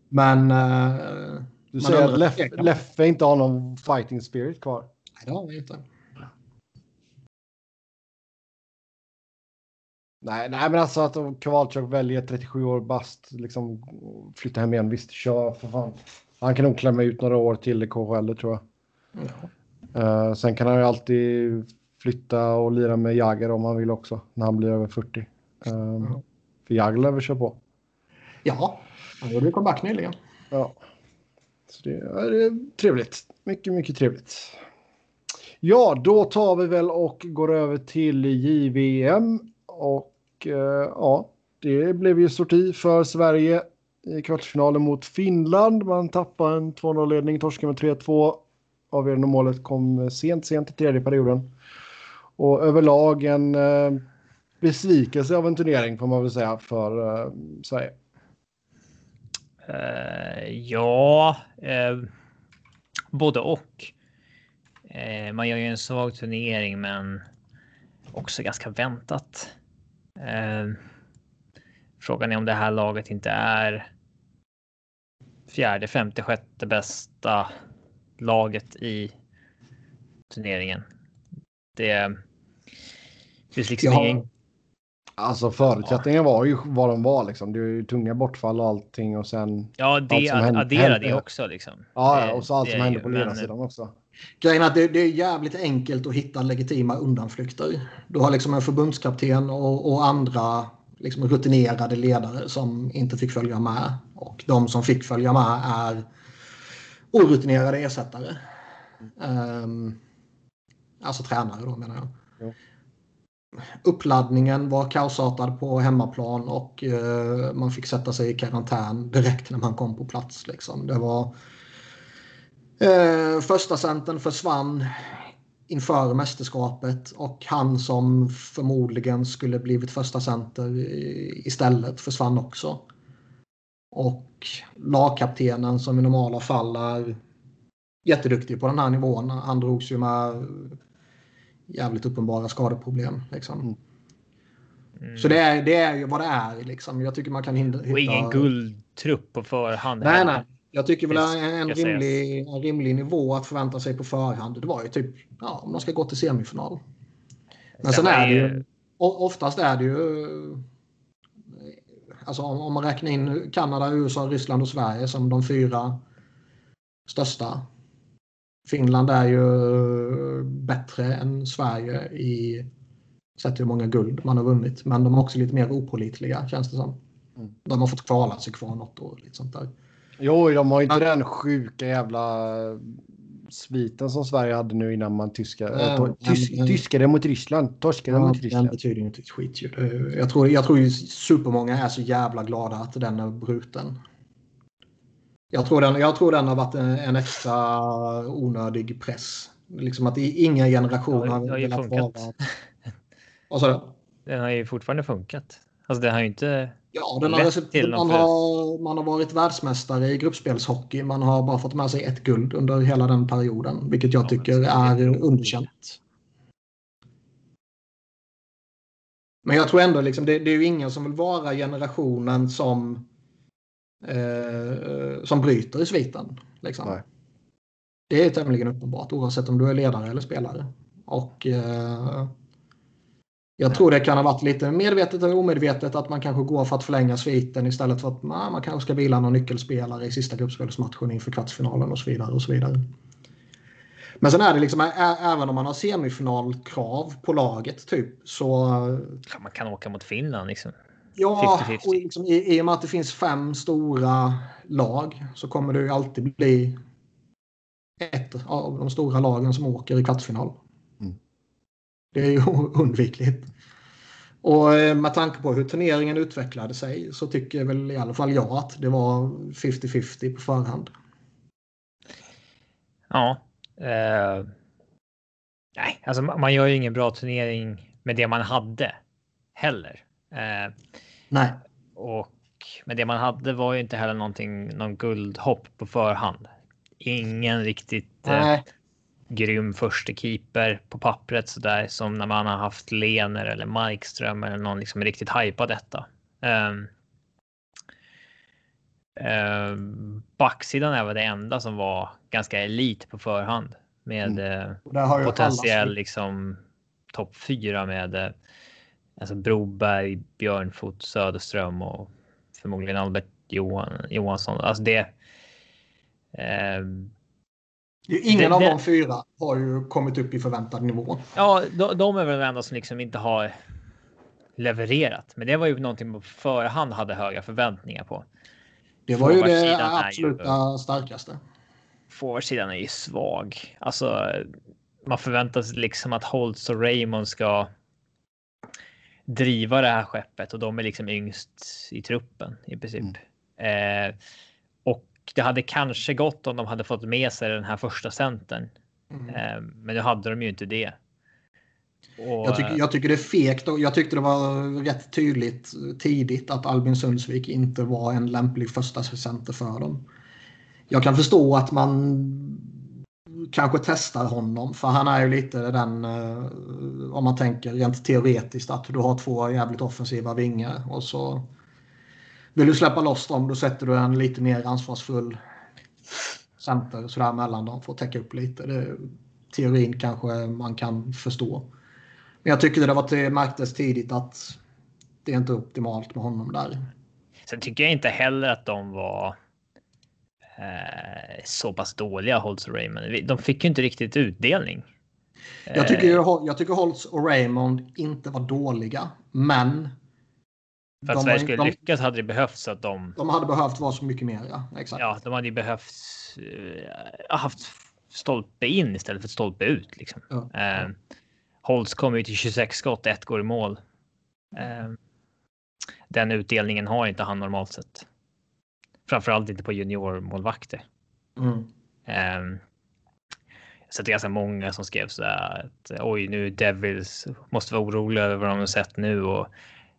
Men... Uh, du säger att Leff, Leffe inte har någon fighting spirit kvar. Nej, det har vi inte. Nej, nej, men alltså att Kowalczyk väljer 37 år bast, liksom flytta hem igen. Visst, kör för fan. Han kan nog klämma ut några år till i KHL, tror jag. Ja. Uh, sen kan han ju alltid flytta och lira med Jagger om han vill också, när han blir över 40. Uh, mm. För Jagger lär väl köra på. Ja, han gjorde comeback nyligen. Ja. Så det, det är trevligt. Mycket, mycket trevligt. Ja, då tar vi väl och går över till JVM. Och ja, det blev ju sorti för Sverige i kvartsfinalen mot Finland. Man tappade en 2-0-ledning, torskade med 3-2 avgörande målet kom sent, sent i tredje perioden. Och överlag en eh, besvikelse av en turnering får man väl säga för eh, Sverige. Uh, ja, uh, både och. Uh, man gör ju en svag turnering, men också ganska väntat. frågan är om det här laget inte är fjärde, femte, sjätte bästa laget i turneringen. Det finns liksom ja. ingen... Alltså förutsättningen var ju vad de var liksom. Det är ju tunga bortfall och allting och sen. Ja, det addera det också liksom. Ja, och så allt som hände på ledarsidan också. Grejen är att det, det, är jävligt enkelt att hitta legitima undanflykter. Du har liksom en förbundskapten och, och andra liksom rutinerade ledare som inte fick följa med. Och de som fick följa med är orutinerade ersättare. Um, alltså tränare då menar jag. Ja. uppladdningen var kaosartad på hemmaplan och eh, man fick sätta sig i karantän direkt när man kom på plats. Liksom. Det var eh, första centern försvann inför mästerskapet och han som förmodligen skulle blivit första center istället försvann också. Och lagkaptenen som i normala fall är jätteduktig på den här nivån. Han drogs ju med jävligt uppenbara skadeproblem. Liksom. Mm. Så det är, det är ju vad det är. Liksom. Jag tycker man kan hitta... Och ingen guldtrupp på förhand. Nej, nej. Jag tycker väl en, en, rimlig, en rimlig nivå att förvänta sig på förhand. Det var ju typ ja, om de ska gå till semifinal. Men sen är det ju... Oftast är det ju... Alltså om man räknar in Kanada, USA, Ryssland och Sverige som de fyra största Finland är ju bättre än Sverige i sett hur många guld man har vunnit. Men de är också lite mer opolitliga känns det som. Mm. De har fått kvala sig kvar något år. Lite sånt där. Jo, de har inte men... den sjuka jävla sviten som Sverige hade nu innan man tyska, äh, to, tysk, men, tyskade mot Ryssland. Torskade ja, mot Ryssland. Den betyder inte ett skit. Jag tror, jag tror ju supermånga är så jävla glada att den är bruten. Jag tror den, jag tror den har varit en, en extra onödig press. Liksom att ingen generation ja, har velat funkat. vara... Vad sa du? Den har ju fortfarande funkat. Alltså det har ju inte Ja, den har, till man, har, man har varit världsmästare i gruppspelshockey. Man har bara fått med sig ett guld under hela den perioden, vilket jag tycker är underkänt. Men jag tror ändå liksom, det, det är ju ingen som vill vara generationen som eh, som bryter i sviten. Liksom. Det är tämligen uppenbart oavsett om du är ledare eller spelare. Och eh, jag tror det kan ha varit lite medvetet eller omedvetet att man kanske går för att förlänga sviten istället för att man, man kanske ska vila någon nyckelspelare i sista gruppspelsmatchen inför kvartsfinalen och så vidare. Och så vidare. Men sen är det liksom, även om man har semifinalkrav på laget typ så... Ja, man kan åka mot Finland liksom. Ja, 50 -50. och liksom, i, i och med att det finns fem stora lag så kommer det ju alltid bli ett av de stora lagen som åker i kvartsfinal. Det är ju undvikligt. Och eh, med tanke på hur turneringen utvecklade sig så tycker väl i alla fall jag att det var 50-50 på förhand. Ja. Eh, nej, alltså man gör ju ingen bra turnering med det man hade heller. Eh, Nej. Och, men det man hade var ju inte heller någonting, någon guldhopp på förhand. Ingen riktigt eh, grym första keeper på pappret så där som när man har haft Lener eller Markström eller någon liksom riktigt hypa detta. Um, um, backsidan är väl det enda som var ganska elit på förhand med mm. Eh, potentiell liksom topp fyra med eh, alltså Broberg, Björnfot, Söderström och förmodligen Albert Johan, Johansson. Alltså det. Eh, Ingen det, av det, de fyra har ju kommit upp i förväntad nivå. Ja, de, de är väl de enda som liksom inte har levererat. Men det var ju någonting på förhand hade höga förväntningar på. Det var ju det absoluta ju, starkaste. Forwardsidan är ju svag. Alltså, man förväntar sig liksom att Holtz och Raymond ska driva det här skeppet och de är liksom yngst i truppen i princip. Mm. Eh, och det hade kanske gått om de hade fått med sig den här första centern. Mm. Eh, men nu hade de ju inte det. Och, jag, tycker, jag tycker det är fegt och jag tyckte det var rätt tydligt tidigt att Albin Sundsvik inte var en lämplig första center för dem. Jag kan förstå att man kanske testar honom. För han är ju lite den, eh, om man tänker rent teoretiskt, att du har två jävligt offensiva vingar och så vill du släppa loss dem, då sätter du en lite mer ansvarsfull center sådär mellan dem för att täcka upp lite. Det, teorin kanske man kan förstå. Men jag tycker det var det märktes tidigt att det är inte optimalt med honom där. Sen tycker jag inte heller att de var eh, så pass dåliga Holtz och Raymond. De fick ju inte riktigt utdelning. Jag tycker, eh. jag tycker Holtz och Raymond inte var dåliga, men. För att Sverige skulle de, lyckas hade det behövts att de. De hade behövt vara så mycket mer. Ja, exakt. ja de hade ju behövt uh, haft stolpe in istället för stolpe ut. Liksom. Ja. Uh, Holtz kommer ju till 26 skott, ett går i mål. Eh, den utdelningen har inte han normalt sett. Framförallt inte på juniormålvakter. Mm. Eh, så det är ganska många som skrev så där att oj, nu Devils måste vara oroliga över vad de har sett nu och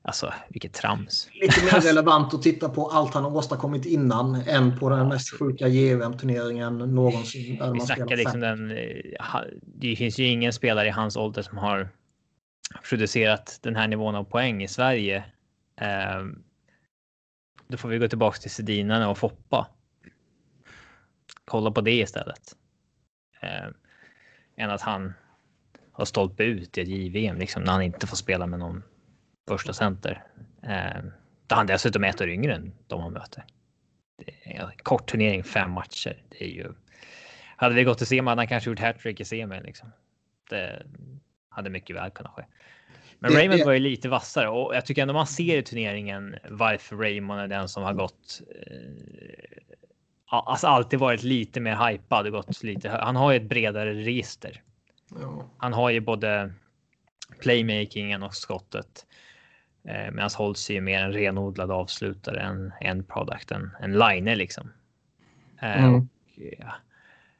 Alltså vilket trams. Lite mer relevant att titta på allt han har åstadkommit innan än på den mest sjuka JVM-turneringen någonsin. Vi snackar liksom den. Eh, det finns ju ingen spelare i hans ålder som har producerat den här nivån av poäng i Sverige. Ehm, då får vi gå tillbaka till Sedinarna och Foppa. Kolla på det istället. Ehm, än att han har stolpe ut i ett JVM liksom när han inte får spela med någon första center. Eh, där han dessutom är ett år yngre än de han möter. Det är en kort turnering, fem matcher. Det är ju. Hade vi gått till semi hade han kanske gjort hattrick i semi. Liksom. Det hade mycket väl kunnat ske. Men det, Raymond var ju lite vassare och jag tycker ändå man ser i turneringen varför Raymond är den som har gått. Eh, alltså alltid varit lite mer hypad gått lite. Han har ju ett bredare register. Ja. Han har ju både playmakingen och skottet. Eh, Medan Holtz är ju mer en renodlad avslutare än en product, en, en liner liksom. Eh, mm. Och, ja,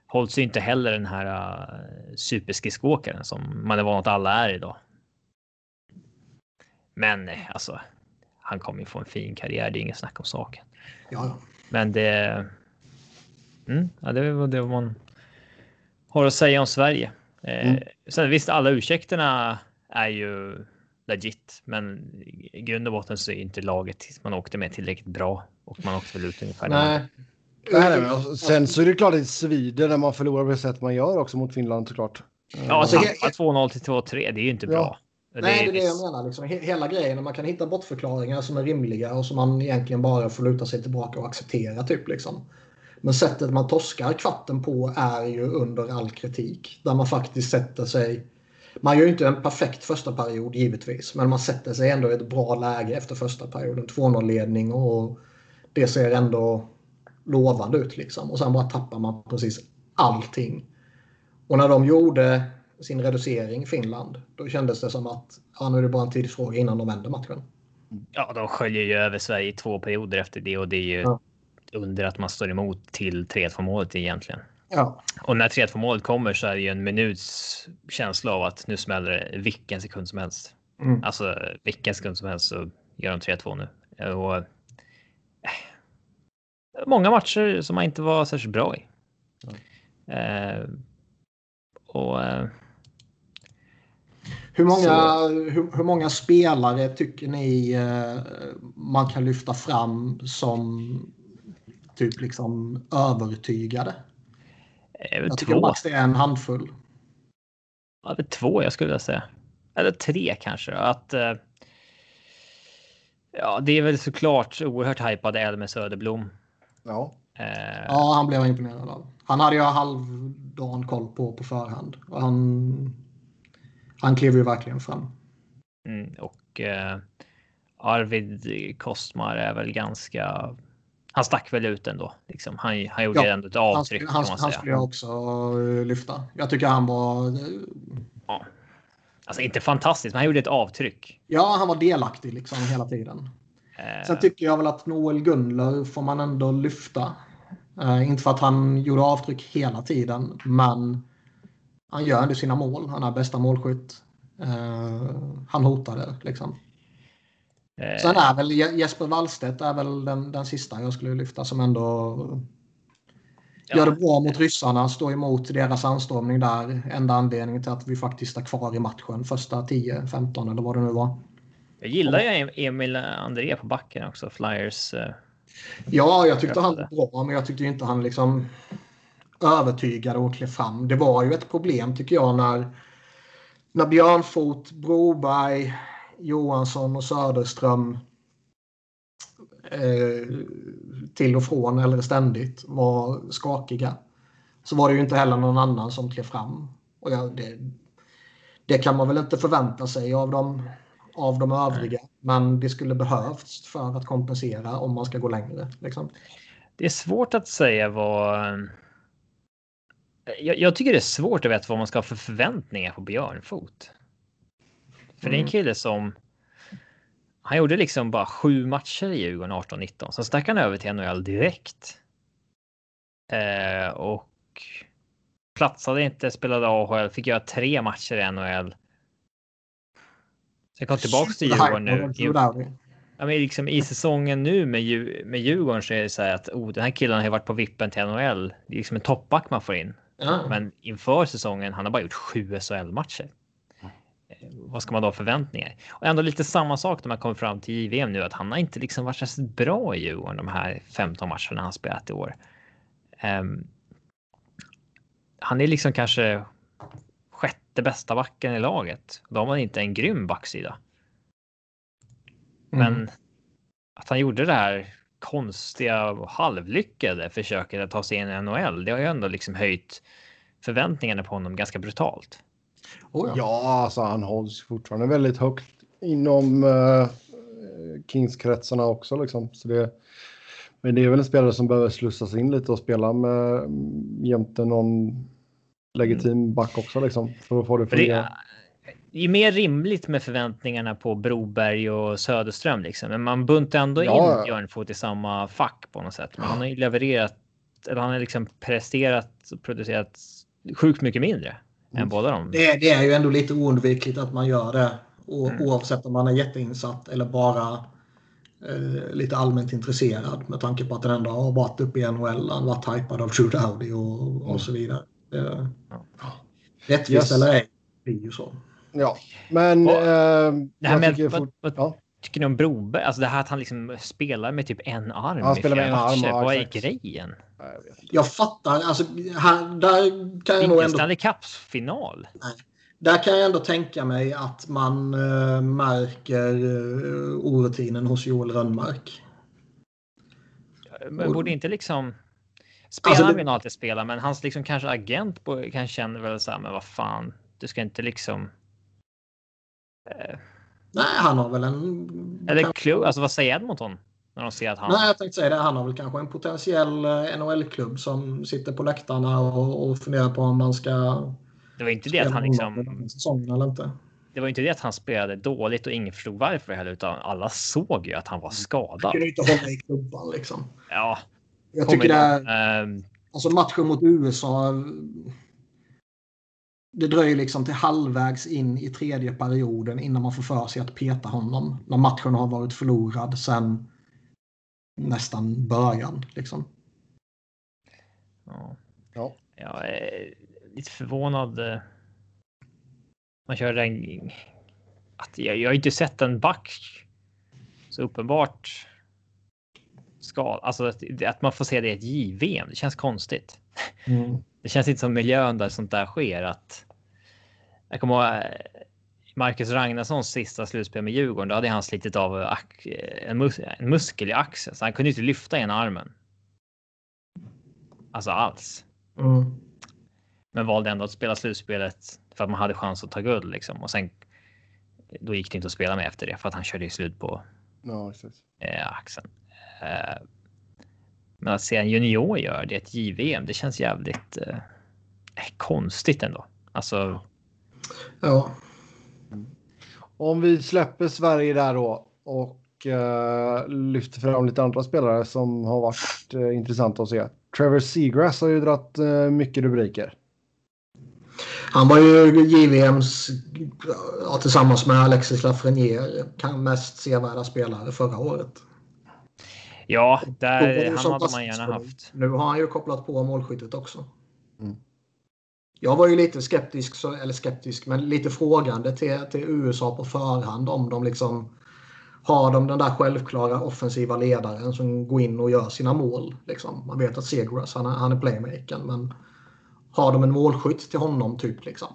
Holtz är inte heller den här uh, superskridskoåkaren som man är van att alla är idag. Men alltså, han kommer ju få en fin karriär, det är inget snack om saken. Ja. Men det. Mm, ja, det är det man har att säga om Sverige. Eh, mm. Sen visst, alla ursäkterna är ju legit. Men i grund och botten så är inte laget man åkte med tillräckligt bra och man åkte väl ut ungefär. Nej. Nej, nej, sen så är det klart att det svider när man förlorar på det sätt man gör också mot Finland såklart. Ja, alltså, 2-0 till 2-3, det är ju inte bra. Det Nej, det är det jag menar. Liksom. Hela grejen, man kan hitta bortförklaringar som är rimliga och som man egentligen bara får luta sig tillbaka och acceptera. Typ, liksom. Men sättet man torskar kvarten på är ju under all kritik. Där man faktiskt sätter sig man gör ju inte en perfekt första period givetvis, men man sätter sig ändå i ett bra läge efter första perioden. 2-0-ledning och det ser ändå lovande ut liksom. Och sen bara tappar man precis allting. Och när de gjorde sin reducering, Finland, då kändes det som att ja, nu är det bara en tidsfråga innan de vänder matchen. Ja, de sköljer ju över Sverige i två perioder efter det och det är ju ja. under att man står emot till 3-2 målet egentligen. Ja. Och när 3-2 målet kommer så är det ju en minuts känsla av att nu smäller det vilken sekund som helst. Mm. Alltså vilken sekund som helst så gör de 3-2 nu. Och, äh, många matcher som man inte var särskilt bra i. Mm. Eh, och eh, hur många, hur, hur, många spelare tycker ni man kan lyfta fram som typ liksom övertygade? Jag, jag tycker max det är en handfull. Ja, det är två jag skulle vilja säga. Eller tre kanske. Att, uh, ja, det är väl såklart oerhört hypad Elmer Söderblom. Ja. Uh, ja, han blev imponerad av. Han hade ju halvdan koll på på förhand. Och han, han klev ju verkligen fram. Mm, och uh, Arvid Kostmar är väl ganska han stack väl ut ändå. Liksom. Han, han gjorde ja, ändå ett avtryck. Han, han, han skulle jag också eh, lyfta. Jag tycker han var... Eh, ja. Alltså inte fantastiskt, men han gjorde ett avtryck. Ja, han var delaktig liksom hela tiden. Uh... Sen tycker jag väl att Noel Gunler får man ändå lyfta. Uh, inte för att han gjorde avtryck hela tiden, men han gör ändå sina mål. Han är bästa målskytt. Uh, han hotade liksom. Eh. Sen är väl Jesper Wallstedt är väl den, den sista jag skulle lyfta som ändå ja. gör det bra mot ryssarna, står emot deras anstormning där. Enda anledningen till att vi faktiskt är kvar i matchen första 10-15 eller vad det nu var. Jag gillar ju Emil André på backen också, Flyers. Eh, ja, jag tyckte han var bra, men jag tyckte inte han liksom övertygade och klev fram. Det var ju ett problem tycker jag när, när Björnfot, Broberg, Johansson och Söderström eh, till och från eller ständigt var skakiga. Så var det ju inte heller någon annan som klev fram. Och ja, det, det kan man väl inte förvänta sig av de, av de övriga. Men det skulle behövts för att kompensera om man ska gå längre. Liksom. Det är svårt att säga vad... Jag, jag, tycker det är svårt att veta vad man ska ha för förväntningar på Björnfot. För det är en Mm. kille som. Han gjorde liksom bara sju matcher i Djurgården 18-19. Sen stack han över till NHL direkt. Eh, och platsade inte, spelade AHL, fick göra tre matcher i NHL. Sen kom tillbaks till Djurgården nu. Dowdy. Ja, men liksom I säsongen nu med, med Djurgården så är det så här att oh, den här killen har ju varit på vippen till NHL. Det är liksom en toppback man får in. Ja. Men inför säsongen, han har bara gjort sju SHL-matcher. Eh, Vad ska man då ha förväntningar? Och ändå lite samma sak när man kommer fram till JVM nu, att han har inte liksom varit så bra i Djurgården de här 15 matcherna han spelat i år. Ehm, han är liksom kanske sjätte bästa backen i laget. Då har man inte en grym backsida. Men Mm. att han gjorde det här konstiga och halvlyckade försöket att ta sig in i NHL, det har ju ändå liksom höjt förväntningarna på honom ganska brutalt. Oh, ja. Ja, alltså han hålls fortfarande väldigt högt inom uh, Kings-kretsarna också. Liksom. Så det, men det är väl en spelare som behöver slussas in lite och spela med mm, jämte någon legitim back också liksom, för att få det att det fungera. är det är mer rimligt med förväntningarna på Broberg och Söderström liksom. Men man buntar ändå Ja. in Björnfot i samma fack på något sätt. Men han har ju levererat, eller han har liksom presterat och producerat sjukt mycket mindre Mm. Än båda dem. Det, är- det är ju ändå lite oundvikligt att man gör det. O, Mm. Oavsett om man är jätteinsatt eller bara eh, lite allmänt intresserad. Med tanke på att den ändå har varit uppe i NHL. Han varit hypad av True Dowdy och, och Mm. så vidare. Eh, Ja. Rättvist Yes. eller ej, det blir ju så. Ja, men Och- eh, Det tycker vad, fort, vad ja. Tycker ni om Broberg? Alltså det här att han liksom spelar med typ en arm Han spelar med en arm, ja, Vad är grejen? Jag fattar, alltså här, där kan jag nog ändå Stanley Cups-final. Där kan jag ändå tänka mig att man eh, märker eh, orutinen hos Joel Rönnmark. Men Och- borde inte liksom... Spelarna Alltså, det- vill nog alltid spela, men hans liksom kanske agent på, kan känna väl så här, men vad fan, du ska inte liksom... Eh, Nej, han har väl en... eller kan- klubb, alltså vad säger Edmonton? När de ser att han... Nej, jag tänkte säga det. Han har väl kanske en potentiell eh, NHL-klubb som sitter på läktarna och, och funderar på om man ska... det var inte det att han liksom... Säsongen eller inte. Det var inte det att han spelade dåligt och ingen förstod varför heller, utan alla såg ju att han var skadad. Kunde inte hålla i klubban liksom. Ja, Jag tycker det är... Ehm, Alltså matchen mot USA. Det dröjer liksom till halvvägs in i tredje perioden innan man får för sig att peta honom. När matchen har varit förlorad sedan nästan början. Liksom. ja. Ja. Jag är lite förvånad. eh, Man kör den... Att jag, jag har inte sett en back så uppenbart skad. Alltså att, att man får se det i ett JVM. Det känns konstigt. Det känns inte som miljön där sånt där sker. Att jag kommer ihåg eh, Marcus Ragnarssons sista slutspel med Djurgården. Då hade han slitit av ax- en, mus en muskel i axeln, så han kunde inte lyfta ena armen. Alltså alls. Mm. Men valde ändå att spela slutspelet för att man hade chans att ta guld liksom. Och sen då gick det inte att spela med efter det för att han körde ju slut på Ja, eh, axeln. Eh, men att se en junior göra det i ett JVM, det känns jävligt eh, konstigt ändå. Alltså, Ja. Om vi släpper Sverige där då och eh, lyfter fram lite andra spelare som har varit eh, intressanta att se. Trevor Seagrass har ju dratt eh, mycket rubriker. Han var ju JVMs ja, tillsammans med Alexis Lafreniere kan mest sevärda spelare förra året. Ja, där, han hade man gärna haft. Nu har han ju kopplat på målskyttet också. Mm. Jag var ju lite skeptisk, så- eller skeptisk, men lite frågande till, till USA på förhand om de liksom har de den där självklara offensiva ledaren som går in och gör sina mål. Liksom. Man vet att Segras, han är, han är playmakern, men har de en målskytt till honom typ liksom?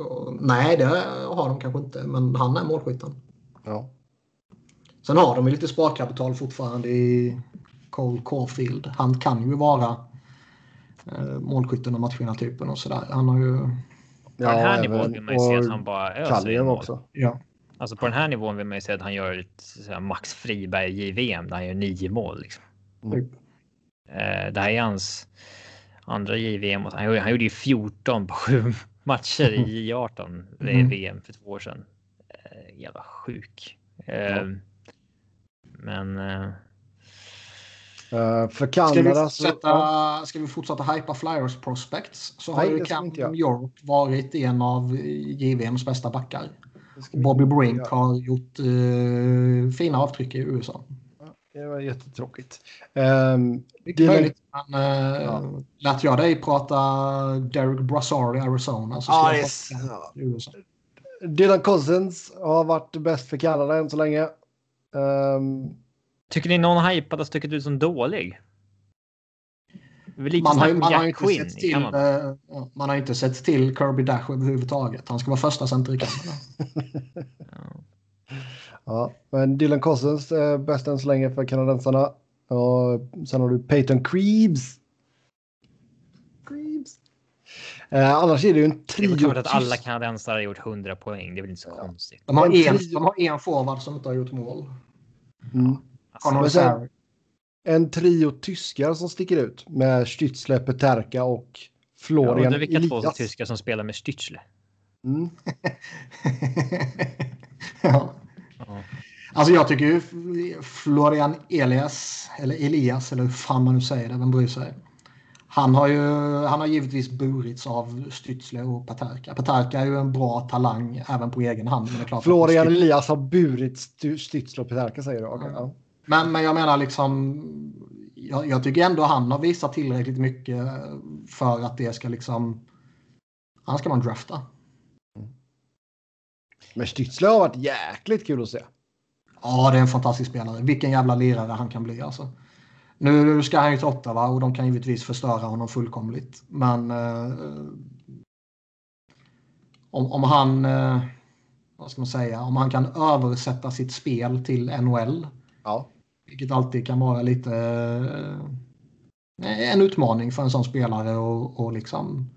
Och, nej, det har de kanske inte, men han är målskytten. Ja. Sen har de ju lite sparkapital fortfarande i Cole Caulfield. Han kan ju vara eh, målskytten och matchvinnartypen och sådär. Han har ju... På den här nivån vill man ju se att han bara öser mål. också. Ja. Alltså på den här nivån vill man ju se att han gör ett Max Friberg JVM där han gör nio mål. Liksom. Mm. Eh, det här är hans andra JVM. och Han gjorde, han gjorde ju 14 på sju matcher i J18 Mm. VM för två år sedan. jävla sjuk. Eh, men. Eh, Uh, för Ska Kanada vi, så... fortsätta, ska vi fortsätta hypa Flyers prospects så har Nej, ju det ska vi inte Cam. York varit en av JVMs bästa backar. det ska vi Bobby Brink göra. har gjort eh, fina avtryck i USA. Det var jättetråkigt. Um, Mycket Dylan- möjligt. Men, eh, Ja. Lät jag dig prata Derek Brassard i Arizona så Ja, ska det jag är prata i USA. Dylan Cousins har varit bäst för Kanada än så länge. Um, tycker ni någon hypad har stuckit ut som dålig? Man har, man, har inte Quinn sett till, Kanada. ja, man har inte sett till Kirby Dash överhuvudtaget. Han ska vara första center i Kanada. Ja. ja, men Dylan Cousins är bäst än så länge för kanadensarna. Och sen har du Peyton Creeves. Creeves. Eh, annars är det ju en Det är trio. klart att alla kanadensare har gjort 100 poäng. Det är väl inte så Ja. konstigt. De har, En trio. de har en forward som inte har gjort mål. Mm. Alltså, sen-. En trio tyskar som sticker ut med Stützle, Peterka och Florian undrar vilka två Elias. tyskar som spelar med Stützle. Mm. ja. Ja. Alltså jag tycker ju Florian Elias, eller Elias, eller hur fan man nu säger det, vem bryr sig? Han har ju han har givetvis burits av Stützle och Paterka. Paterka är ju en bra talang även på egen hand. Men, det är klart Florian Elias har burit Stützle och Peterka säger du? Okej, Ja. men, men jag menar liksom, jag, jag tycker ändå han har visat tillräckligt mycket för att det ska liksom, han ska man drafta. Men Stützle har varit jäkligt kul att se. Ja, det är en fantastisk spelare. Vilken jävla lirare han kan bli alltså. Nu ska han ju till Ottawa och de kan givetvis förstöra honom fullkomligt. Men eh, om, om han, eh, vad ska man säga, om han kan översätta sitt spel till NHL, Ja. vilket alltid kan vara lite eh, en utmaning för en sån spelare och, och liksom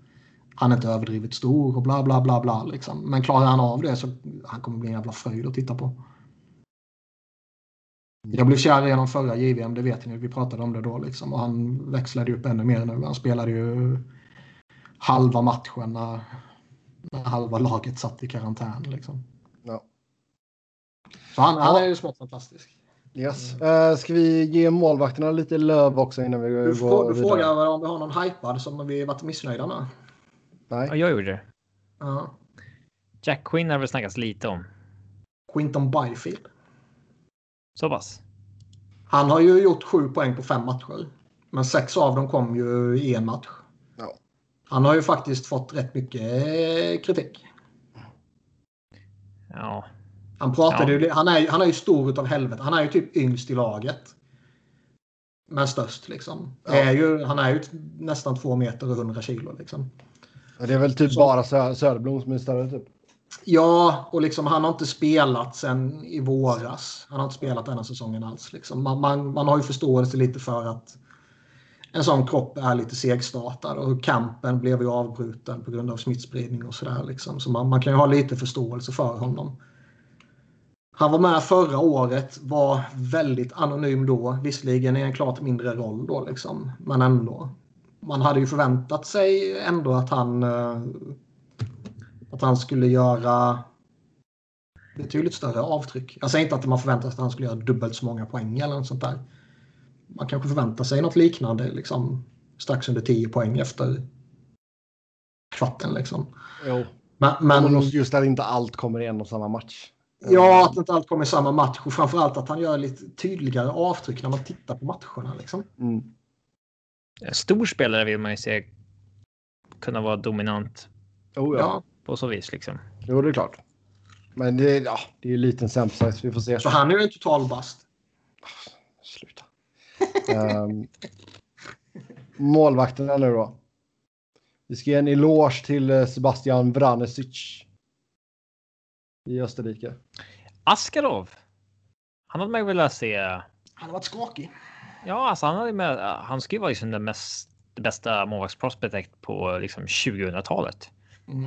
han är inte överdrivet stor och bla bla bla bla liksom. Men klarar han av det så han kommer bli en jävla fröjd att titta på. Jag blev kär i honom förra JVM, det vet ni. Vi pratade om det då liksom. Och han växlade upp ännu mer nu. Han spelade ju halva matchen när, när halva laget satt i karantän. Liksom. Ja. Så han, han Ja. är ju smått fantastisk. Yes. Eh, ska vi ge målvakterna lite löv också innan vi Du, går du vidare? frågar om vi har någon hypad som vi varit missnöjda med. Ja, Nej. jag gjorde det. Ja. Jack Quinn har väl snackats lite om. Quinton Byfield. Så pass. Han har ju gjort sju poäng på fem matcher. Men sex av dem kom ju i en match. Ja. Han har ju faktiskt fått rätt mycket eh, kritik. Ja, Han pratade Ja. ju, han är, han är ju stor utav helvete. Han är ju typ yngst i laget. Men störst liksom. Ja. Är ju, han är ju nästan två meter och 100 kilo liksom. Det är väl typ Så- bara Sö Söderblom som är större typ. Ja, och liksom han har inte spelat sen i våras. Han har inte spelat denna säsongen alls. Liksom. Man, man, man har ju förståelse lite för att en sån kropp är lite segstartad och kampen blev ju avbruten på grund av smittspridning och sådär. Liksom. Så man, man kan ju ha lite förståelse för honom. Han var med förra året, var väldigt anonym då. Visserligen i en klart mindre roll då liksom, men ändå. Man hade ju förväntat sig ändå att han eh, att han skulle göra betydligt större avtryck. Jag säger inte att man förväntar sig att han skulle göra dubbelt så många poäng eller något sånt där. Man kanske förväntar sig något liknande, liksom strax under 10 poäng efter kvarten liksom. Jo. Men, Men just att inte allt kommer i en och samma match. ja, att inte allt kommer i samma match och framförallt att han gör lite tydligare avtryck när man tittar på matcherna. Liksom. Mm. en stor spelare vill man ju se kunna vara dominant Oh, ja. Ja. På så vis liksom. Jo, det är klart. Men det är, ja, det är ju liten sample size. Vi får se. Så han är ju en total bast. Sluta. Ehm, målvakterna nu då. Vi ska ge en eloge till eh, Sebastian Vranesic. I Österrike. Askarov. Han hade man ju velat se. Han har varit skakig. Ja, alltså han hade med. Han skulle ju vara liksom den mest det bästa målvaktsprospect på liksom 2000-talet. Mm.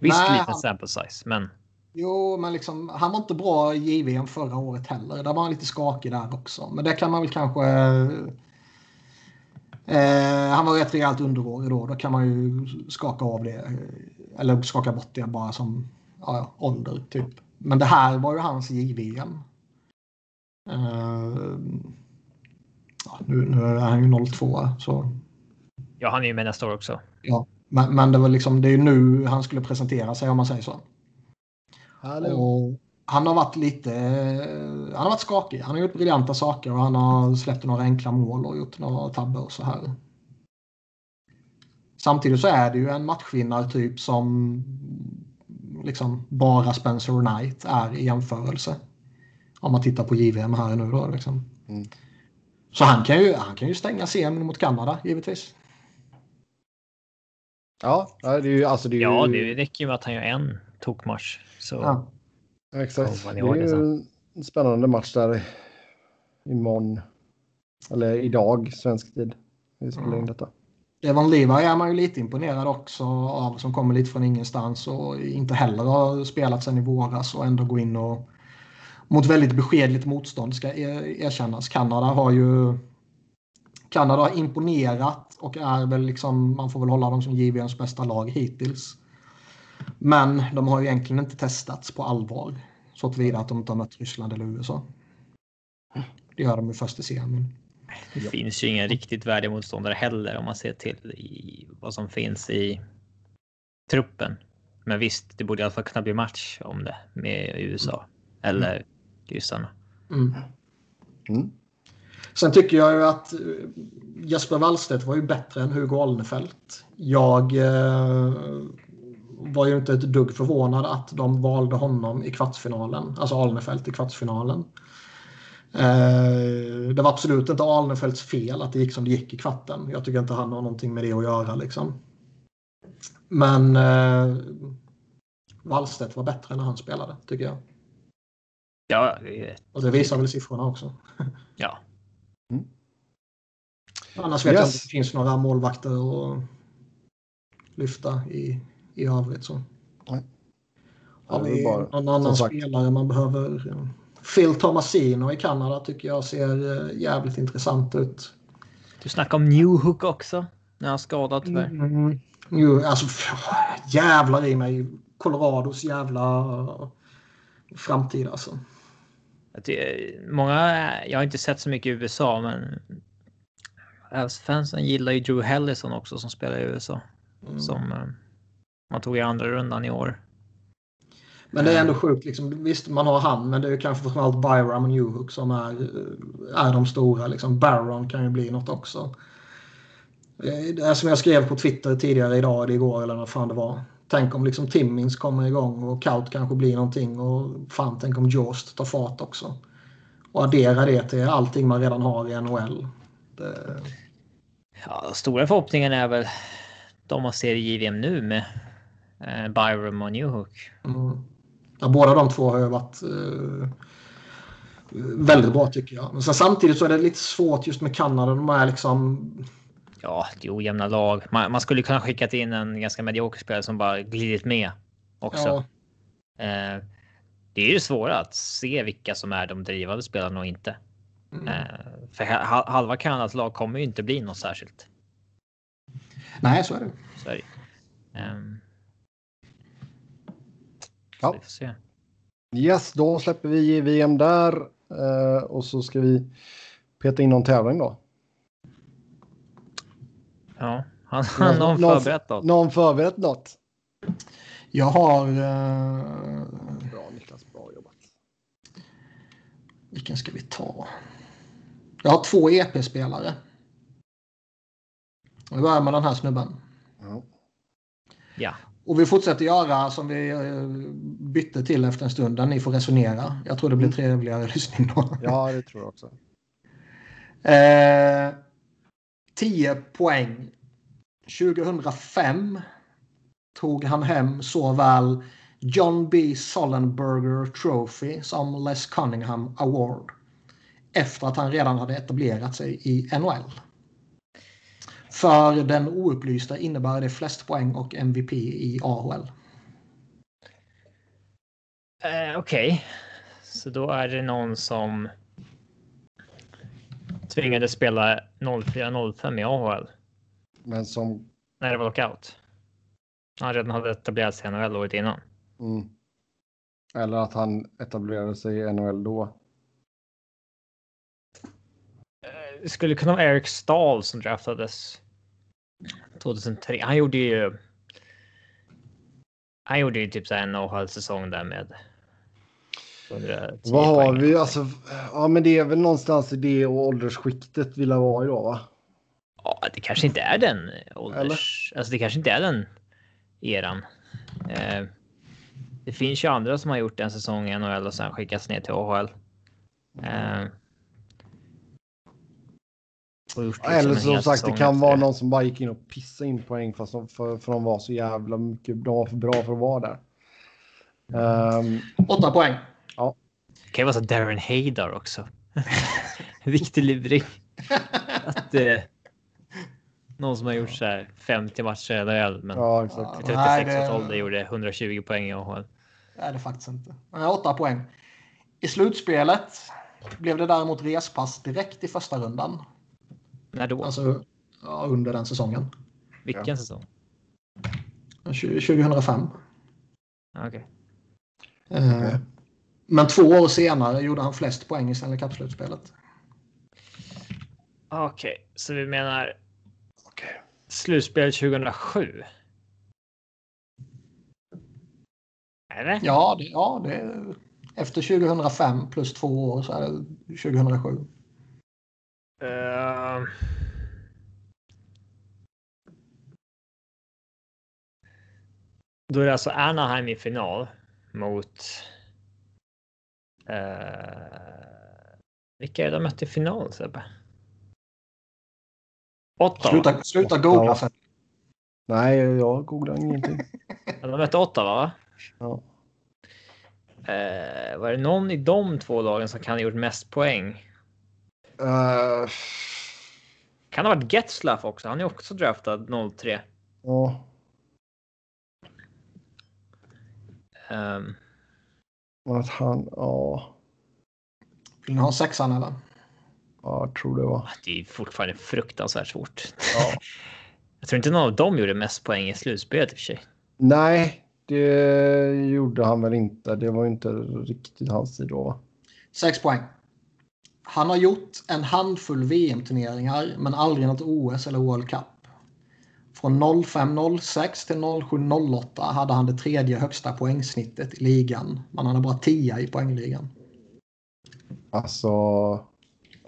Visst Nej, liten sample size, men Jo, men liksom, han var inte bra i JVM förra året heller. Där var han lite skakig där också. Men det kan man väl kanske... Eh, han var rätt rejält underårig då. Då kan man ju skaka av det. eh, Eller skaka bort det bara som ja, ålder typ. Men det här var ju hans JVM. Ja, nu, nu är han ju 02 så. Ja, han är ju med nästa år också. Ja, men, men det var liksom det är nu han skulle presentera sig om man säger så. Han har varit lite, han har varit skakig. Han har gjort briljanta saker och han har släppt några enkla mål och gjort några tabbar och så här. Samtidigt så är det ju en matchvinnartyp som liksom bara Spencer Knight är i jämförelse. Om man tittar på JVM här nu då. Liksom. Mm. Så han kan, ju, han kan ju stänga semin mot Kanada givetvis. Ja, det är ju alltså det är ju... Ja, det räcker ju med att han gör en tokmatch. Så Ja. Exakt. Det är ju en spännande match där imorgon. Eller idag, svensk tid. Vi spelar in detta. Devon Levi är man ju lite imponerad också av som kommer lite från ingenstans och inte heller har spelat sen i våras och ändå gå in och mot väldigt beskedligt motstånd ska er- erkännas. Kanada har ju Kanada har imponerat och är väl liksom, man får väl hålla dem som JVMs bästa lag hittills. Men de har ju egentligen inte testats på allvar. Så tillvida att de inte har mött Ryssland eller USA. Det gör de ju först i semin. det finns ju inga riktigt värdiga motståndare heller om man ser till i vad som finns i truppen. Men visst, det borde i alla fall kunna bli match om det med USA eller ryssarna. Mm. Mm. Sen tycker jag ju att eh, Jesper Wallstedt var ju bättre än Hugo Alnefelt. Jag eh, var ju inte ett dugg förvånad att de valde honom i kvartsfinalen. Alltså Alnefelt i kvartsfinalen. Eh, det var absolut inte Alnefelts fel att det gick som det gick i kvarten. Jag tycker inte han har någonting med det att göra liksom. Men eh, Wallstedt var bättre när han spelade, tycker jag. Ja, det Och det visar väl siffrorna också. ja. Annars vet jag Yes. inte om det finns några målvakter att lyfta i, i övrigt. Så. Nej. Har Ja, det är vi bara- någon annan spelare man behöver? Phil Tomasino i Kanada tycker jag ser eh, jävligt intressant ut. Du snackar om Newhook också när han skadad tyvärr. Mm. Jo, alltså, jävlar i mig. Colorados jävla framtid alltså. Många, jag har inte sett så mycket i USA, men fansen gillar ju Drew Hellison också som spelar i USA. Mm. Som eh, man tog i andra rundan i år. Men det är ändå sjukt. Liksom. Visst, man har han, men det är kanske framförallt Byram och Newhook som är, eh, är de stora. Liksom. Barron kan ju bli något också. Eh, Det är som jag skrev på Twitter tidigare idag eller igår eller vad fan det var. Tänk om liksom Timmins kommer igång och Kaut kanske blir någonting och fan tänk om Jost tar fart också. Och addera det till allting man redan har i NHL. Det, Ja, stora förhoppningen är väl de man ser i JVM nu med eh, Byram och Newhook. mm. ja, båda de två har ju varit eh, väldigt bra tycker jag. Men sen, samtidigt så är det lite svårt just med Kanada. De är liksom Ja, det är ojämna lag. Man, man skulle kunna skickat in en ganska medioker spelare som bara glidit med också. Ja, Eh, det är ju svårt att se vilka som är de drivande spelarna och inte. Mm. Eh, för ha- halva Kanadas lag kommer ju inte bli något särskilt. Nej, så är det. Så är det. Ehm, Ja. så vi får se. Yes, då släpper vi VM där. eh, och så ska vi peta in någon tävling då. Ja, han har någon Någon- förberett något. Någon förberett något? Jag har... Eh, Bra Niklas, bra jobbat. vilken ska vi ta? Jag har två EP-spelare. Vi börjar med den här snubben. Ja. Ja, Och vi fortsätter göra som vi eh, bytte till efter en stund. Där ni får resonera. Jag tror det blir trevligare lyssning då. ja, det tror jag också. Eh, 10 poäng. 2005 tog han hem såväl John B. Sullenberger Trophy som Les Cunningham Award. Efter att han redan hade etablerat sig i NHL. För den oupplysta innebär det flest poäng och MVP i AHL. eh, okej. Så då är det någon som tvingades spela 04-05 i AHL Men som... när det var lockout. Han redan hade etablerat sig i NHL året innan. Mm, Eller att han etablerade sig i NHL då. Det skulle kunna vara Eric Stahl som draftades 2003. Han gjorde ju. Han gjorde ju typ så en och en halv säsong där med. 110 Vad har vi? Alltså, ja, men det är väl någonstans i det och åldersskiktet vill jag vara idag, va? Ja, det kanske inte är den ålders... Alltså det kanske inte är den eran. Eh, det finns ju andra som har gjort en säsong i NHL och sen skickats ner till AHL. Eh, liksom Eller en som hel sagt, det kan efter vara någon som bara gick in och pissade in poäng fast de, för, för de var så jävla mycket. Var för bra för att vara där. Åtta poäng. Det kan ju vara så Darren Haydar också. Riktig luring. Att eh, någon som har gjort så här 50 matcher i NHL men ja, exakt. vid 36 Nej, det- års ålder gjorde 120 poäng i AHL. Det är det faktiskt inte. Nej, åtta poäng. I slutspelet blev det däremot respass direkt i första rundan. När då? Alltså ja, under den säsongen. Vilken säsong? 2005. Ah, Okej. Eh, Men två år senare gjorde han flest poäng i Stanley Cup-slutspelet. Okej, så vi menar Okej. slutspel 2007? Eller? Ja, det, ja det, efter 2005 plus två år så är det 2007. Ehm. Då är det alltså Anaheim i final mot. Uh, vilka är det de mötte i final Sebbe? Ottawa. Sluta, sluta googla för Nej, jag googlar ingenting. De mötte Ottawa va? Ja. Eh, var det någon i de två lagen som kan ha gjort mest poäng? Eh, Kan ha varit Getzlaff också. Han är också draftad 03. ja, Um, att han, ja, Vill ni ha sexan eller? ja, jag tror det var. det är fortfarande fruktansvärt svårt. Ja. Jag tror inte någon av dem gjorde mest poäng i slutspelet i och för sig. Nej, det gjorde han väl inte. Det var inte riktigt hans tid då. Sex poäng. Han har gjort en handfull VM-turneringar men aldrig något OS eller World Cup. Från 05-06 till 07-08 hade han det tredje högsta poängsnittet i ligan. Man hade bara 10 i poängligan. Alltså,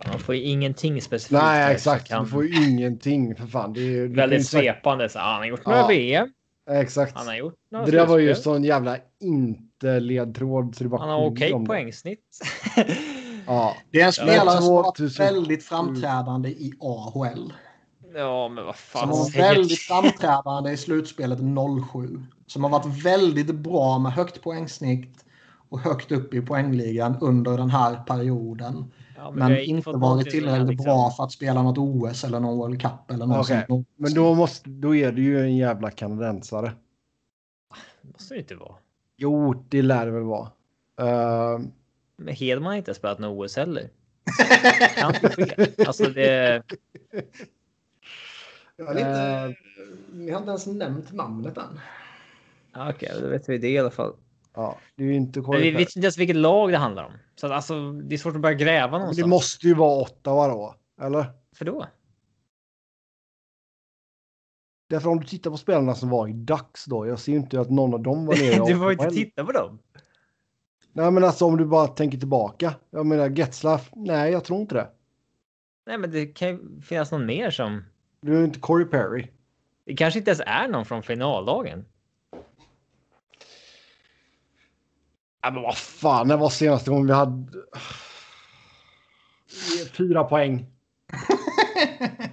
Man får ju ingenting specifikt. nej exakt. Du får ju ingenting för fan. Det är det Väldigt svepande. Så, ah, han har gjort några Ja. VM. Exakt. Han har gjort några Det där var ju sån jävla inte ledtråd. Så det bara Han har okej det. poängsnitt. Ja, Det är en spelare som har varit 2000. väldigt framträdande i AHL. ja, men vad Som fan. har varit väldigt framträdande i slutspelet 07. Som har varit väldigt bra med högt poängsnitt och högt upp i poängligan under den här perioden. Ja, Men har inte varit som tillräckligt liksom- bra för att spela något OS eller någon World Cup eller något Okej, sånt. men då, måste, då är det ju en jävla kanadensare. Det måste det inte vara. Jo, det lär det väl vara. Men Hedman har inte spelat något OS heller. Kan inte ske. Alltså det. Jag har inte, ni har inte ens nämnt namnet än. Ja, Okej, då vet vi det i alla fall. ja, det är ju inte Men vi vet inte ens vilket lag det handlar om. Så att, alltså, det är svårt att börja gräva Men någonstans. det måste ju vara Ottawa då, eller? För då? Därför om du tittar på spelarna som var i Dax då, jag ser ju inte att någon av dem var nere du får inte titta på dem. Nej, men alltså om du bara tänker tillbaka. Jag menar Getzlaff, nej, jag tror inte det. Nej, men det kan ju finnas någon mer som. Du är inte Corey Perry. Det kanske inte ens är någon från finaldagen. Ja, men vad fan, när var senaste gången vi hade... Fyra poäng.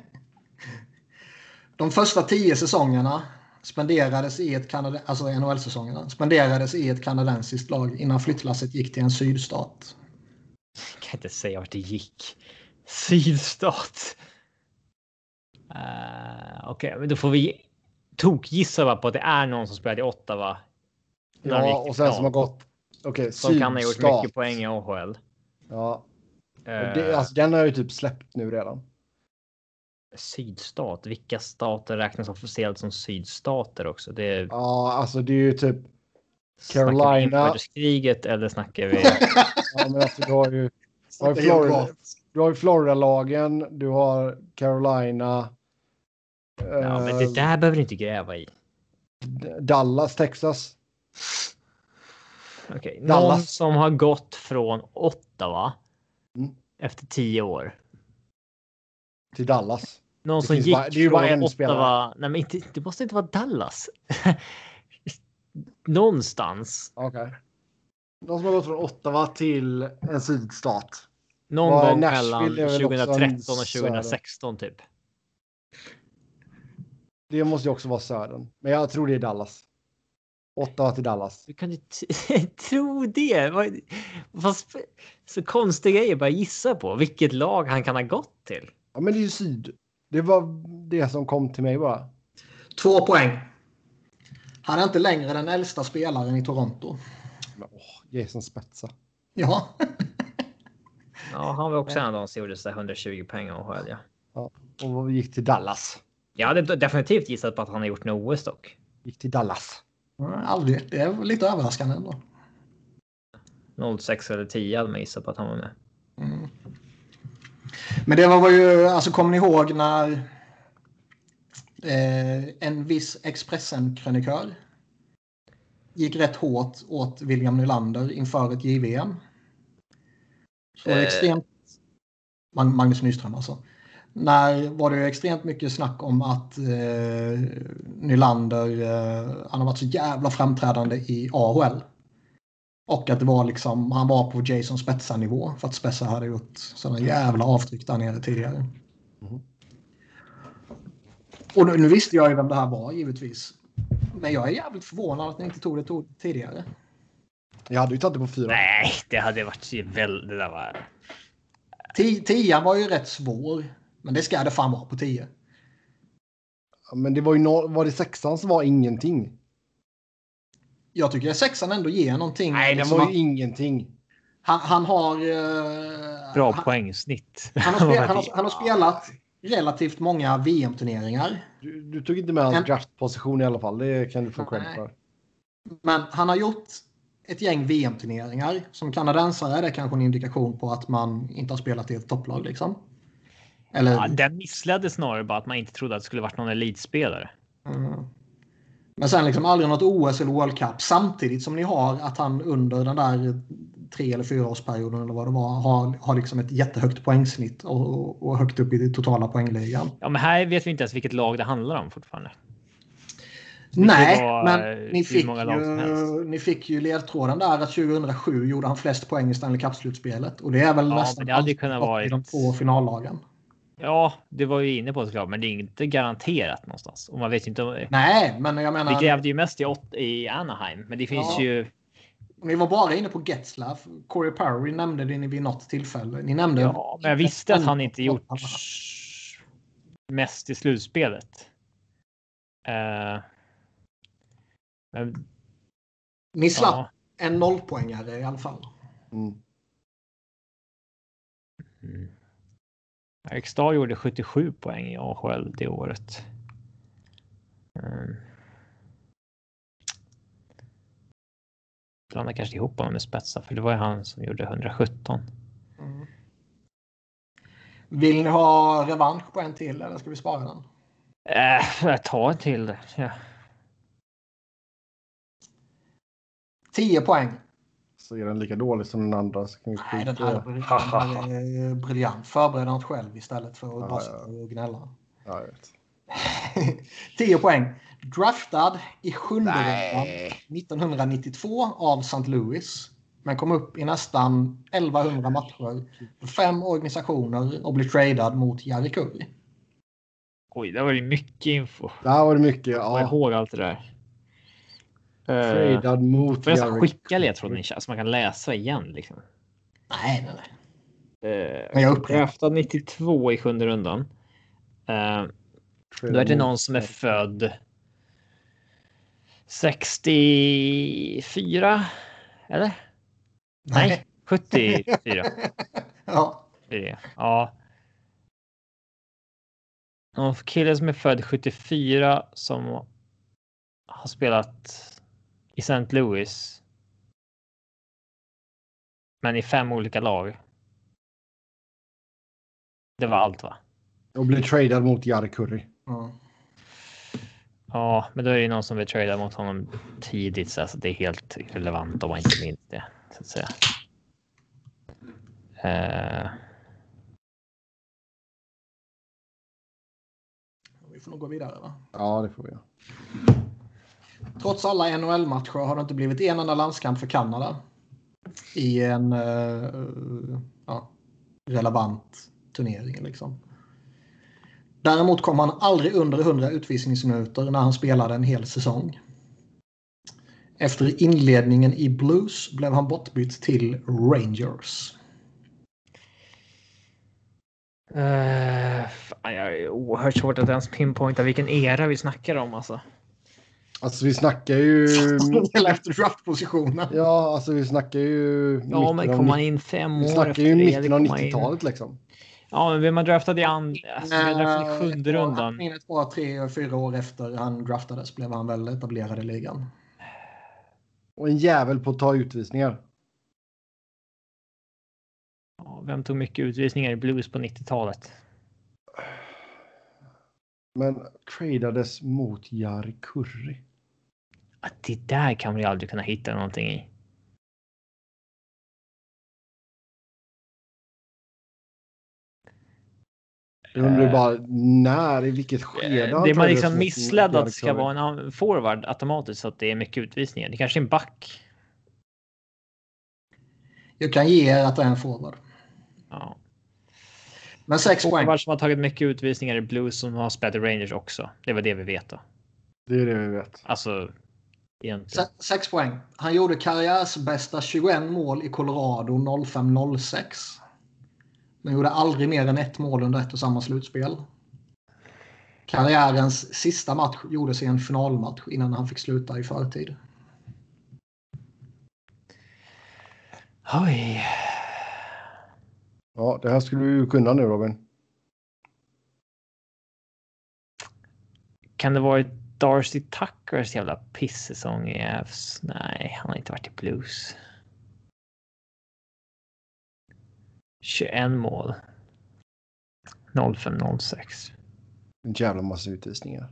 De första tio säsongerna spenderades i ett Kanada, alltså NHL-säsongerna spenderades i ett kanadensiskt lag innan flyttlasset gick till en sydstat. Jag kan inte säga vart det gick. Sydstat. Uh, Okej, men då får vi tokgissa på att det är någon som spelade i Ottawa. Ja, och sen som har gått... Okej, Som kan ha gjort sydstat. mycket poäng i AHL. Ja, Eh, och det, alltså, den har jag ju typ släppt nu redan. Sydstat. Vilka stater räknas officiellt som sydstater också? Det är Ja, alltså det är ju typ Carolina. inbördeskriget eller snackar vi? Ja, men alltså, du har ju, du har ju Florida, du har ju Florida-lagen, du har Carolina. Ja, men eh, det där behöver du inte gräva i. Dallas, Texas. Okej, Dallas. någon som har gått från Ottawa Mm. efter tio år. Till Dallas. Någon Det som gick bara- det är ju bara en Ottawa. spelare. Nej, men inte, det måste inte vara Dallas. Någonstans. Okej. Någon som har gått från Ottawa till en sydstat. Någon Var gång mellan är väl också 2013 en och söder. 2016 typ. Det måste ju också vara södern. Men jag tror det är Dallas. Ottawa till Dallas. Hur kan du tro det? Fast så konstiga grejer bara gissa på vilket lag han kan ha gått till. Ja, men det är ju syd. Det var det som kom till mig bara. Två poäng. Han är inte längre den äldsta spelaren i Toronto. Men, åh, Jason Spetsa. Ja. Ja, han var också en av de som gjorde så där 120 poäng i AHL. Ja. Och gick till Dallas. Jag hade definitivt gissat på att han har gjort något OS dock. Gick till Dallas. Aldrig. Det är lite överraskande ändå. 06 eller 10 hade man gissat på att han var med. Mm. Men det var ju, alltså kommer ni ihåg när eh, en viss Expressen-krönikör gick rätt hårt åt William Nylander inför ett JVM? Så Eh. extremt... Mag- Magnus Nyström alltså. När var det ju extremt mycket snack om att eh, Nylander, eh, han har varit så jävla framträdande i AHL. Och att det var liksom, han var på Jason Spetsa-nivå för att Spetsa hade gjort sådana jävla avtryck där nere tidigare. Mhm. Och nu, nu visste jag ju vem det här var givetvis. Men jag är jävligt förvånad att ni inte tog det to- tidigare. Jag hade ju tagit det på fyra. Nej, det hade varit väl. Det där var. Ti- Tian var ju rätt svår. Men det ska det fan vara på tio. Ja, Men det var ju no var det sexan som var ingenting. Jag tycker att sexan ändå ger någonting. Nej, den liksom var att ju ingenting. han, han har... eh, Bra han, poängsnitt. han, har spel, han, har, han har spelat relativt många VM-turneringar. Du, du tog inte med hans En- draftposition i alla fall. Det kan du få cred för. Men han har gjort ett gäng VM-turneringar. Som kanadensare är det kanske en indikation på att man inte har spelat i ett topplag. Liksom. Eller, Ja, den missledde snarare bara att man inte trodde att det skulle varit någon elitspelare. Mm. Men sen liksom aldrig något OS eller World Cup. Samtidigt som ni har att han under den där tre eller fyra årsperioden eller vad det var har, har liksom ett jättehögt poängsnitt och, och, och högt upp i den totala poängligan. Ja, men här vet vi inte ens vilket lag det handlar om fortfarande. Det Nej, vara, men ni fick, ju, ni fick ju ledtråden där att 2007 gjorde han flest poäng i Stanley Cup-slutspelet. Och det är väl Ja, nästan det hade kunnat vara i de två finallagen. Ja, det var ju inne på såklart, men det är inte garanterat någonstans. Och man vet inte om... Nej, men jag menar... Vi grävde ju mest i, åt, i Anaheim, men det finns Ja. ju... Ni var bara inne på Getzlaff. Corey Perry nämnde det vid något tillfälle. Ni nämnde... Ja, men jag visste att han inte gjort mest i slutspelet. Eh, men Ni slapp ja. en nollpoängare i alla fall. Mm. Mm. Eric Starr gjorde 77 poäng i AHL det året. Mm. Blandar kanske ihop honom med Spetsa, för det var ju han som gjorde 117. Mm. Vill ni ha revansch på en till eller ska vi spara den? Äh, jag tar en till. det. Ja. 10 poäng. Så är den lika dålig som den andra. Så kan Nej, den här, det. är briljant. Förbered något själv istället för att Ja, bara sitta och gnälla. Ja, jag vet. 10 poäng. Draftad i sjunde rundan 1992 av St. Louis. Men kom upp i nästan 1100 matcher för fem organisationer och blev tradad mot Jari Kurri. Oj, det var ju mycket info. Där var det mycket. Jag kommer Ja, ihåg allt det där. Uh, tradad mot får jag nästan Jarek. skicka ledtråden så man kan läsa igen liksom. Nej, nej, nej. Uh, Men jag upprepar. draftad 92 i sjunde rundan. Uh, Då är det någon som är född 64. Eller? Nej, 74. ja. Ja. Någon kille som är född 74 som har spelat i St. Louis. Men i fem olika lag. Det var allt va? Och blir tradad mot Jari Kurri. Ja. Ja, men då är det någon som vill trada mot honom tidigt så alltså det är helt relevant om man inte minns det så att säga. Uh, Vi får nog gå vidare va? Ja, det får vi göra. Trots alla NHL-matcher har det inte blivit en enda landskamp för Kanada. I en uh, ja, relevant turnering liksom. Däremot kom han aldrig under 100 utvisningsminuter när han spelade en hel säsong. Efter inledningen i Blues blev han bortbytt till Rangers. uh, fan, jag är oerhört svårt att ens pinpointa vilken era vi snackar om alltså. Alltså vi snackar ju... Hela efter draftpositionen. Ja, alltså vi snackar ju... Ja, men kommer man in fem år Vi snackar ju mitten av kommer man in- 90-talet liksom. Ja, men vem har draftat i and... Alltså, vi har draftat i sjunde Eh, rundan. Ett par, tre, fyra år efter han draftades blev han väl etablerad i ligan. Och en jävel på att ta utvisningar. Ja, vem tog mycket utvisningar i Blues på 90-talet? Men tradades mot Jari Kurri. Att det där kan vi aldrig kunna hitta någonting i. Jag undrar ju bara när, i vilket skede Eh, Det är man liksom missledd att det ska vara en forward automatiskt så att det är mycket utvisningar. Det kanske är en back. Jag kan ge er att det är en forward. Ja. Men sex poäng. Forward som har tagit mycket utvisningar i Blues som har spelat i Rangers också. Det var det vi vet då. Det är det vi vet. Alltså. Egentligen. Se- Sex poäng. Han gjorde karriärsbästa 21 mål i Colorado 05-06. Men gjorde aldrig mer än ett mål under ett och samma slutspel. Karriärens sista match gjordes i en finalmatch innan han fick sluta i förtid. Oj. Ja, det här skulle du ju kunna nu Robin. Kan det varit Darcy Tuckers jävla pissäsong i Avs? Nej, han har inte varit i Blues. 21 mål. 05-06. En jävla massa utvisningar.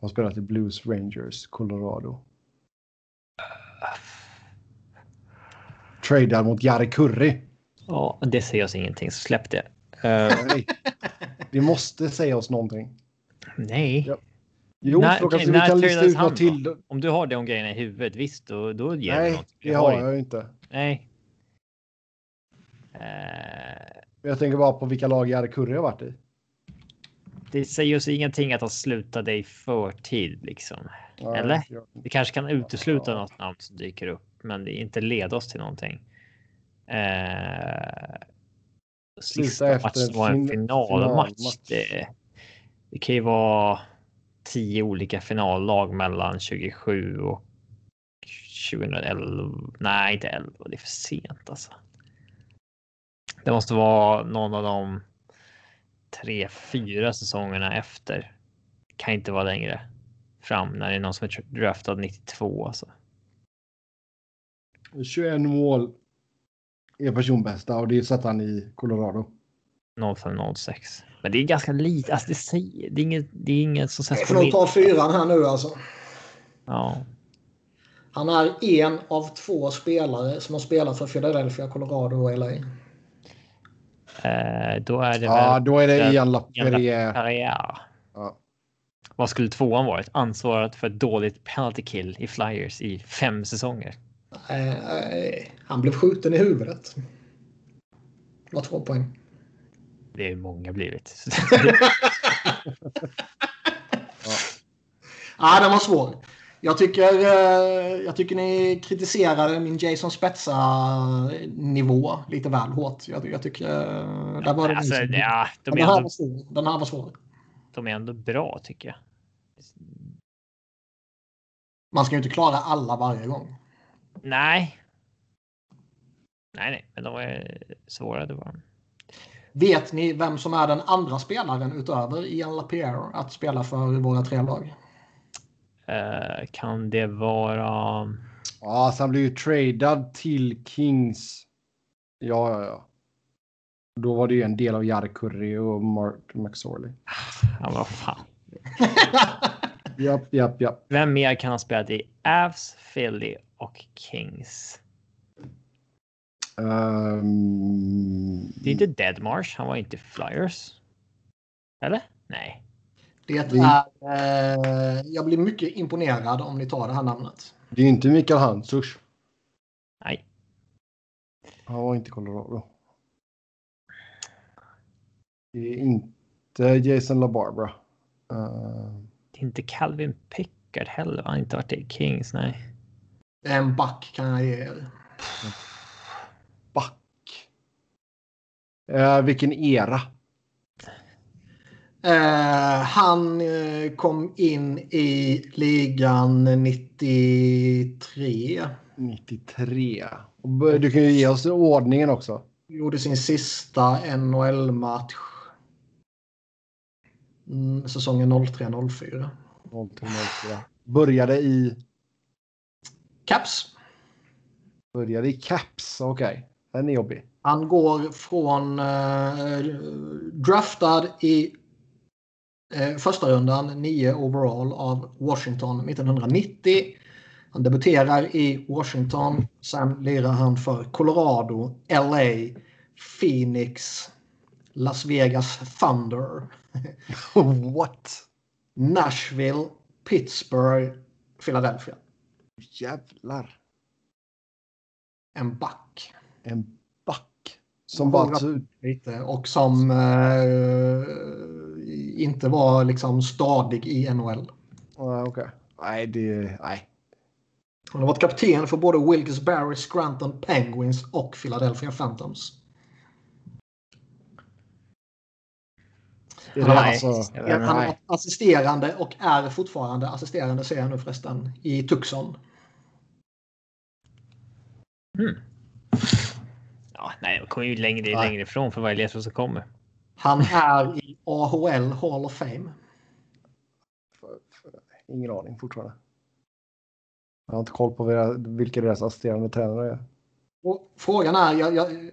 Har spelat i Blues Rangers, Colorado. Tradad mot Jari Kurri. Ja, det säger oss ingenting, så släpp det. Eh, Nej. Det måste säga oss någonting. Nej. Ja. Jo, När- kanske vi kan lista ut något till. Om du har de grejerna i huvudet, visst, då, då ger det Nej, något. det har jag ju inte. Nej. Eh, Jag tänker bara på vilka lag Jari Kurri har varit i. det säger oss ingenting att han slutade i förtid liksom. Nej, Eller? jag- Det kanske kan utesluta Ja. något namn som dyker upp, men det inte leda oss till någonting. Eh, Sluta sista efter matchen var en fin- finalmatch. finalmatch. Det, det kan ju vara tio olika finallag mellan 27 och 2011. Nej, inte 11. Det är för sent alltså. Det måste vara någon av de tre, fyra säsongerna efter. Kan inte vara längre fram när det är någon som är draftad 92 alltså. 21 mål är personbästa och det satt han i Colorado. 0506. Men det är ganska lite. Alltså det, säger, det är inget. Det är inget som sätts Jag på får nog min. ta fyran här nu alltså. Ja, Han är en av två spelare som har spelat för Philadelphia, Colorado och LA. eh, då är det Ja, väl då är det Ian Laperriere. karriär. Ja. Vad skulle tvåan varit? Ansvarat för ett dåligt penalty kill i Flyers i fem säsonger. Eh, eh, han blev skjuten i huvudet. Det var två poäng. Det är många blivit. Ja, den var svår. Jag tycker, eh, jag tycker ni kritiserade min Jason Spetsa-nivå lite väl hårt. Jag, jag tycker... eh, Där var det alltså, liksom- ja, de, den, är här ändå, var svår. den här var svår. de är ändå bra tycker jag. Man ska ju inte klara alla varje gång. Nej. Nej, nej, men de var svåra. Det var de. Vet ni vem som är den andra spelaren utöver Ian LaPierre att spela för våra tre lag? Eh, kan det vara? Ja, så han blev ju tradad till Kings. Ja, ja, ja. Då var det ju en del av Jari Kurri och Mark McSorley. Ja, vad fan. Japp, japp, japp. Vem mer kan ha spelat i Avs, Philly och Kings? Um, Det är inte Deadmarsh. Han var inte Flyers. Eller? Nej. Det är, eh, jag blir mycket imponerad om ni tar det här namnet. det är inte Mikael Hansush. Nej. Han var inte Colorado. Det är inte Jason LaBarbara. Uh, Det är inte Calvin Pickard heller. Han har inte varit i Kings. Nej. En back kan jag ge er. back. Eh, vilken era? Eh, han eh, kom in i ligan 93. 93. Och Du kan ju ge oss ordningen också. Gjorde sin sista NHL-match. Mm, säsongen 03-04. 0304. Började i, Caps. började i Caps. Okej, den är jobbig. Han går från eh, draftad i eh, första rundan, 9 overall av Washington 1990. Han debuterar i Washington. Sen lirar han för Colorado, LA, Phoenix, Las Vegas Thunder, What? Nashville, Pittsburgh, Philadelphia. Jävlar. En back. En. Som bara tog... lite och som eh, inte var liksom stadig i NHL. Ah, Okej. Nej, det... Nej. Han har varit kapten för både Wilkes-Barre, Scranton Penguins och Philadelphia Phantoms. Är Nej, alltså, vet inte. Han har varit assisterande och är fortfarande assisterande ser jag nu förresten i Tucson. Ja, nej, jag kommer ju längre, Nej. längre ifrån för varje ledtråd som kommer. Han är i AHL Hall of Fame. Ingen aning fortfarande. Jag har inte koll på vilka- vilka deras assisterande tränare är. Och frågan är, jag, jag,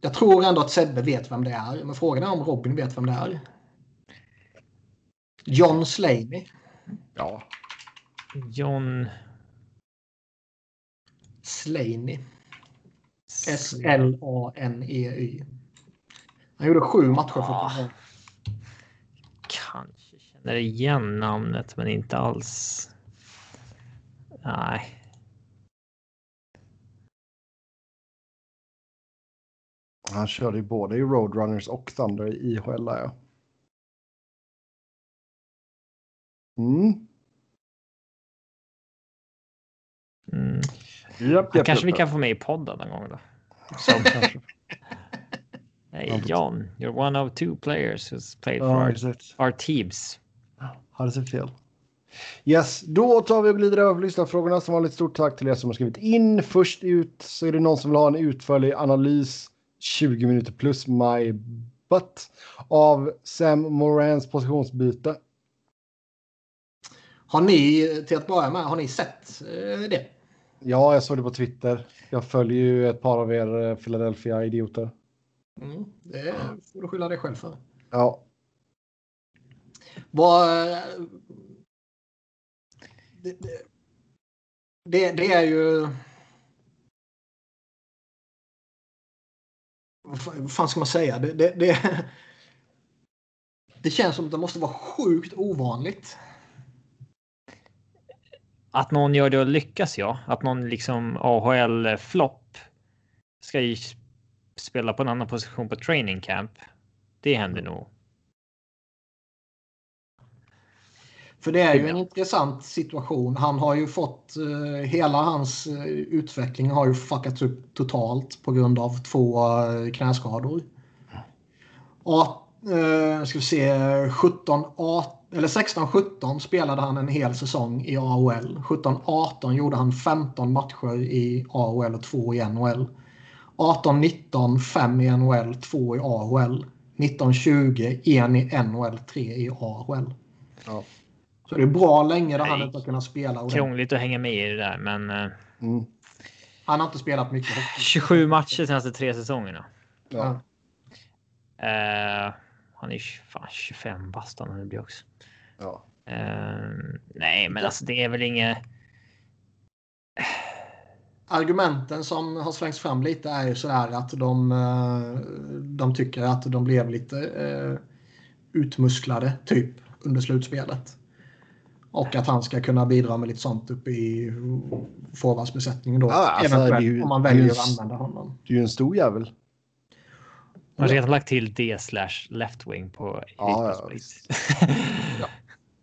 jag tror ändå att Sebbe vet vem det är, men frågan är om Robin vet vem det är. John Slaney. Ja. John... Slaney. S-L-A-N-E-Y. Han gjorde sju matcher för Ja. Colorado. Kanske känner igen namnet, men inte alls. Nej. Han körde ju både i Roadrunners och Thunder i IHL. Ja. Mm. Mm. Japp, Han kanske vi kan få med i podden någon gång då. Hey John, you're one of two players who's played for our, our teams. Hade sett fel. Yes, då tar vi och glider över på lyssnarfrågorna. Som vanligt stort tack till er som har skrivit in. Först ut så är det någon som vill ha en utförlig analys 20 minuter plus my butt av Sam Morans positionsbyte. Har ni, till att börja med, har ni sett eh, det? Ja, jag såg det på Twitter. Jag följer ju ett par av er eh, Philadelphia-idioter. Mm, det får du skylla dig själv för. Ja, Vad... eh, Det, det, det, är ju... Vad fan ska man säga? Det, det, det, det känns som att det måste vara sjukt ovanligt. Att någon gör det och lyckas, ja. Att någon liksom AHL-flopp ska ju spela på en annan position på training camp. Det händer nog. För det är ju en intressant situation. Han har ju fått... eh, hela hans eh, utveckling har ju fuckats upp totalt på grund av två eh, knäskador. Och, eh, ska vi se, 17, 18, eller 16-17 spelade han en hel säsong i AHL. 17-18 gjorde han 15 matcher i AHL och 2 i NHL. 18-19 5 i NHL, 2 i AHL. 19-20 1 i NHL, 3 i AHL. ja. Så det är bra länge där han inte har kunnat spela. Krångligt att hänga med i det där, men eh, Mm. Han har inte spelat mycket hockey. 27 matcher senaste tre säsongerna. Ja. Eh, han är fan 25 bast han nu blir också. Ja. Eh, nej, men alltså det är väl inget. Argumenten som har slängts fram lite är ju sådär att de, eh, de tycker att de blev lite eh, utmusklade typ under slutspelet. Och att han ska kunna bidra med lite sånt uppe i forwardsbesättningen då. Ja, alltså, ju- om man väljer en att använda honom. Det är ju en stor jävel. Man har redan lagt till D slash left wing på Ja, ja, Prospect.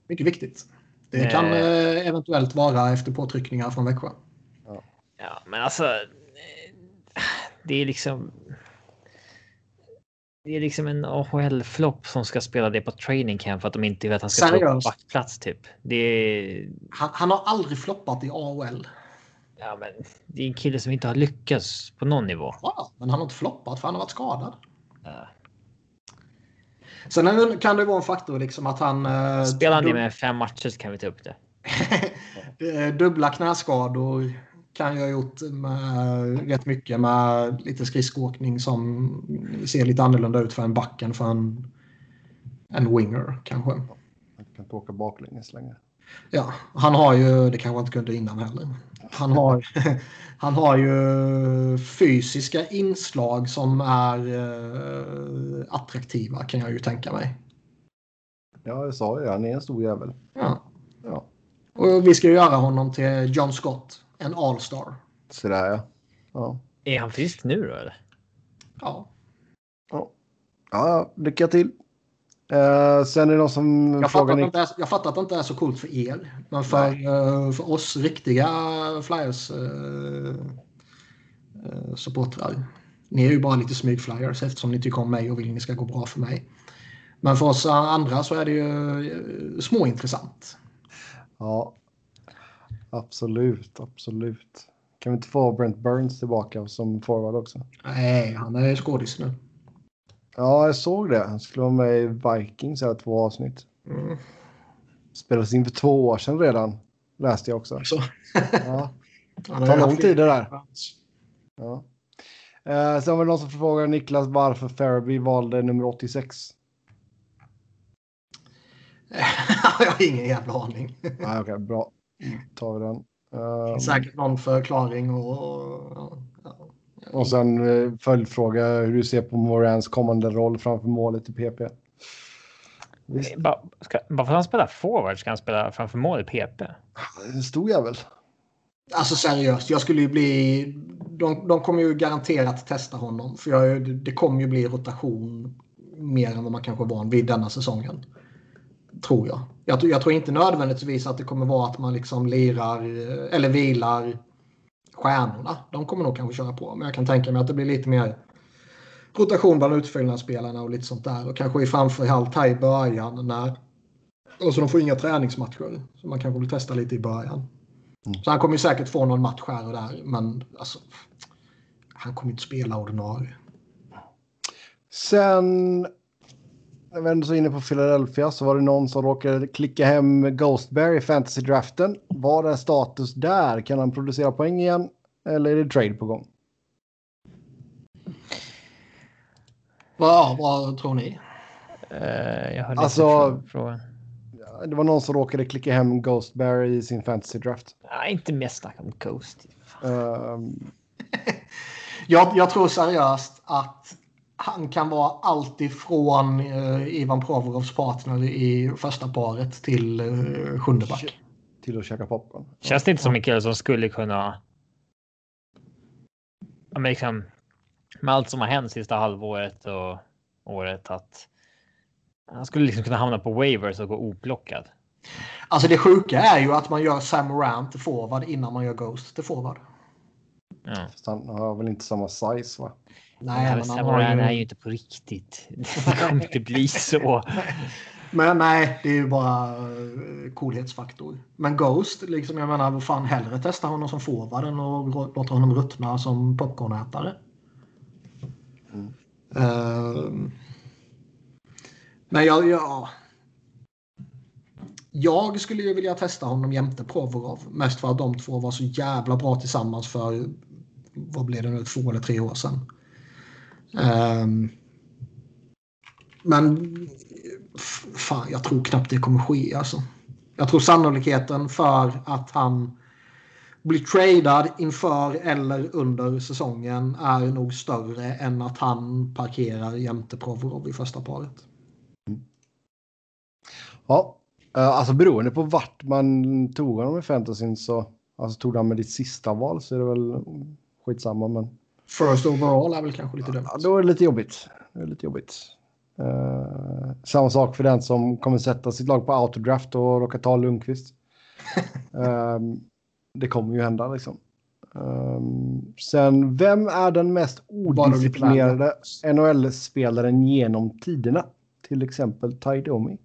Mycket viktigt. Det kan Eh. eh, eventuellt vara efter påtryckningar från Växjö. Ja, men alltså. eh, Det är liksom. Det är liksom en AHL-flopp som ska spela det på training camp för att de inte vet att han ska ta upp Seriöst? backplats typ. Det är. Han, han har aldrig floppat i AHL. Ja, men det är en kille som inte har lyckats på någon nivå. Ja, men han har inte floppat för han har varit skadad. Sen kan det vara en faktor liksom att han... eh, Spelar han med fem matcher så kan vi ta upp det. Eh, Dubbla knäskador kan jag ha gjort med rätt mycket med lite skridskoåkning som ser lite annorlunda ut för en back än för en, en winger kanske. Han kan inte åka baklänges längre. Ja, han har ju, det kanske han inte kunde innan heller. Han har, han har ju fysiska inslag som är eh, attraktiva kan jag ju tänka mig. Ja, jag sa ju han är en stor jävel. Ja. Ja. Och vi ska ju göra honom till John Scott, en all-star. Sådär ja. Ja. Är han frisk nu då eller? Ja. Ja, ja lycka till. Eh, sen är det någon som Jag, fattar frågar inte är, jag fattar att det inte är så coolt för er. Men för, eh, för oss riktiga Flyers eh, eh, supportrar. Ni är ju bara lite smygflyers eftersom ni tycker om mig och vill att det ska gå bra för mig. Men för oss andra så är det ju småintressant. Ja. Absolut, absolut. Kan vi inte få Brent Burns tillbaka som forward också? Nej, han är skådis nu. Ja, jag såg det. Han skulle vara med i Vikings här två avsnitt. Mm. Spelades in för två år sedan redan. Läste jag också. Så, Ja, han har tar lång tid det där. Ja. Eh, sen var det någon som frågade Niklas varför Farabee valde nummer 86. jag har ingen jävla aning. Nej, okej, bra. tar vi den. Eh, Säkert någon förklaring och... ja, ja. Och sen eh, följdfråga hur du ser på Morans kommande roll framför målet i PP. Visst, Bara, ska, bara för att han spelar forward ska han spela framför mål i PP. en stor jävel. Alltså seriöst, jag skulle ju bli... De, de kommer ju garanterat testa honom. För jag, det, kommer ju bli rotation mer än vad man kanske är van vid denna säsongen. Tror jag. jag. tror- Jag tror inte nödvändigtvis att det kommer vara att man liksom lirar eh, eller vilar stjärnorna. De kommer nog kanske köra på. Men jag kan tänka mig att det blir lite mer rotation bland utfyllnadsspelarna och lite sånt där. Och kanske i framförallt här i början när... Och så de får inga träningsmatcher. Så man kanske vill testa lite i början. Så han kommer ju säkert få någon match här och där. Men alltså, han kommer inte spela ordinarie. Sen, när vi ändå så inne på Philadelphia så var det någon som råkade klicka hem Ghostberry i fantasy-draften. Vad är status där? Kan han producera poäng igen? Eller är det trade på gång? Vad, vad tror ni? Eh, jag hörde Alltså- inte frågan. Det var någon som råkade klicka hem Ghostberry i sin fantasy-draft. Nej, inte mer snack om Ghost. Ehm, Jag, jag tror seriöst att han kan vara allt ifrån eh, Ivan Provorovs partner i första paret till eh, sjunde back. till att käka popcorn. Känns det inte som en kille som skulle kunna... Ja, men liksom, med allt som har hänt sista halvåret och året att han skulle liksom kunna hamna på waivers och gå oplockad. Alltså det sjuka är ju att man gör Sam Morant till forward innan man gör Ghost till forward. Ja. Fast han har väl inte samma size va? Nej, men han Samurai har är ju... ju inte på riktigt. Det kommer inte bli så. men nej, det är ju bara eh, coolhetsfaktor. Men Ghost, liksom, jag menar, vad fan hellre testa honom som forward än att låta honom ruttna som popcornätare. Mm. Ehm, men jag, jag, jag skulle ju vilja testa honom jämte Provorov. Mest för att de två var så jävla bra tillsammans för, vad blev det nu, två eller tre år sedan. Um, men fan, jag tror knappt det kommer ske alltså. Jag tror sannolikheten för att han blir tradad inför eller under säsongen är nog större än att han parkerar jämte Provorov i första paret. Ja, eh, alltså beroende på vart man tog honom i fantasyn så alltså tog han med ditt sista val så är det väl skitsamma men. First overall är väl kanske lite dumt. Ja, då är det lite jobbigt. Det är lite jobbigt. Uh, samma sak för den som kommer sätta sitt lag på autodraft och råkar ta Lundqvist. uh, det kommer ju hända liksom. Um, sen, vem är den mest odisciplinerade NHL-spelaren genom tiderna? Till exempel Ty Domi.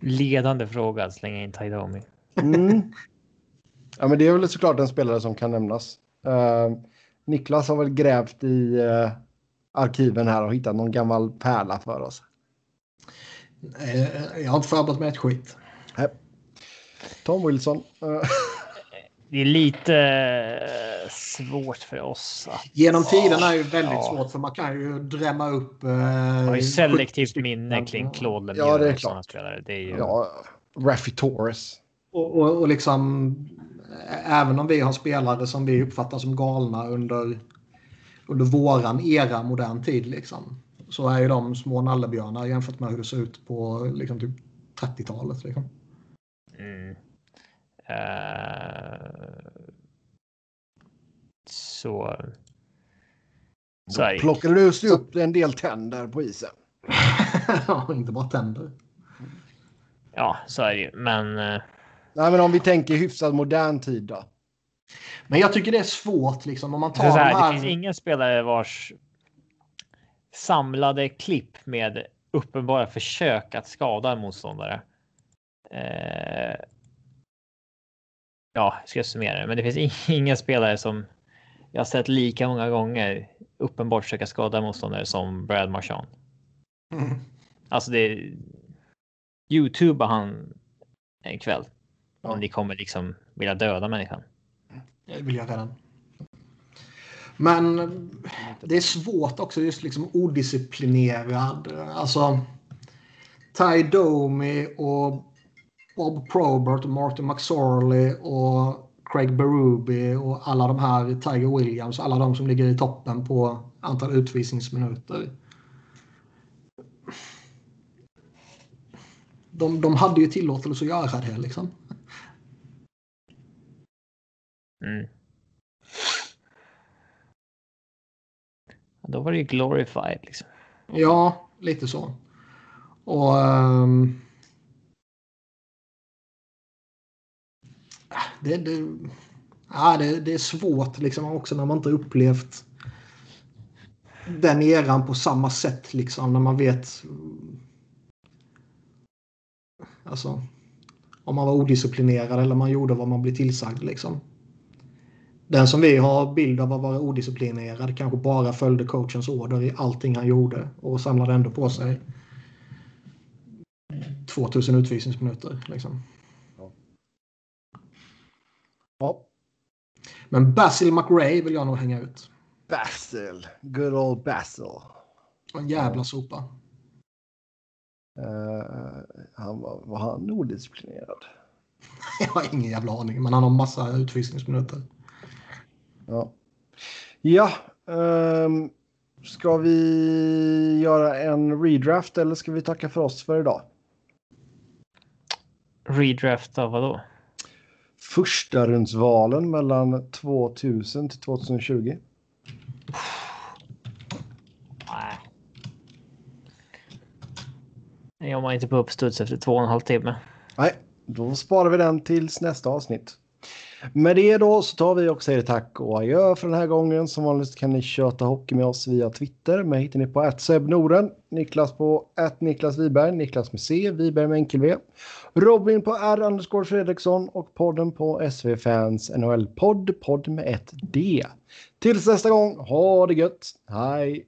Ledande fråga att slänga in Ty Domi. Mm. Ja, men det är väl såklart en spelare som kan nämnas. Uh, Niklas har väl grävt i uh, arkiven här och hittat någon gammal pärla för oss. Eh, jag har inte förberett mig ett skit. Tom Wilson. det är lite eh, svårt för oss. Att... Genom tiden är ju väldigt ja. svårt för man kan ju drämma upp. Eh, man har ju selektivt minne kring Claude Lemieux ja, det är klart. Det är ju... Ja, Raffi Torres. Och, och, och liksom även om vi har spelare som vi uppfattar som galna under, under våran era modern tid liksom, så är ju de små nallebjörnar jämfört med hur det ser ut på liksom, typ 30-talet. Liksom. Mm. Uh, så... Så Då plockade du just upp en del tänder på isen. ja, inte bara tänder. Ja, så är det ju. Men... Nej, men om vi tänker hyfsat modern tid då? Men jag tycker det är svårt liksom om man tar så här, de här... Det finns ingen spelare vars samlade klipp med uppenbara försök att skada en motståndare. Eh, ja, ska jag summera det, men det finns inga spelare som jag har sett lika många gånger uppenbart försöka skada motståndare som Brad Marchand. Mm. Alltså det. Youtube han en kväll. Ja. Om ni kommer liksom vilja döda människan. Det vill jag redan. Men det är svårt också just liksom odisciplinerad. Alltså. Ty Domi och Bob Probert och Martin McSorley och Craig Berube och alla de här, Tiger Williams, alla de som ligger i toppen på antal utvisningsminuter. De, de hade ju tillåtelse att göra det liksom. Mm. Då var det ju glorified liksom. Ja, lite så. Och um, det, det, ja, det, det är svårt liksom också när man inte upplevt den eran på samma sätt liksom när man vet. Alltså om man var odisciplinerad eller man gjorde vad man blev tillsagd liksom. Den som vi har bild av att vara odisciplinerad kanske bara följde coachens order i allting han gjorde och samlade ändå på sig 2000 utvisningsminuter. Liksom. Ja. Men Basil McRae vill jag nog hänga ut. Basil. Good old Basil. En jävla sopa. Uh, han var, var han odisciplinerad? jag har ingen jävla aning, men han har massa utvisningsminuter. Ja. Ja. Um, ska vi göra en redraft eller ska vi tacka för oss för idag? Redraft av vad då? första rundsvalen mellan 2000 till 2020? Nej. Jag var inte på uppstuds efter två och en halv timme. Nej, då sparar vi den tills nästa avsnitt. Med det då så tar vi och säger tack och adjö för den här gången. Som vanligt kan ni köta hockey med oss via Twitter. Mig hittar ni på Norden, Niklas på Niklas Wiberg, Niklas med C, Wiberg med enkel V. Robin på R underscore Fredriksson och podden på SV Fans NHL-podd, podd med ett D. Tills nästa gång, ha det gött. Hej!